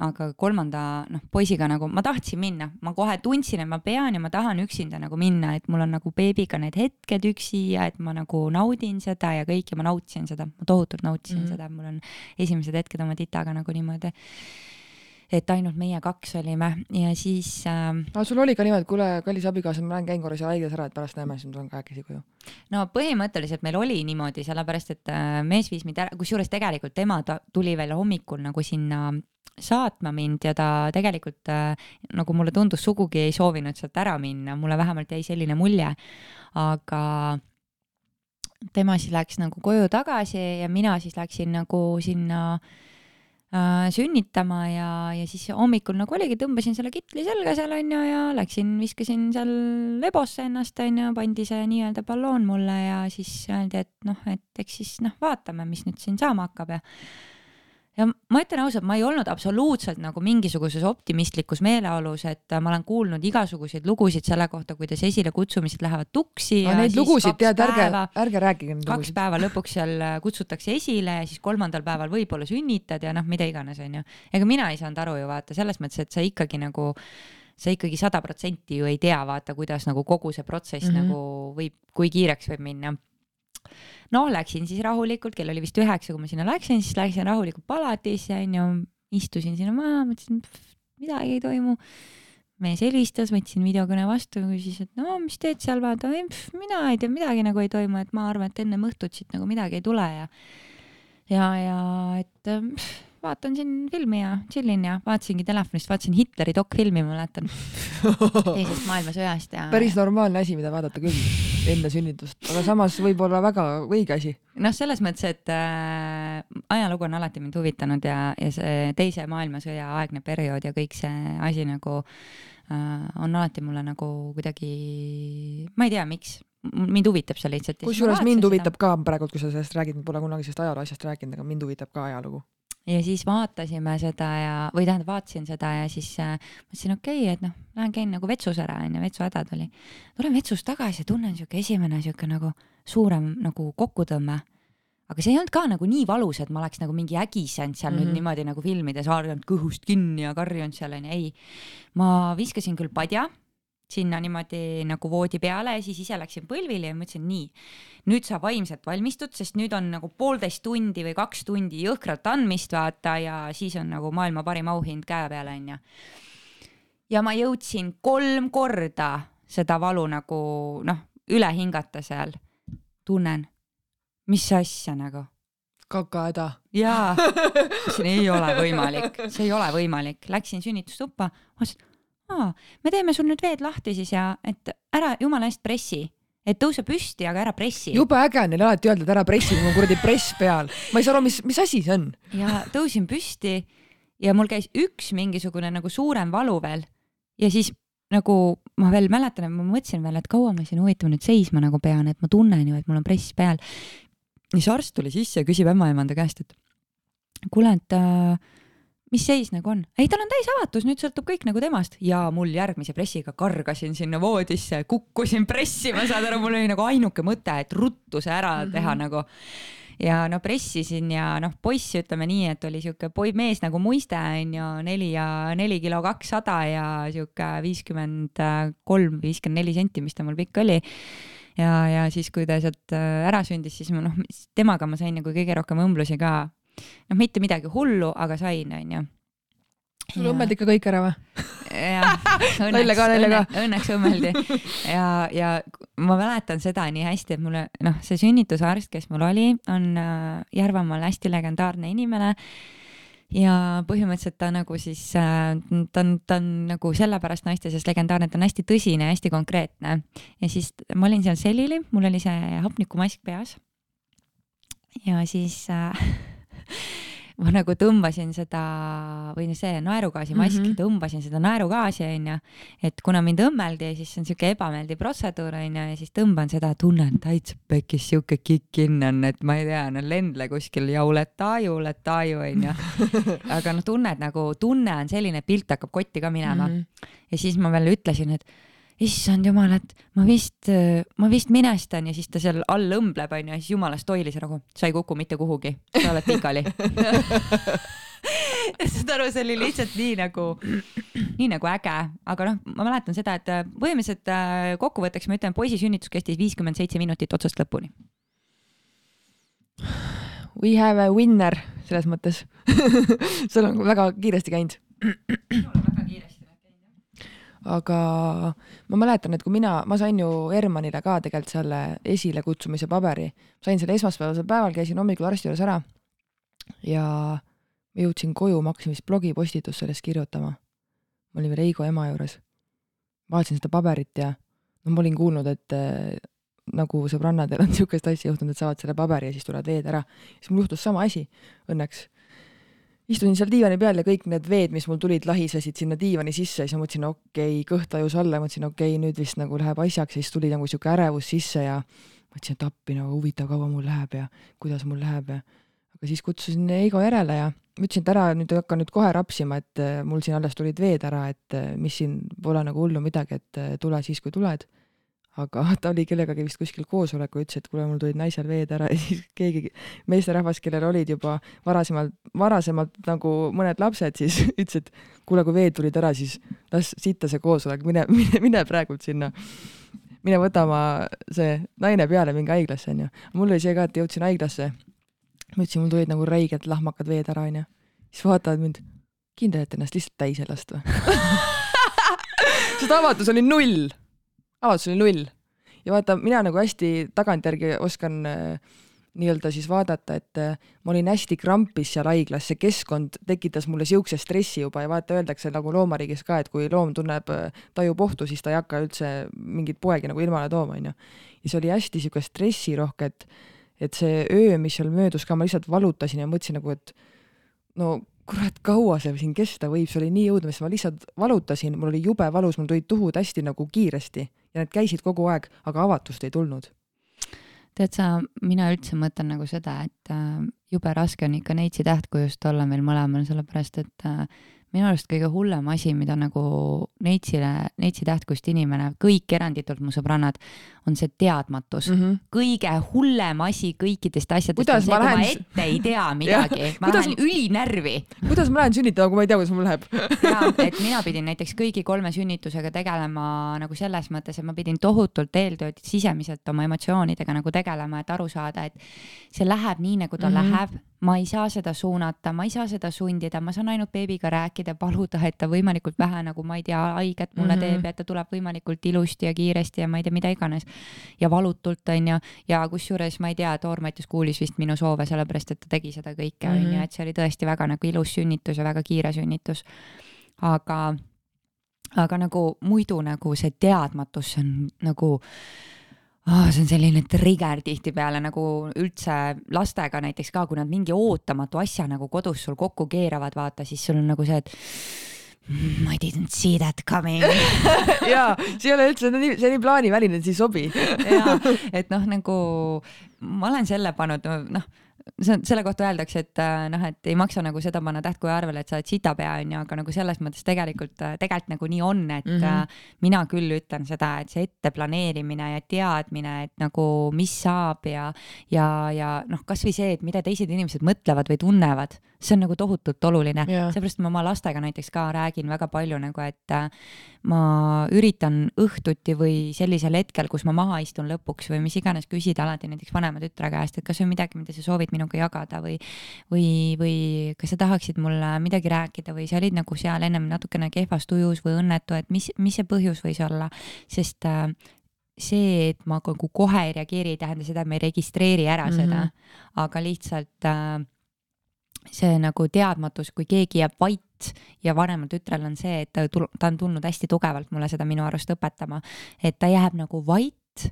aga kolmanda noh, poisiga nagu ma tahtsin minna, ma kohe tundsin, et ma pean ja ma tahan üksinda nagu minna, et mul on nagu beebiga need hetked üksi ja et ma nagu naudin seda ja kõik ja ma nautisin seda, ma tohutult nautisin mm -hmm. seda, mul on esimesed hetked oma titaga nagu niimoodi et ainult meie kaks olime ja siis äh,. aga sul oli ka niimoodi, et kuule, kallis abikaasa, ma lähen käin korra seal haiglas ära, et pärast näeme, siis ma tulen kahekesi koju. no põhimõtteliselt meil oli niimoodi, sellepärast et äh, mees viis mind ära, kusjuures tegelikult tema tuli veel hommikul nagu sinna saatma mind ja ta tegelikult äh, nagu mulle tundus, sugugi ei soovinud sealt ära minna, mulle vähemalt jäi selline mulje. aga tema siis läks nagu koju tagasi ja mina siis läksin nagu sinna äh, äh, sünnitama ja, ja siis hommikul nagu oligi, tõmbasin selle kitli selga seal onju ja läksin, viskasin seal lebosse ennast onju, pandi see nii-öelda balloon mulle ja siis öeldi, et noh, et eks siis noh, vaatame, mis nüüd siin saama hakkab ja ja ma ütlen ausalt, ma ei olnud absoluutselt nagu mingisuguses optimistlikus meeleolus, et ma olen kuulnud igasuguseid lugusid selle kohta, kuidas esilekutsumised lähevad tuksi. Neid lugusid tead, ärge, ärge rääkige kaks päeva lõpuks seal äh, kutsutakse esile ja siis kolmandal päeval võib-olla sünnitad ja noh, mida iganes, onju. ega mina ei saanud aru ju vaata selles mõttes, et sa ikkagi nagu sa ikkagi sada protsenti ju ei tea, vaata, kuidas nagu kogu see protsess mm -hmm. nagu võib, kui kiireks võib minna noh, läksin siis rahulikult, kell oli vist üheksa, kui ma sinna läksin, siis läksin rahulikult palatisse onju, istusin sinna maha, mõtlesin, midagi ei toimu. Mees helistas, võtsin videokõne vastu, küsis, et no mis teed seal, vaata, mina ei tea, midagi nagu ei toimu, et ma arvan, et ennem õhtut siit nagu midagi ei tule ja ja, ja et pff, vaatan siin filmi ja chillin ja vaatasingi telefonist, vaatasin Hitleri dokfilmi, ma mäletan [laughs] teisest maailmasõjast ja. päris normaalne asi, mida vaadata küll enne sünnitust, aga samas võib-olla väga õige asi. noh, selles mõttes, et äh, ajalugu on alati mind huvitanud ja, ja see teise maailmasõja aegne periood ja kõik see asi nagu äh, on alati mulle nagu kuidagi, ma ei tea, miks, mind huvitab see lihtsalt. kusjuures mind huvitab seda. ka praegu, kui sa sellest räägid, ma pole kunagi sellest ajaloo asjast rääkinud, aga mind huvitab ka ajalugu ja siis vaatasime seda ja, või tähendab, vaatasin seda ja siis äh, mõtlesin, okei okay,, et noh, lähen käin nagu vetsus ära, onju, vetsuhäda tuli. tulen vetsust tagasi ja tunnen siuke esimene siuke nagu suurem nagu kokkutõmme. aga see ei olnud ka nagu nii valus, et ma oleks nagu mingi ägisenud seal mm -hmm. nüüd mhm. niimoodi nagu filmides, haaranud kõhust kinni ja karjunud seal onju, ei. ma viskasin küll padja sinna niimoodi nagu voodi peale ja siis ise läksin põlvili ja mõtlesin nii, nüüd sa vaimselt valmistud, sest nüüd on nagu poolteist tundi või kaks tundi jõhkrat andmist vaata ja siis on nagu maailma parim auhind käe peal onju. ja ma jõudsin kolm korda seda valu nagu noh, üle hingata seal. tunnen, mis asja nagu kakahäda. jaa, [laughs] see ei ole võimalik, see ei ole võimalik, läksin sünnitustuppa, vaatasin aa, me teeme sul nüüd veed lahti siis ja et ära jumala eest pressi, et tõuse püsti, aga ära pressi. jube äge on neile alati öelda, et ära pressi, mul on kuradi press peal. ma ei saa aru, mis, mis asi see on? ja tõusin püsti ja mul käis üks mingisugune nagu suurem valu veel ja siis nagu ma veel mäletan, et ma mõtlesin veel, et kaua ma siin huvitav nüüd seisma nagu pean, et ma tunnen ju, et mul on press peal. siis arst tuli sisse ja küsib ämmaemanda käest, et kuule, et äh, mis seis nagu on? ei, tal on täisavatus, nüüd sõltub kõik nagu temast ja mul järgmise pressiga kargasin sinna voodisse, kukkusin pressima, saad aru, mul oli nagu ainuke mõte, et ruttu see ära mm -hmm. teha nagu. ja no pressisin ja noh, poiss, ütleme nii, et oli sihuke poi-, mees nagu muiste on ju, neli ja neli kilo kakssada ja sihuke viiskümmend kolm, viiskümmend neli senti, mis ta mul pikk oli ja, ja siis, kui ta sealt äh, ära sündis, siis ma noh, temaga ma sain nagu kõige rohkem õmblusi ka noh, mitte midagi hullu, aga sain, onju. sul õmmeldi ikka kõik ära või? jah, õnneks, [laughs] õnneks, õnneks õmmeldi ja, ja ma mäletan seda nii hästi, et mulle noh, see sünnitusarst, kes mul oli, on äh, Järvamaal hästi legendaarne inimene ja põhimõtteliselt ta nagu siis äh,, ta on, ta on nagu sellepärast naiste seas legendaarne, ta on hästi tõsine, hästi konkreetne. ja siis ma olin seal selili, mul oli see hapnikumask peas. ja siis äh, [laughs] [laughs] ma nagu tõmbasin seda või see naerugaasimask mm, -hmm. tõmbasin seda naerugaasi onju, et kuna mind õmmeldi, siis see on siuke ebameeldiv protseduur onju ja siis tõmban seda, tunnen täitsa pekis siuke kick-in on, et ma ei tea, no lendle kuskil jauletaaju, letaju onju. [laughs] aga noh, tunned nagu, tunne on selline, pilt hakkab kotti ka minema mm. -hmm. ja siis ma veel ütlesin, et issand jumal, et ma vist, ma vist minestan ja siis ta seal all õmbleb onju ja siis jumalast hoilis nagu, sa ei kuku mitte kuhugi, sa oled pikali. [laughs] Saad aru, see oli lihtsalt nii nagu, nii nagu äge, aga noh, ma mäletan seda, et põhimõtteliselt äh, kokkuvõtteks ma ütlen, poisi sünnitus kestis viiskümmend seitse minutit otsast lõpuni. We have a winner selles mõttes. [laughs] Sul on väga kiiresti käinud [laughs] aga ma mäletan, et kui mina, ma sain ju Hermanile ka tegelikult selle esilekutsumise paberi, sain selle esmaspäevasel päeval, käisin hommikul arsti juures ära ja jõudsin koju, ma hakkasin vist blogipostitust sellest kirjutama. ma olin veel Heigo ema juures. vaatasin seda paberit ja noh, ma olin kuulnud, et äh, nagu sõbrannadel on [laughs] niisugust asja juhtunud, et saavad selle paberi ja siis tulevad veed ära. siis mul juhtus sama asi õnneks istusin seal diivani peal ja kõik need veed, mis mul tulid, lahisesid sinna diivani sisse ja siis ma mõtlesin, okei okay,, kõht tajus alla, mõtlesin, okei okay,, nüüd vist nagu läheb asjaks ja siis tuli nagu sihuke ärevus sisse ja mõtlesin, et appi nagu huvitav, kaua mul läheb ja kuidas mul läheb ja aga siis kutsusin Eigo järele ja ütlesin, et ära nüüd hakka nüüd kohe rapsima, et äh, mul siin alles tulid veed ära, et äh, mis siin pole nagu hullu midagi, et äh, tule siis, kui tuled aga [laughs] ta oli kellegagi vist kuskil koosolekul, ütles, et kuule, mul tulid naisel veed ära [laughs] ja siis keegi meesterahvas, kellel olid juba varasemalt, varasemalt nagu mõned lapsed, siis [laughs] ütles, et kuule, kui veed tulid ära, siis las sitta see koosolek, mine, mine, mine praegult sinna mine võta oma see naine peale, minge haiglasse, onju. mul oli see ka, et jõudsin haiglasse. ma ütlesin, mul tulid nagu räiged lahmakad veed ära, onju. siis vaatavad mind, kindel, et ennast lihtsalt täis ei lasta või sest avatus oli null. Avatus oli null. ja vaata, mina nagu hästi tagantjärgi oskan äh, nii-öelda siis vaadata, et äh, ma olin hästi krampis seal haiglas, see keskkond tekitas mulle siukse stressi juba ja vaata, öeldakse nagu loomariigis ka, et kui loom tunneb, äh, tajub ohtu, siis ta ei hakka üldse mingit poegi nagu ilmale tooma, onju. ja see oli hästi siuke stressirohke, et, et see öö, mis seal möödus ka, ma lihtsalt valutasin ja mõtlesin nagu, et no kurat, kaua see siin kesta võib, see oli nii õudne, sest ma lihtsalt valutasin, mul oli jube valus, mul tulid tuhud hästi nagu kiiresti ja need käisid kogu aeg, aga avatust ei tulnud. Tead sa, mina üldse mõtlen nagu seda, et äh, jube raske on ikka neitsi tähtkujust olla meil mõlemal, sellepärast et äh, minu arust kõige hullem asi, mida nagu neitsile, neitsi tähtkust inimene, kõik eranditult mu sõbrannad, on see teadmatus mm. -hmm. kõige hullem asi kõikidest asjadest kuidas on see, kui lähen... ma ette ei tea [laughs] midagi ma kuidas... lähen ülinärvi. kuidas ma lähen sünnitama, kui ma ei tea, kuidas mul läheb jaa, [laughs] et mina pidin näiteks kõigi kolme sünnitusega tegelema nagu selles mõttes, et ma pidin tohutult eeltööd sisemiselt oma emotsioonidega nagu tegelema, et aru saada, et see läheb nii, nagu ta mm -hmm. läheb ma ei saa seda suunata, ma ei saa seda sundida, ma saan ainult beebiga rääkida, paluda, et ta võimalikult vähe nagu ma ei tea, haiget mulle mm -hmm. teeb ja et ta tuleb võimalikult ilusti ja kiiresti ja ma ei tea, mida iganes. Ja valutult onju, ja kusjuures ma ei tea, Toor Mattias kuulis vist minu soove, sellepärast et ta tegi seda kõike onju -hmm., et see oli tõesti väga nagu ilus sünnitus ja väga kiire sünnitus. aga, aga nagu muidu nagu see teadmatus, see on nagu oh,. see on selline trigger tihtipeale nagu üldse lastega näiteks ka, kui nad mingi ootamatu asja nagu kodus sul kokku keeravad, vaata, siis sul on nagu see, et I didn't see that coming [laughs] jaa, see ei ole üldse, on nii, see on nii plaaniväline, et see ei sobi jaa, et noh, nagu ma olen selle pannud, noh see, selle kohta öeldakse, et äh, noh, et ei maksa nagu seda panna tähtkuju arvele, et sa oled sitapea, onju, aga nagu selles mõttes tegelikult, äh, tegelikult nagu nii on, et mm -hmm. mina küll ütlen seda, et see ette planeerimine ja teadmine, et nagu mis saab ja, ja, ja noh, kasvõi see, et mida teised inimesed mõtlevad või tunnevad, see on nagu tohutult oluline yeah., seepärast ma oma lastega näiteks ka räägin väga palju nagu, et ma üritan õhtuti või sellisel hetkel, kus ma maha istun lõpuks või mis iganes, küsida alati näiteks vanema tütre käest, et kas on midagi, mida sa soovid minuga jagada või, või, või kas sa tahaksid mulle midagi rääkida või sa olid nagu seal ennem natukene kehvas tujus või õnnetu, et mis, mis see põhjus võis olla, sest äh, see, et ma nagu kohe ei reageeri, ei tähenda seda, et ma ei registreeri ära mm -hmm. seda, aga lihtsalt äh, see nagu teadmatus, kui keegi jääb vait ja vanemal tütrel on see, et ta, ta on tulnud hästi tugevalt mulle seda minu arust õpetama, et ta jääb nagu vait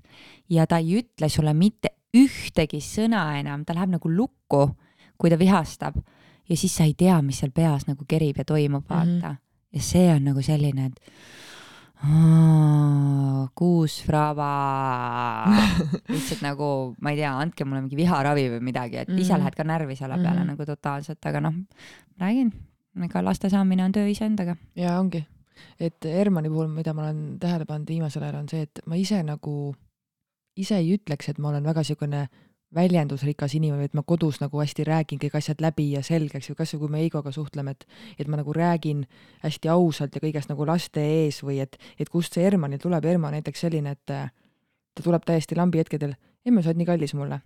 ja ta ei ütle sulle mitte ühtegi sõna enam, ta läheb nagu lukku, kui ta vihastab ja siis sa ei tea, mis seal peas nagu kerib ja toimub, vaata mm. -hmm. ja see on nagu selline, et kuus fraba [laughs] lihtsalt nagu ma ei tea, andke mulle mingi viharavi või midagi, et mm -hmm. ise mhm. lähed ka närvi selle peale mm -hmm. nagu totaalselt, aga noh, räägin, ega laste saamine on töö iseendaga. ja ongi, et Hermanni puhul, mida ma olen tähele pannud viimasel ajal, on see, et ma ise nagu ise ei ütleks, et ma olen väga niisugune väljendusrikas inimene, et ma kodus nagu hästi räägin kõik asjad läbi ja selgeks või kasvõi kui me Eigoga suhtleme, et et ma nagu räägin hästi ausalt ja kõigest nagu laste ees või et, et kust see Hermanil tuleb, Herman näiteks selline, et ta tuleb täiesti lambi hetkedel, emme, sa oled nii kallis mulle.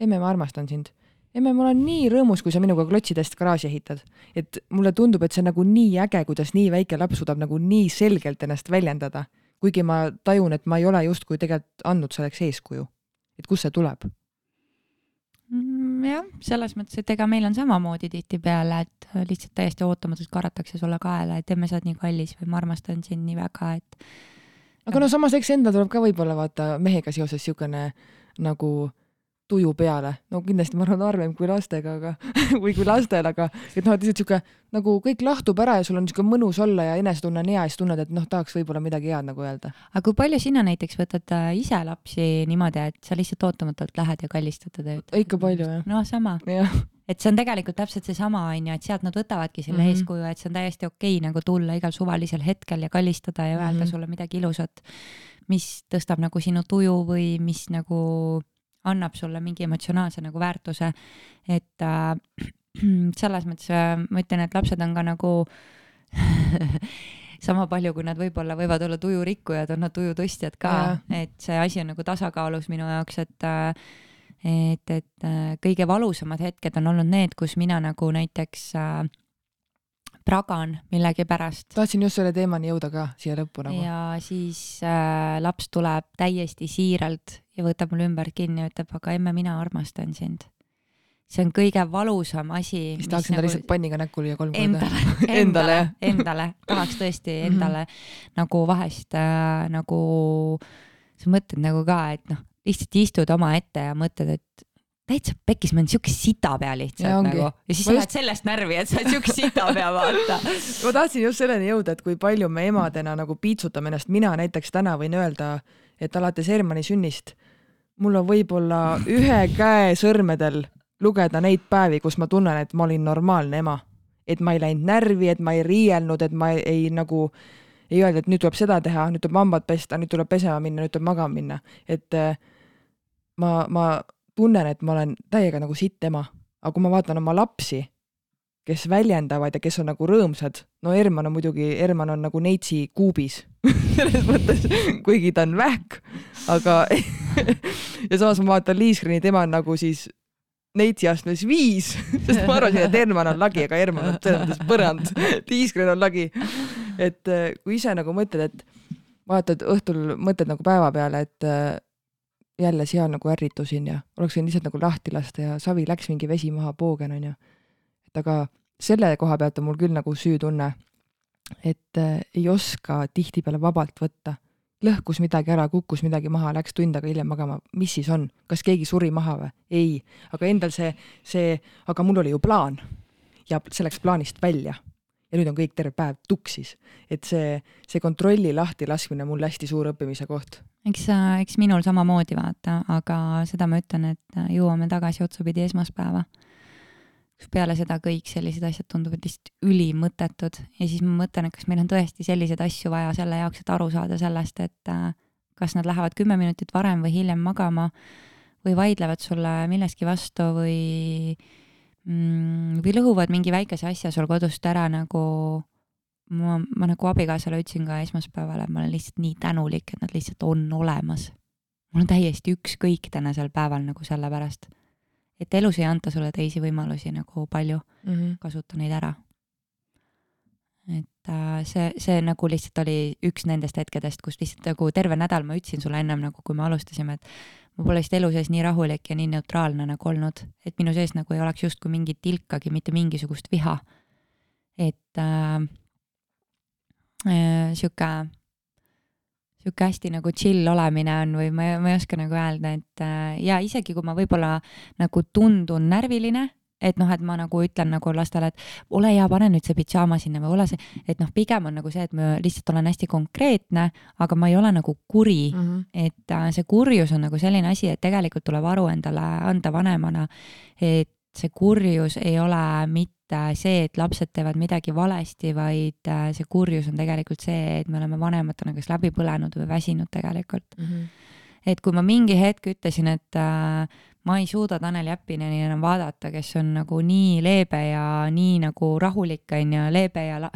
emme, ma armastan sind. emme, ma olen nii rõõmus, kui sa minuga klotsidest garaaži ehitad. et mulle tundub, et see on nagu nii äge, kuidas nii väike laps suudab nagu nii selgelt ennast väljendada kuigi ma tajun, et ma ei ole justkui tegelikult andnud selleks eeskuju. et kust see tuleb? Mm, jah, selles mõttes, et ega meil on samamoodi tihtipeale, et lihtsalt täiesti ootamatult karratakse sulle kaela, et emme, sa oled nii kallis või ma armastan sind nii väga, et. aga no samas, eks endal tuleb ka võib-olla vaata mehega seoses niisugune nagu tuju peale, no kindlasti ma arvan harvem kui lastega, aga [laughs] või kui lastel, aga et noh, et lihtsalt sihuke nagu kõik lahtub ära ja sul on sihuke mõnus olla ja enesetunne on hea ja siis tunned, et noh, tahaks võib-olla midagi head nagu öelda. aga kui palju sina näiteks võtad äh, ise lapsi niimoodi, et sa lihtsalt ootamatult lähed ja kallistad teda? ikka palju jah. no sama ja. et see on tegelikult täpselt seesama onju, et sealt nad võtavadki selle mm -hmm. eeskuju, et see on täiesti okei okay, nagu tulla igal suvalisel hetkel ja kallistada ja öelda mm -hmm. sulle midagi ilusat, mis tõstab nagu sinu tuju või mis nagu annab sulle mingi emotsionaalse nagu väärtuse. et äh, [clears throat] selles mõttes äh, ma ütlen, et lapsed on ka nagu [laughs] sama palju, kui nad võib-olla võivad olla tujurikkujad, on nad tujutõstjad ka, et see asi on nagu tasakaalus minu jaoks, et et, et kõige valusamad hetked on olnud need, kus mina nagu näiteks äh, pragan millegipärast. tahtsin just selle teemani jõuda ka siia lõppu nagu. ja siis äh, laps tuleb täiesti siiralt ja võtab mul ümbert kinni ja ütleb, aga emme, mina armastan sind. see on kõige valusam asi. siis tahaks endale nagu... lihtsalt panniga näkku lüüa kolm korda. Endale, [laughs] endale, endale, tahaks tõesti mhm. endale mm -hmm. nagu vahest äh, nagu sa mõtled nagu ka, et noh, lihtsalt istud omaette ja mõtled, et täitsa pekkis, ma olen siuke sita pea lihtsalt nagu ja siis sa lähed just... sellest närvi, et sa oled siuke sita pea, vaata. [laughs] ma tahtsin just selleni jõuda, et kui palju me emadena nagu piitsutame ennast, mina näiteks täna võin öelda, et alates Hermanni sünnist mul on võib-olla ühe käe sõrmedel lugeda neid päevi, kus ma tunnen, et ma olin normaalne ema. et ma ei läinud närvi, et ma ei riielnud, et ma ei, ei nagu ei öelda, et nüüd tuleb seda teha, nüüd tuleb hambad pesta, nüüd tuleb pesema minna, nüüd tuleb magama minna, et äh, ma, ma tunnen, et ma olen täiega nagu sitt ema, aga kui ma vaatan oma lapsi, kes väljendavad ja kes on nagu rõõmsad, no Herman on muidugi, Herman on nagu neitsi kuubis. [laughs] Selles mõttes, kuigi ta on vähk, aga [laughs] ja samas ma vaatan Liisgrini, tema on nagu siis neitsi astmes viis, [laughs] sest ma arvasin, et Herman on lagi, aga Herman on selles mõttes põrand, Liisgren on lagi. et äh, kui ise nagu mõtled, et vaatad õhtul, mõtled nagu päeva peale, et äh, jälle seal nagu ärritusin ja oleks võinud lihtsalt nagu lahti lasta ja savi läks mingi vesi maha, poogen onju. et aga selle koha pealt on mul küll nagu süütunne, et äh, ei oska tihtipeale vabalt võtta. lõhkus midagi ära, kukkus midagi maha, läks tund aega hiljem magama, mis siis on, kas keegi suri maha või? ei, aga endal see, see, aga mul oli ju plaan ja see läks plaanist välja ja nüüd on kõik terve päev tuksis. et see, see kontrolli lahti laskmine on mul hästi suur õppimise koht eks, eks minul samamoodi vaata, aga seda ma ütlen, et jõuame tagasi otsapidi esmaspäeva. kus peale seda kõik sellised asjad tunduvad lihtsalt ülimõttetud ja siis ma mõtlen, et kas meil on tõesti selliseid asju vaja selle jaoks, et aru saada sellest, et äh, kas nad lähevad kümme minutit varem või hiljem magama või vaidlevad sulle milleski vastu või mm, või lõhuvad mingi väikese asja sul kodust ära nagu ma, ma nagu abikaasale ütlesin ka esmaspäeval, et ma olen lihtsalt nii tänulik, et nad lihtsalt on olemas. mul on täiesti ükskõik tänasel päeval nagu selle pärast, et elus ei anta sulle teisi võimalusi nagu palju mm, -hmm. kasuta neid ära. Et äh, see, see nagu lihtsalt oli üks nendest hetkedest, kus lihtsalt nagu terve nädal ma ütlesin sulle ennem nagu, kui me alustasime, et ma pole vist elu sees nii rahulik ja nii neutraalne nagu olnud, et minu sees nagu ei oleks justkui mingit tilkagi, mitte mingisugust viha. et äh, Äh, sihuke, sihuke hästi nagu chill olemine on või ma, ma ei oska nagu öelda, et äh, ja isegi kui ma võib-olla nagu tundun närviline, et noh, et ma nagu ütlen nagu lastele, et ole hea, pane nüüd see pidžaama sinna või ole see, et noh, pigem on nagu see, et ma lihtsalt olen hästi konkreetne, aga ma ei ole nagu kuri mm, -hmm. et äh, see kurjus on nagu selline asi, et tegelikult tuleb aru endale anda vanemana, et see kurjus ei ole mitte see, et lapsed teevad midagi valesti, vaid äh, see kurjus on tegelikult see, et me oleme vanematena kas läbi põlenud või väsinud tegelikult mm. -hmm. Et kui ma mingi hetk ütlesin, et äh, ma ei suuda Tanel Jeppineni enam vaadata, kes on nagu nii leebe ja nii nagu rahulik, on ju, leebe ja la,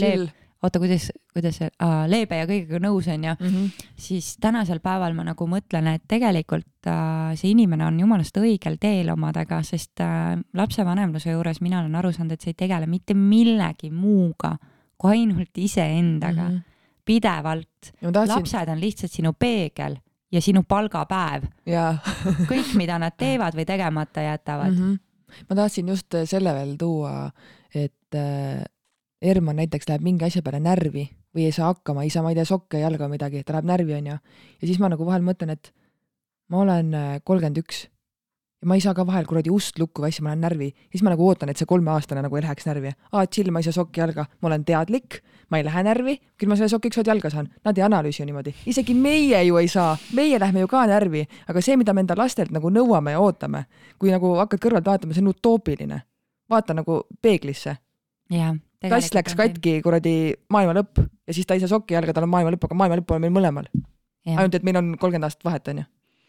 leeb, oota, kuidas, kuidas see uh,, leebe ja kõigega nõus on ju mm, -hmm. siis tänasel päeval ma nagu mõtlen, et tegelikult uh, see inimene on jumalast õigel teel omadega, sest uh, lapsevanemluse juures mina olen aru saanud, et sa ei tegele mitte millegi muuga kui ainult iseendaga mm. -hmm. pidevalt, tahtsin... lapsed on lihtsalt sinu peegel ja sinu palgapäev [laughs] kõik, mida nad teevad või tegemata jätavad mm. -hmm. ma tahtsin just selle veel tuua, et Herman näiteks läheb mingi asja peale närvi või ei saa hakkama, ei saa, ma ei tea, sokke jalga midagi, ta läheb närvi, onju. ja siis ma nagu vahel mõtlen, et ma olen äh, kolmkümmend üks ja ma ei saa ka vahel kuradi ust lukku või asja, ma lähen närvi. ja siis ma nagu ootan, et see kolmeaastane nagu ei läheks närvi. aa, chill, ma ei saa sokki jalga, ma olen teadlik, ma ei lähe närvi, küll ma selle soki ükskord jalga saan. Nad ei analüüsi ju niimoodi. isegi meie ju ei saa, meie lähme ju ka närvi, aga see, mida me enda lastelt nagu nõuame ja ootame, kui nagu hakkad kõrvalt vaatama, see on utoopiline. vaata nagu peeglisse. kass läks katki, kuradi maailma lõpp ja siis ta ei saa sokki jalga, tal on maailma lõpp, aga maailma lõpp on meil mõlemal. ainult, et meil on kolmkümmend aastat vahet, onju,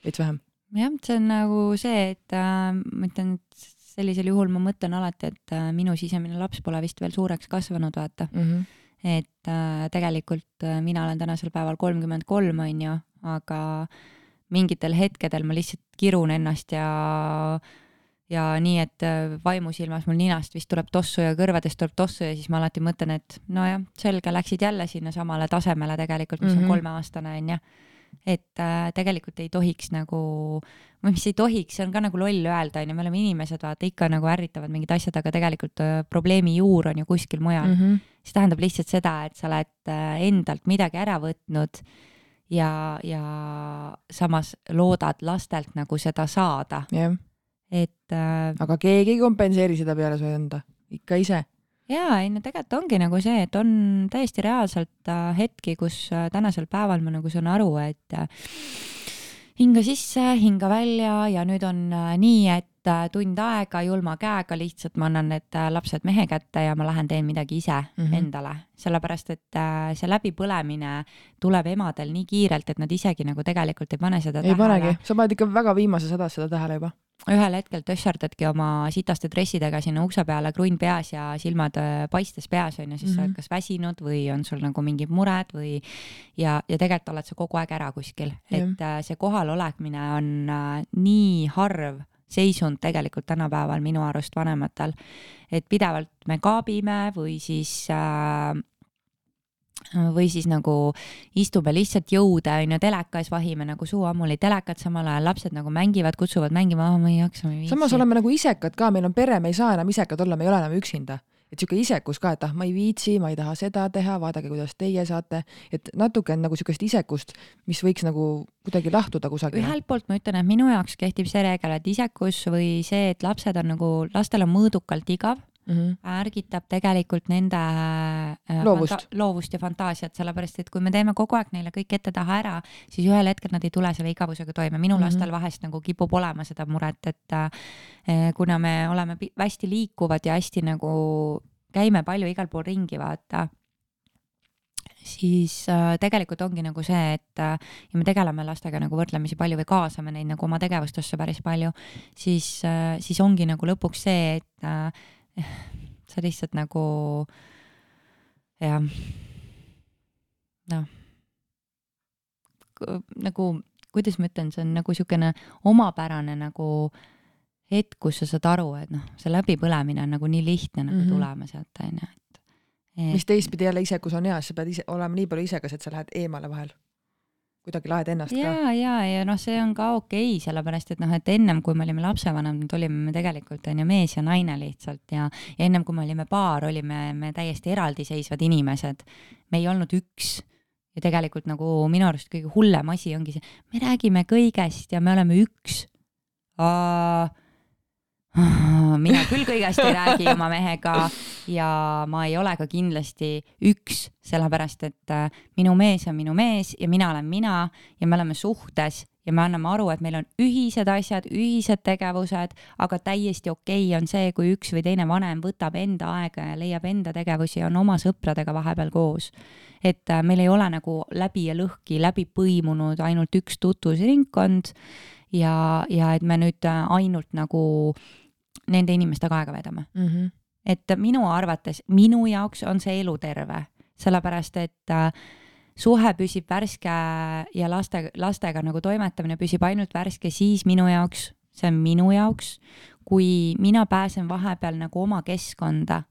veits vähem. jah, see on nagu see, et äh, ma ütlen, et sellisel juhul ma mõtlen alati, et äh, minu sisemine laps pole vist veel suureks kasvanud, vaata mm. -hmm. Et äh, tegelikult äh, mina olen tänasel päeval kolmkümmend kolm, on ju, aga mingitel hetkedel ma lihtsalt kirun ennast ja ja nii, et äh, vaimusilmas mul ninast vist tuleb tossu ja kõrvadest tuleb tossu ja siis ma alati mõtlen, et nojah, selge, läksid jälle sinna samale tasemele tegelikult, mis mm -hmm. on mhm. kolmeaastane, on ju et äh, tegelikult ei tohiks nagu, või mis ei tohiks, see on ka nagu loll öelda, onju, me oleme inimesed, vaata ikka nagu ärritavad mingid asjad, aga tegelikult äh, probleemi juur on ju kuskil mujal mm. -hmm. see tähendab lihtsalt seda, et sa oled äh, endalt midagi ära võtnud ja, ja samas loodad lastelt nagu seda saada yeah.. et äh,. aga keegi ei kompenseeri seda peale su enda, ikka ise jaa, ei no tegelikult ongi nagu see, et on täiesti reaalselt äh, hetki, kus äh, tänasel päeval ma nagu saan aru, et äh, hinga sisse, hinga välja ja nüüd on nii, et tund aega julma käega lihtsalt ma annan need lapsed mehe kätte ja ma lähen teen midagi ise mm -hmm. endale, sellepärast et see läbipõlemine tuleb emadel nii kiirelt, et nad isegi nagu tegelikult ei pane seda ei tähele. panegi, sa paned ikka väga viimases hädas seda tähele juba ühel hetkel tösserdadki oma sitaste dressidega sinna ukse peale, krunn peas ja silmad äh, paistes peas onju, siis mm -hmm. sa oled mhm. kas väsinud või on sul nagu mingid mured või ja, ja tegelikult oled sa kogu aeg ära kuskil, et äh, see kohalolekmine on äh, nii harv seisund tegelikult tänapäeval minu arust vanematel, et pidevalt me kaabime või siis äh, või siis nagu istume lihtsalt jõude onju telekas, vahime nagu suu ammuli telekat, samal ajal lapsed nagu mängivad, kutsuvad mängima ma ei jaksa, ma ei viitsi. samas oleme nagu isekad ka, meil on pere, me ei saa enam isekad olla, me ei ole enam üksinda et sihuke isekus ka, et ah, ma ei viitsi, ma ei taha seda teha, vaadake, kuidas teie saate, et natuke on nagu sihukest isekust, mis võiks nagu kuidagi lahtuda kusagile. ühelt poolt ma ütlen, et minu jaoks kehtib see reegel, et isekus või see, et lapsed on nagu, lastel on mõõdukalt igav mm -hmm. ärgitab tegelikult nende äh, loovust. loovust ja fantaasiat, sellepärast et kui me teeme kogu aeg neile kõik ette-taha ära, siis ühel hetkel nad ei tule selle igavusega toime. minu mm -hmm. lastel vahest nagu kipub olema seda muret, et äh, kuna me oleme hästi liikuvad ja hästi nagu käime palju igal pool ringi, vaata siis äh, tegelikult ongi nagu see, et äh, ja me tegeleme lastega nagu võrdlemisi palju või kaasame neid nagu oma tegevustesse päris palju, siis äh,, siis ongi nagu lõpuks see, et äh, [laughs] sa lihtsalt nagu jah, noh, nagu kuidas ma ütlen, see on nagu niisugune omapärane nagu hetk, kus sa saad aru, et noh, see läbipõlemine on nagu nii lihtne nagu mm -hmm. tulema sealt, onju, et, et. mis teistpidi jälle isekus on hea, sa pead ise olema nii palju isekas, et sa lähed eemale vahel kuidagi laed ennast ja, ka. ja, ja noh, see on ka okei okay,, sellepärast et noh, et ennem kui me olime lapsevanemad, olime me tegelikult on ju mees ja naine lihtsalt ja, ja ennem kui me olime paar, olime me täiesti eraldiseisvad inimesed. me ei olnud üks ja tegelikult nagu minu arust kõige hullem asi ongi see, me räägime kõigest ja me oleme üks mina küll kõigest ei räägi oma mehega ja ma ei ole ka kindlasti üks, sellepärast et äh, minu mees on minu mees ja mina olen mina ja me oleme suhtes ja me anname aru, et meil on ühised asjad, ühised tegevused, aga täiesti okei okay on see, kui üks või teine vanem võtab enda aega ja leiab enda tegevusi ja on oma sõpradega vahepeal koos. et äh, meil ei ole nagu läbi ja lõhki läbi põimunud ainult üks tutvusringkond ja, ja et me nüüd äh, ainult nagu nende inimestega aega veedame mm. -hmm. Et minu arvates, minu jaoks on see eluterve, sellepärast et äh, suhe püsib värske ja laste, lastega nagu toimetamine püsib ainult värske siis minu jaoks, see on minu jaoks, kui mina pääsen vahepeal nagu oma keskkonda.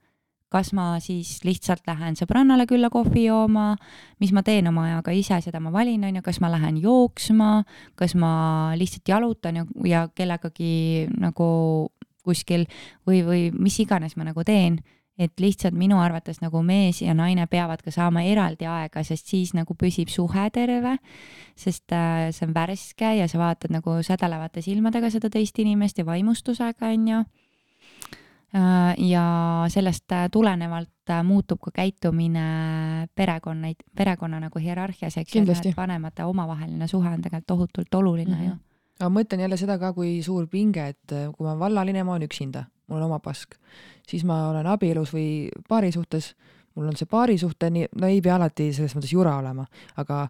Kas ma siis lihtsalt lähen sõbrannale külla kohvi jooma, mis ma teen oma ajaga ise, seda ma valin, on ju, kas ma lähen jooksma, kas ma lihtsalt jalutan ja, ja kellegagi nagu kuskil või, või mis iganes ma nagu teen, et lihtsalt minu arvates nagu mees ja naine peavad ka saama eraldi aega, sest siis nagu püsib suhe terve, sest äh, see on värske ja sa vaatad nagu sädelevate silmadega seda teist inimest ja vaimustusega, on ju äh, ja sellest äh, tulenevalt äh, muutub ka käitumine perekonnaid, perekonna nagu hierarhias, eks ju, et vanemate omavaheline suhe on tegelikult tohutult oluline mm -hmm. ju aga ma mõtlen jälle seda ka, kui suur pinge, et äh, kui ma olen vallaline, ma olen üksinda, mul on oma pask, siis ma olen abielus või paari suhtes, mul on see paarisuhte, nii, no ei pea alati selles mõttes jura olema, aga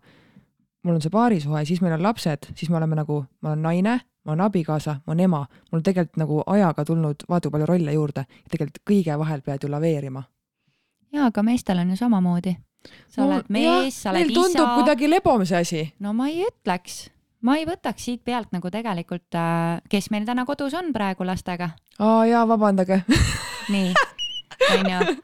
mul on see paarisuhe, siis meil on lapsed, siis me oleme nagu, ma olen naine, ma olen abikaasa, ma olen ema, mul on tegelikult nagu ajaga tulnud vaata palju rolle juurde, tegelikult kõige vahel pead ju laveerima jaa, aga meestel on ju samamoodi. sa no, oled mees, sa oled isa. tundub kuidagi lebomise asi. no ma ei ütleks, ma ei võtaks siit pealt nagu tegelikult, äh, kes meil täna kodus on praegu lastega. aa jaa, vabandage nii [laughs] onju,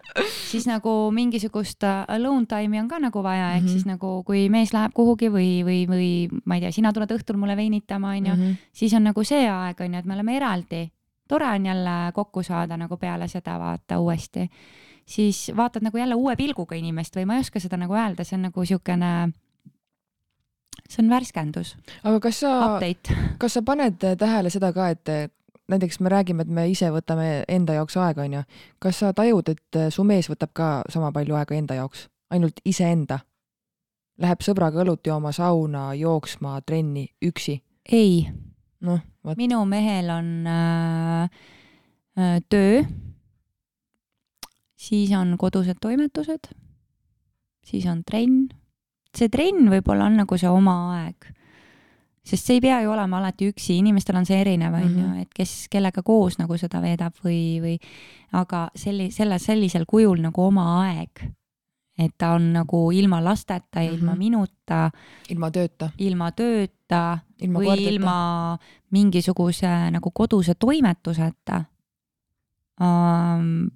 siis nagu mingisugust äh, alone time'i on ka nagu vaja, ehk mm -hmm. siis nagu kui mees läheb kuhugi või, või, või ma ei tea, sina tuled õhtul mulle veinitama, onju, mhm. siis on nagu see aeg, onju, et me oleme eraldi. tore on jälle kokku saada nagu peale seda vaata uuesti. siis vaatad nagu jälle uue pilguga inimest või ma ei oska seda nagu öelda, see on nagu siukene see on värskendus. aga kas sa, kas sa paned tähele seda ka, et näiteks me räägime, et me ise võtame enda jaoks aega, onju. kas sa tajud, et su mees võtab ka sama palju aega enda jaoks, ainult iseenda? Läheb sõbraga õlut jooma, sauna, jooksma, trenni, üksi? ei. noh, vot. minu mehel on äh, äh, töö, siis on kodused toimetused, siis on trenn. See trenn võib-olla on nagu see oma aeg sest see ei pea ju olema alati üksi, inimestel on see erinev, on ju, mhm. et kes kellega koos nagu seda veedab või, või aga selli-, selle, sellisel kujul nagu oma aeg. et ta on nagu ilma lasteta ja mm -hmm. ilma minuta. ilma tööta. ilma tööta ilma või kordeta. ilma mingisuguse nagu koduse toimetuseta um,.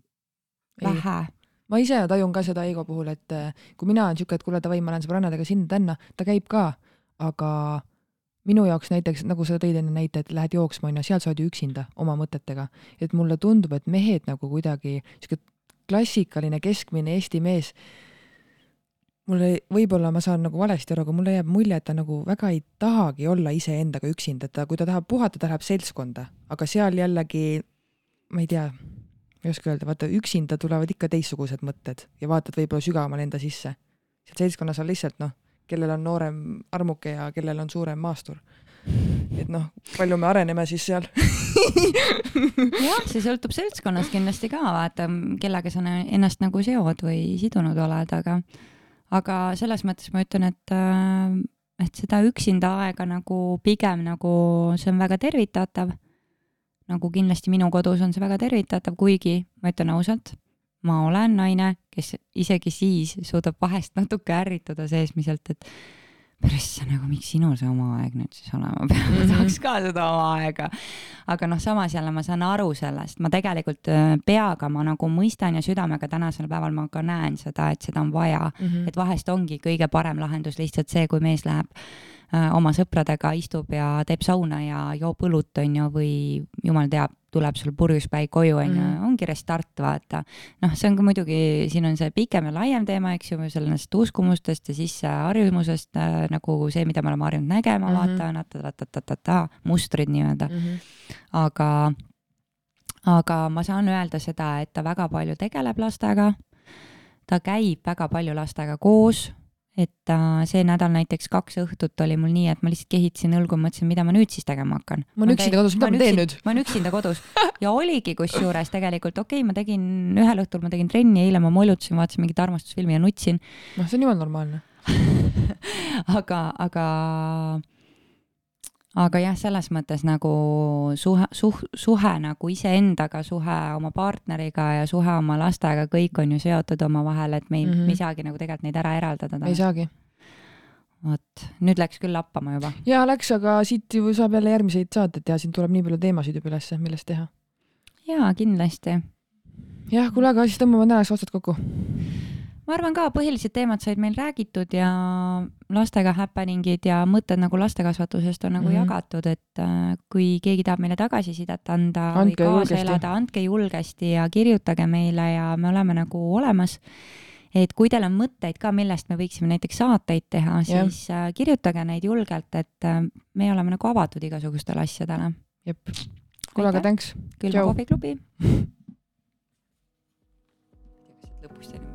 vähe ma ise tajun ka seda Eigo puhul, et kui mina olen siuke, et kuule davai, ma lähen sõbrannadega sinna-tänna, ta käib ka, aga minu jaoks näiteks, nagu sa tõid enne näite, et lähed jooksma, onju, seal sa oled ju üksinda oma mõtetega. et mulle tundub, et mehed nagu kuidagi, sihuke klassikaline keskmine Eesti mees, mulle, võib-olla ma saan nagu valesti aru, aga mulle jääb mulje, et ta nagu väga ei tahagi olla iseendaga üksinda, et ta, kui ta tahab puhata, ta läheb seltskonda, aga seal jällegi, ma ei tea, ma ei oska öelda, vaata üksinda tulevad ikka teistsugused mõtted ja vaatad võib-olla sügavamale enda sisse. seal seltskonnas on lihtsalt noh kellel on noorem armuke ja kellel on suurem maastur. et noh, palju me areneme siis seal [laughs] jah, see sõltub seltskonnast kindlasti ka, vaata, kellega sa ennast nagu seod või sidunud oled, aga, aga selles mõttes ma ütlen, et, äh, et seda üksinda aega nagu pigem nagu see on väga tervitatav. Nagu kindlasti minu kodus on see väga tervitatav, kuigi ma ütlen ausalt ma olen naine, kes isegi siis suudab vahest natuke ärrituda seesmiselt, et persse nagu, miks sinul see oma aeg nüüd siis olema peab mm, -hmm. tahaks ka seda oma aega. aga noh, samas jälle ma saan aru sellest, ma tegelikult äh, peaga ma nagu mõistan ja südamega tänasel päeval ma ka näen seda, et seda on vaja mm, -hmm. et vahest ongi kõige parem lahendus lihtsalt see, kui mees läheb äh, oma sõpradega, istub ja teeb sauna ja joob õlut, on ju, või jumal teab tuleb sul purjus päi koju, on ju, mhm. ongi restart, vaata. noh, see on ka muidugi, siin on see pikem ja laiem teema, eks ju, sellest uskumustest ja siis harjumusest äh, nagu see, mida me oleme harjunud nägema mm, -hmm. vaata, ta-ta-ta-ta-ta, mustrid nii-öelda mm. -hmm. aga, aga ma saan öelda seda, et ta väga palju tegeleb lastega, ta käib väga palju lastega koos et äh, see nädal näiteks kaks õhtut oli mul nii, et ma lihtsalt kehitasin õlgu, mõtlesin, mida ma nüüd siis tegema hakkan. ma olen üksinda kodus, mida ma teen nüüd? ma olen üksinda kodus ja oligi kusjuures tegelikult, okei okay,, ma tegin ühel õhtul, ma tegin trenni, eile ma mollutasin, vaatasin mingit armastusfilmi ja nutsin. noh, see on jumala normaalne [laughs] aga, aga aga jah, selles mõttes nagu suhe, suh-, suhe nagu iseendaga, suhe oma partneriga ja suhe oma lastega, kõik on ju seotud omavahel, et me ei mm, -hmm. me ei saagi nagu tegelikult neid ära eraldada. ei saagi. vot, nüüd läks küll lappama juba. jaa, läks, aga siit ju saab jälle järgmiseid saateid teha, siin tuleb nii palju teemasid juba ülesse, millest teha. jaa, kindlasti. jah, kuule, aga siis tõmbame tänaseks otsad kokku ma arvan ka, põhilised teemad said meil räägitud ja lastega happening'id ja mõtted nagu lastekasvatusest on nagu mm -hmm. jagatud, et äh, kui keegi tahab meile tagasisidet anda andke või kaasa elada, andke julgesti ja kirjutage meile ja me oleme nagu olemas. et kui teil on mõtteid ka, millest me võiksime näiteks saateid teha, siis yeah. äh, kirjutage neid julgelt, et äh, me oleme nagu avatud igasugustele asjadele. jep. kuule, aga thanks. külma kohviklubi lõpust [laughs]